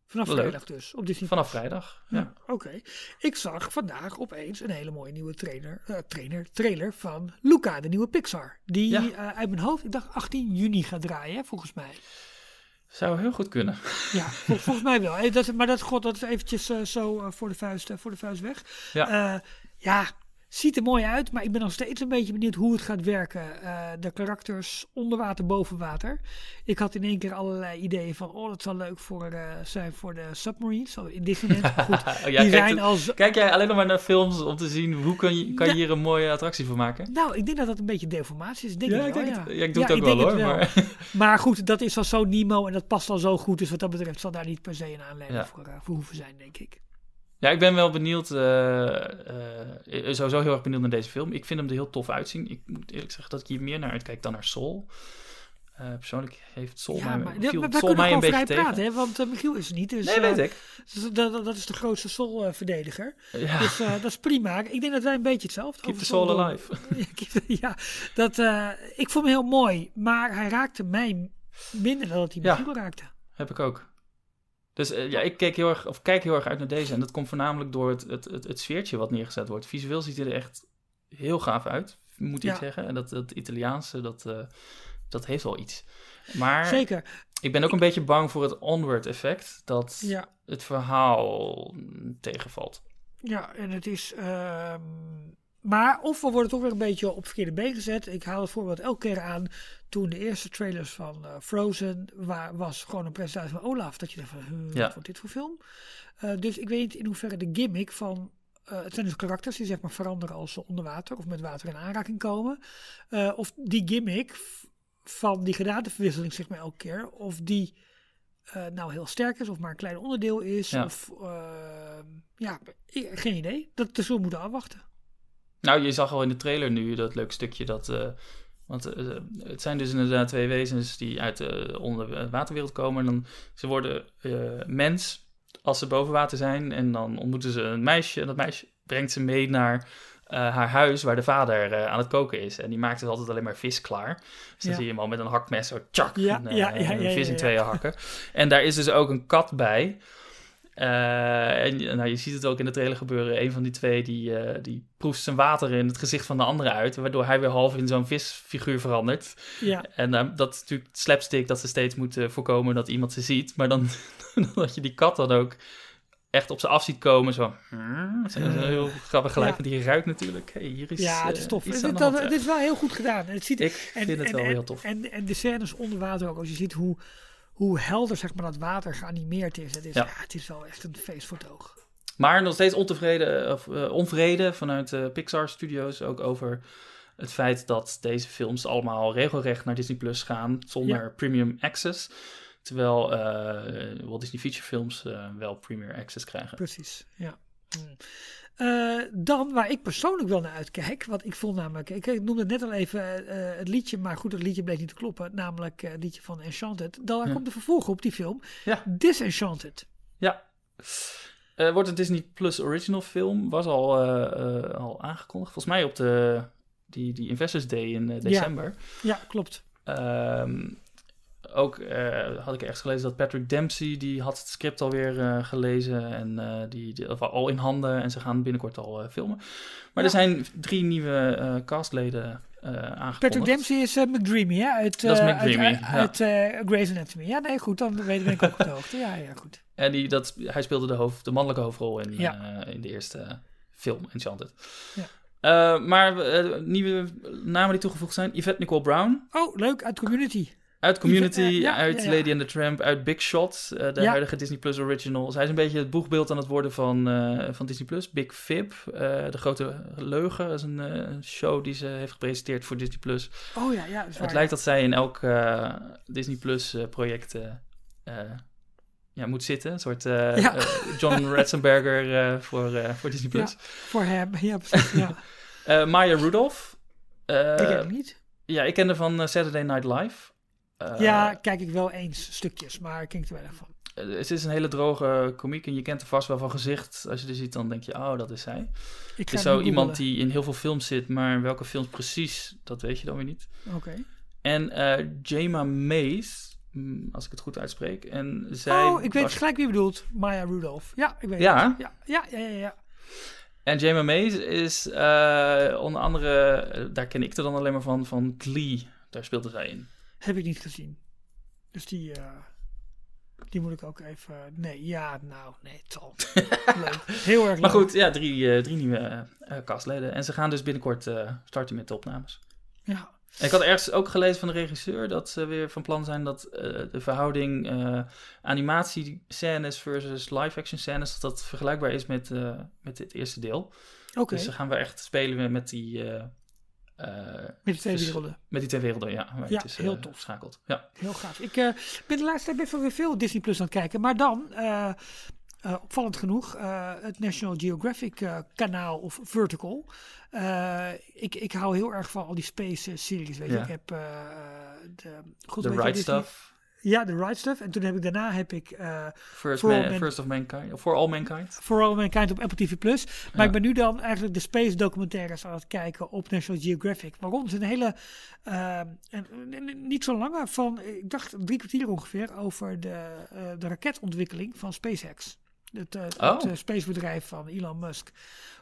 Vanaf Leuk. vrijdag dus, op Disney Vanaf vrijdag. Ja. Ja, oké. Ik zag vandaag opeens een hele mooie nieuwe trainer, eh, trainer, trailer van Luca, de nieuwe Pixar. Die Ja. eh, uit mijn hoofd, ik dacht 18 juni gaat draaien, volgens mij. Zou heel goed kunnen. Ja, vol- volgens mij wel. Eh, dat, is- maar dat, god, dat is eventjes zo voor, de vuist, voor de vuist weg. Ja. Ja, ziet er mooi uit, maar ik ben nog steeds een beetje benieuwd hoe het gaat werken. Eh, de karakters onder water, boven water. Ik had in één keer allerlei ideeën van, oh, dat zal leuk voor, eh, zijn voor de submarines zo in Disneyland. Goed, Oh, ja, die kijk, zijn het- als... Kijk jij alleen nog maar naar films om te zien hoe kan je, kan je hier een mooie attractie van maken? Nou, ik denk dat dat een beetje deformatie is. Denk Ja, ik, wel, denk ja. het- ja, ik doe het ook wel, hoor, maar- Maar goed, dat is al zo Nemo en dat past al zo goed. Dus wat dat betreft zal daar niet per se een aanleiding voor, eh, voor hoeven zijn, denk ik. Ja, ik ben wel benieuwd. eh, sowieso heel erg benieuwd naar deze film. Ik vind hem er heel tof uitzien. Ik moet eerlijk zeggen dat ik hier meer naar uitkijk dan naar Soul. Eh, persoonlijk heeft Soul ja, mij, maar viel Soul kunnen mij een beetje tegen. praten, hè, want Michiel is er niet. Dus, nee, weet ik. dus dat, dat is de grootste Soul-verdediger. Ja, Dus dat is prima. Ik denk dat wij een beetje hetzelfde keep over the doen. alive. Ja, keep- ja, dat, ik vond hem heel mooi, maar hij raakte mij minder dan dat hij. Michiel raakte. Heb ik ook. Dus eh, ja, ik keek heel erg, of kijk heel erg uit naar deze. En dat komt voornamelijk door het, het, het, het sfeertje wat neergezet wordt. Visueel ziet hij er echt heel gaaf uit, moet ik Ja. zeggen. En dat, dat Italiaanse, dat, eh, dat heeft wel iets. Maar Zeker. ik ben ook een beetje bang voor het onward effect. Dat Ja. het verhaal tegenvalt. Ja, en het is. ehm, maar of we worden toch weer een beetje op verkeerde been gezet. Ik haal het voorbeeld elke keer aan. Toen de eerste trailers van eh, Frozen waar, was gewoon een presentatie van Olaf. Dat je dacht van, Ja. wat wordt dit voor film? Eh, dus ik weet niet in hoeverre de gimmick van... eh, het zijn dus karakters die zeg maar veranderen als ze onder water of met water in aanraking komen. Of die gimmick van die gedaanteverwisseling zeg maar elke keer. Of die nou heel sterk is of maar een klein onderdeel is. Ja. Of eh, ja, geen idee. Dat zullen we moeten afwachten. Nou, je zag al in de trailer nu dat leuke stukje dat. eh, want eh, het zijn dus inderdaad twee wezens die uit de onderwaterwereld komen. En dan, ze worden eh, mens als ze boven water zijn. En dan ontmoeten ze een meisje. En dat meisje brengt ze mee naar haar huis waar de vader aan het koken is. En die maakt dus altijd alleen maar vis klaar. Dus dan Ja. zie je hem al met een hakmes zo tjak, Ja, een ja, vis in tweeën hakken. En daar is dus ook een kat bij. Eh, en je- nou, je ziet het ook in de trailer gebeuren. Een van die twee die, eh, die proeft zijn water in het gezicht van de andere uit. Waardoor hij weer half in zo'n visfiguur verandert. Ja, En eh, dat is natuurlijk slapstick dat ze steeds moeten voorkomen dat iemand ze ziet. Maar dan dat je die kat dan ook echt op ze af ziet komen. Zo, hmm, dat is heel grappig geluid. Ja. Want die ruikt natuurlijk. Hey, hier is, ja het is tof. iets Het, aan de dat- ja. is wel heel goed gedaan. Het ziet, Ik en, vind het en- wel en- heel tof. En, en de scènes onder water ook. Als je ziet hoe, hoe helder zeg maar, dat water geanimeerd is. Het is, ja. Het is wel echt een feest voor het oog. Maar nog steeds ontevreden, of eh, onvrede vanuit eh, Pixar Studios ook over het feit dat deze films allemaal regelrecht naar Disney Plus gaan zonder premium access. Terwijl eh Walt Disney Feature films wel premier access krijgen. Precies, ja. Eh, dan waar ik persoonlijk wel naar uitkijk, wat ik vond namelijk, ik, ik noemde net al even eh, het liedje, maar goed, het liedje bleek niet te kloppen, namelijk eh, het liedje van Enchanted. Dan Ja. komt de vervolg op die film, Ja. Disenchanted. Ja. Eh, wordt een Disney Plus original film. Was al, eh, eh, al aangekondigd. Volgens mij op de, die, die Investors Day in eh, december. Ja, klopt. Ehm, ook eh, had ik ergens gelezen dat Patrick Dempsey, die had het script alweer eh gelezen en eh, die, die al in handen en ze gaan binnenkort al filmen. Maar er zijn drie nieuwe castleden aangekondigd. Patrick Dempsey is uh, McDreamy, hè? Uit, Dat is McDreamy, uit, ja. uit, Grey's Anatomy. Ja, nee, goed, dan weet ik ook op de hoogte. Ja, ja, goed. En die, dat, hij speelde de, hoofd, de mannelijke hoofdrol in, Ja. in de eerste film, Enchanted. Ja. Maar nieuwe namen die toegevoegd zijn, Yvette Nicole Brown. Oh, leuk, uit Community. Uit Community, ja, uit. Lady and the Tramp, uit Big Shot, eh, de huidige Disney Plus original. Zij is een beetje het boegbeeld aan het worden van, eh, van Disney Plus. Big Fib, eh, de grote leugen, dat is een show die ze heeft gepresenteerd voor Disney Plus. Oh ja, ja, waar. Het lijkt dat zij in elk Disney Plus project ja, moet zitten. Een soort Ja. John Ratzenberger voor, voor Disney Plus. Voor hem, ja, precies. Ja. Maya Rudolph. Ik ken hem niet. ja, ik kende van Saturday Night Live. Eh, ja, kijk ik wel eens stukjes, maar ik ken er weinig van. Eh, Het is een hele droge komiek en je kent haar vast wel van gezicht. Als je er ziet, dan denk je, oh, dat is zij. Ik is zo iemand die in heel veel films zit, maar welke films precies, dat weet je dan weer niet. Oké. En eh Jema Mays, mm, als ik het goed uitspreek. En zij Oh, ik weet was- gelijk wie je bedoelt. Maya Rudolph. Ja, ik weet Ja? het. Ja, ja, ja, ja. ja. En Jema Mays is onder andere, daar ken ik er dan alleen maar van, van Glee. Daar speelde zij in. Heb ik niet gezien. Dus die, eh, die moet ik ook even... Nee, ja, nou, nee, het zal. leuk. Heel erg leuk. Maar goed, ja, drie, eh, drie nieuwe eh, castleden. En ze gaan dus binnenkort starten met de opnames. Ja. Ik had ergens ook gelezen van de regisseur dat ze weer van plan zijn dat de verhouding eh animatiescènes versus live-action scènes, dat dat vergelijkbaar is met, met het eerste deel. Oké, Dus ze gaan we echt spelen met die, eh, met de twee vers- werelden. met die twee werelden, ja. Ja, het is, heel eh, tof. Geschakeld. Ja. Heel gaaf. Ik eh, ben de laatste tijd best wel weer veel Disney Plus aan het kijken. Maar dan, opvallend genoeg, het National Geographic kanaal of Vertical. Ik, ik hou heel erg van al die space series. Weet je. Ja. Ik heb de, The je, Right Stuff, Ja, The Right Stuff. En toen heb ik daarna heb ik eh First, Man- Man- First of Mankind, of For All Mankind. For All Mankind op Apple TV+. Plus. Maar Ja. ik ben nu dan eigenlijk de space documentaires aan het kijken op National Geographic. Waarom? Het is een hele, eh, een- een- niet zo lange, van ik dacht drie kwartier ongeveer, over de, eh, de raketontwikkeling van SpaceX. Het, eh, Oh. het eh, spacebedrijf van Elon Musk.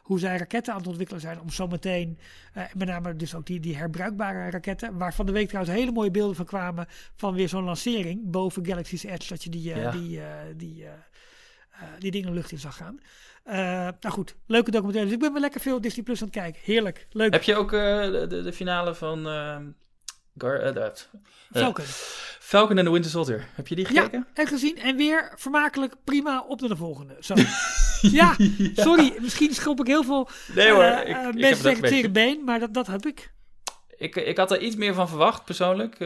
Hoe zij raketten aan het ontwikkelen zijn om zometeen, eh met name dus ook die, die herbruikbare raketten, waar van de week trouwens hele mooie beelden van kwamen van weer zo'n lancering boven Galaxy's Edge, dat je die, Ja. die, die die dingen de lucht in zag gaan. Nou goed, leuke documentaire. Dus ik ben wel lekker veel Disney Plus aan het kijken. Heerlijk, leuk. Heb je ook de, de, de finale van ehm, Gar- eh, Falcon. Falcon en the Winter Soldier? Heb je die gekeken? Ja, en gezien. En weer vermakelijk, prima, op naar de volgende. Zo. ja, sorry, misschien schop ik heel veel Nee hoor, eh, ik, ik heb mensen tegen het beetje. been, maar dat, dat heb ik. Ik, ik had er iets meer van verwacht, persoonlijk,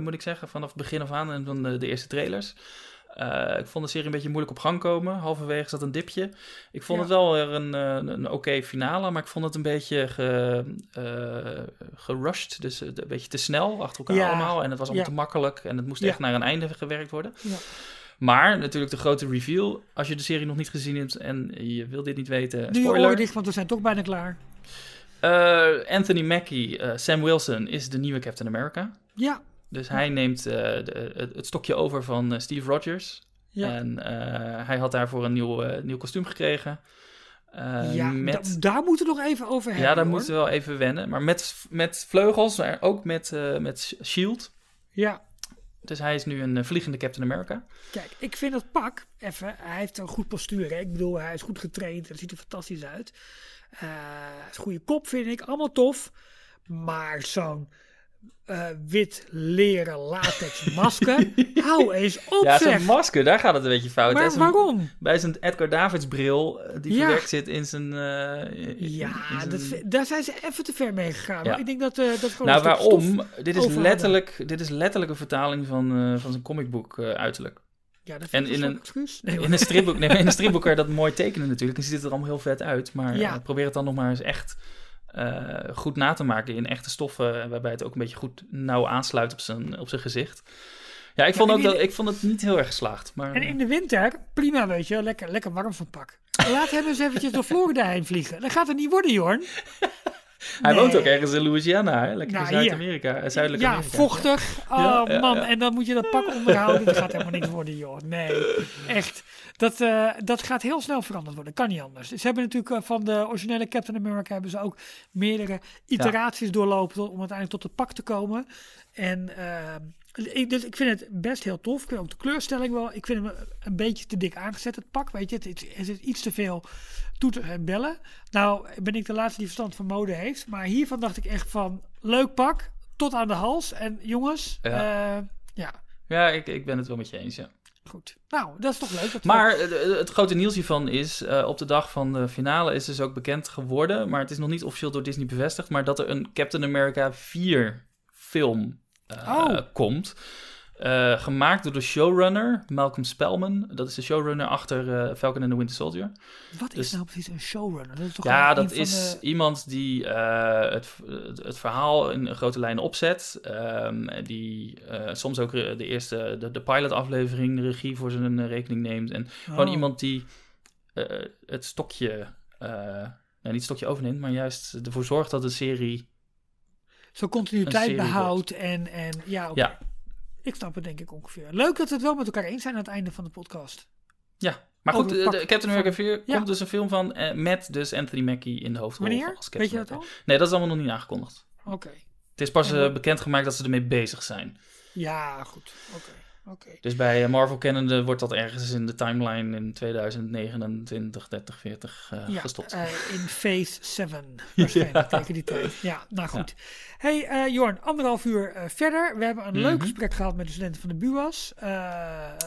moet ik zeggen, vanaf het begin af aan en van de, de eerste trailers. Eh, ik vond de serie een beetje moeilijk op gang komen. Halverwege zat een dipje. Ik vond Ja. het wel weer een, eh, een oké finale, maar ik vond het een beetje ge, eh, gerushed. Dus een beetje te snel achter elkaar Ja. allemaal. En het was allemaal Ja. te makkelijk en het moest echt naar een einde gewerkt worden. Ja. Maar natuurlijk de grote reveal. Als je de serie nog niet gezien hebt en je wil dit niet weten, Nu je spoiler. oren dicht, want we zijn toch bijna klaar. Anthony Mackie, Sam Wilson, is de nieuwe Captain America. Ja, Dus hij neemt eh, de, het, het stokje over van eh, Steve Rogers. ja. En eh, hij had daarvoor een nieuw, nieuw kostuum gekregen. Ja met, da- daar moeten we nog even over hebben. ja, daar hoor. moeten we wel even wennen. Maar met, met vleugels, maar ook met, met shield. Ja, Dus hij is nu een vliegende Captain America. kijk, ik vind dat pak, even, hij heeft een goed postuur. Hè? Ik bedoel, hij is goed getraind, het ziet er fantastisch uit. Goede kop, vind ik, allemaal tof. Maar zo'n eh, wit leren latex masker, hou eens op ja, zeg. zijn masker, daar gaat het een beetje fout. maar waarom? Bij zijn Edgar Davids bril, eh, die Ja. verwerkt zit in zijn... eh, in- in Ja, zijn- dat, daar zijn ze even te ver mee gegaan. Ja. Maar ik denk dat, dat gewoon Nou, waarom? Dit is, letterlijk, dit is letterlijk een vertaling van, van zijn comicboek uiterlijk. Ja, dat En vind ik in een een-. Nee, In een stripboek, nee, in een stripboek kan je dat mooi tekenen natuurlijk. En ziet het er allemaal heel vet uit. Maar Ja. probeer het dan nog maar eens echt eh, goed na te maken in echte stoffen. Waarbij het ook een beetje goed nauw aansluit op zijn, op zijn gezicht. Ja, ik, vond ook dat, ik vond het niet heel erg geslaagd. Maar, En in de winter, prima weet je, lekker, lekker warm van pak. Laat hem eens eventjes door Florida heen vliegen. Dat gaat het niet worden, Jorn. Hij nee. woont ook ergens in Louisiana, hè? lekker Nou, in Zuid-Amerika, eh, Zuidelijk Ja, Amerika. vochtig. Oh Ja, man, ja. en dan moet je dat pak onderhouden. Dat gaat helemaal niks worden, joh. Nee, echt. Dat, eh, dat gaat heel snel veranderd worden. Kan niet anders. Ze hebben natuurlijk eh, van de originele Captain America hebben ze ook meerdere iteraties doorlopen om uiteindelijk tot het pak te komen. En eh, ik, dus ik vind het best heel tof. Ik vind ook de kleurstelling wel. Ik vind hem een beetje te dik aangezet, het pak. Weet je, het, is- iets te veel toeters en bellen. Nou ben ik de laatste die verstand van mode heeft. Maar hiervan dacht ik echt van, leuk pak, tot aan de hals. En jongens, Ja. ja, ja Ja, ik, ik ben het wel met je eens, ja. goed. Nou, dat is toch leuk. Dat Maar eh, het grote nieuws hiervan is, eh, op de dag van de finale is dus ook bekend geworden, maar het is nog niet officieel door Disney bevestigd, maar dat er een Captain America 4 film eh, Oh. komt. Eh, gemaakt door de showrunner Malcolm Spellman. Dat is de showrunner achter eh, Falcon and the Winter Soldier. wat is dus- nou precies een showrunner? Dat is toch Ja, dat is de- iemand die eh, het, het, verhaal in grote lijnen opzet. Ehm, die eh, soms ook de eerste, de, de pilot-aflevering, de regie voor zijn eh, rekening neemt. En gewoon Oh. iemand die eh, het stokje, eh, nou, niet het stokje overneemt, maar juist ervoor zorgt dat de serie. Zo continuïteit behoudt en, en ja. Ja. Ik snap het denk ik ongeveer. Leuk dat we het wel met elkaar eens zijn aan het einde van de podcast. Ja, maar goed, pak de Captain America 4 Ja. komt dus een film van eh, met dus Anthony Mackie in de hoofdrol. Wanneer? als Captain Weet je dat al? Nee, dat is allemaal nog niet aangekondigd. Oké. Het is pas En eh, bekendgemaakt dat ze ermee bezig zijn. Ja, goed. Oké. Dus bij Marvel kennende wordt dat ergens in de timeline in 2029, 30, 40 eh, Ja, gestopt. eh, in Phase 7 waarschijnlijk tegen die tijd. Ja, nou goed. Hey eh, Jorn, anderhalf uur eh, verder. We hebben een leuk Mhm. gesprek gehad met de studenten van de BUAS. Leuk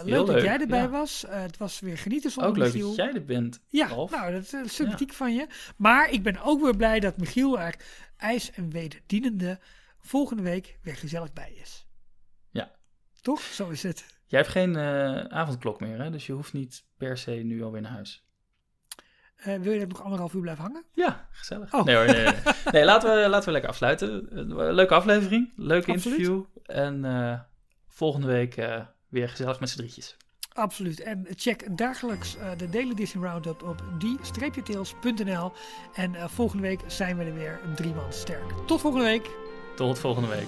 Heel dat leuk, jij erbij ja. was. Het was weer genieten zonder Ook leuk Michiel. dat jij er bent. Ja, nou, dat is sympathiek van je. Maar ik ben ook weer blij dat Michiel er ijs en wederdienende volgende week weer gezellig bij is. Toch? Zo is het. Jij hebt geen eh, avondklok meer, hè? dus je hoeft niet per se nu alweer naar huis. Eh, wil je dat nog anderhalf uur blijven hangen? Ja, gezellig. Oh. Nee hoor, nee, nee. nee laten, we, laten we lekker afsluiten. Een leuke aflevering, leuk Absoluut. interview. En eh, volgende week eh, weer gezellig met z'n drietjes. Absoluut. En check dagelijks eh, de Daily Disney Roundup op die-tails.nl. En eh, volgende week zijn we er weer een drie man sterk. Tot volgende week. Tot volgende week.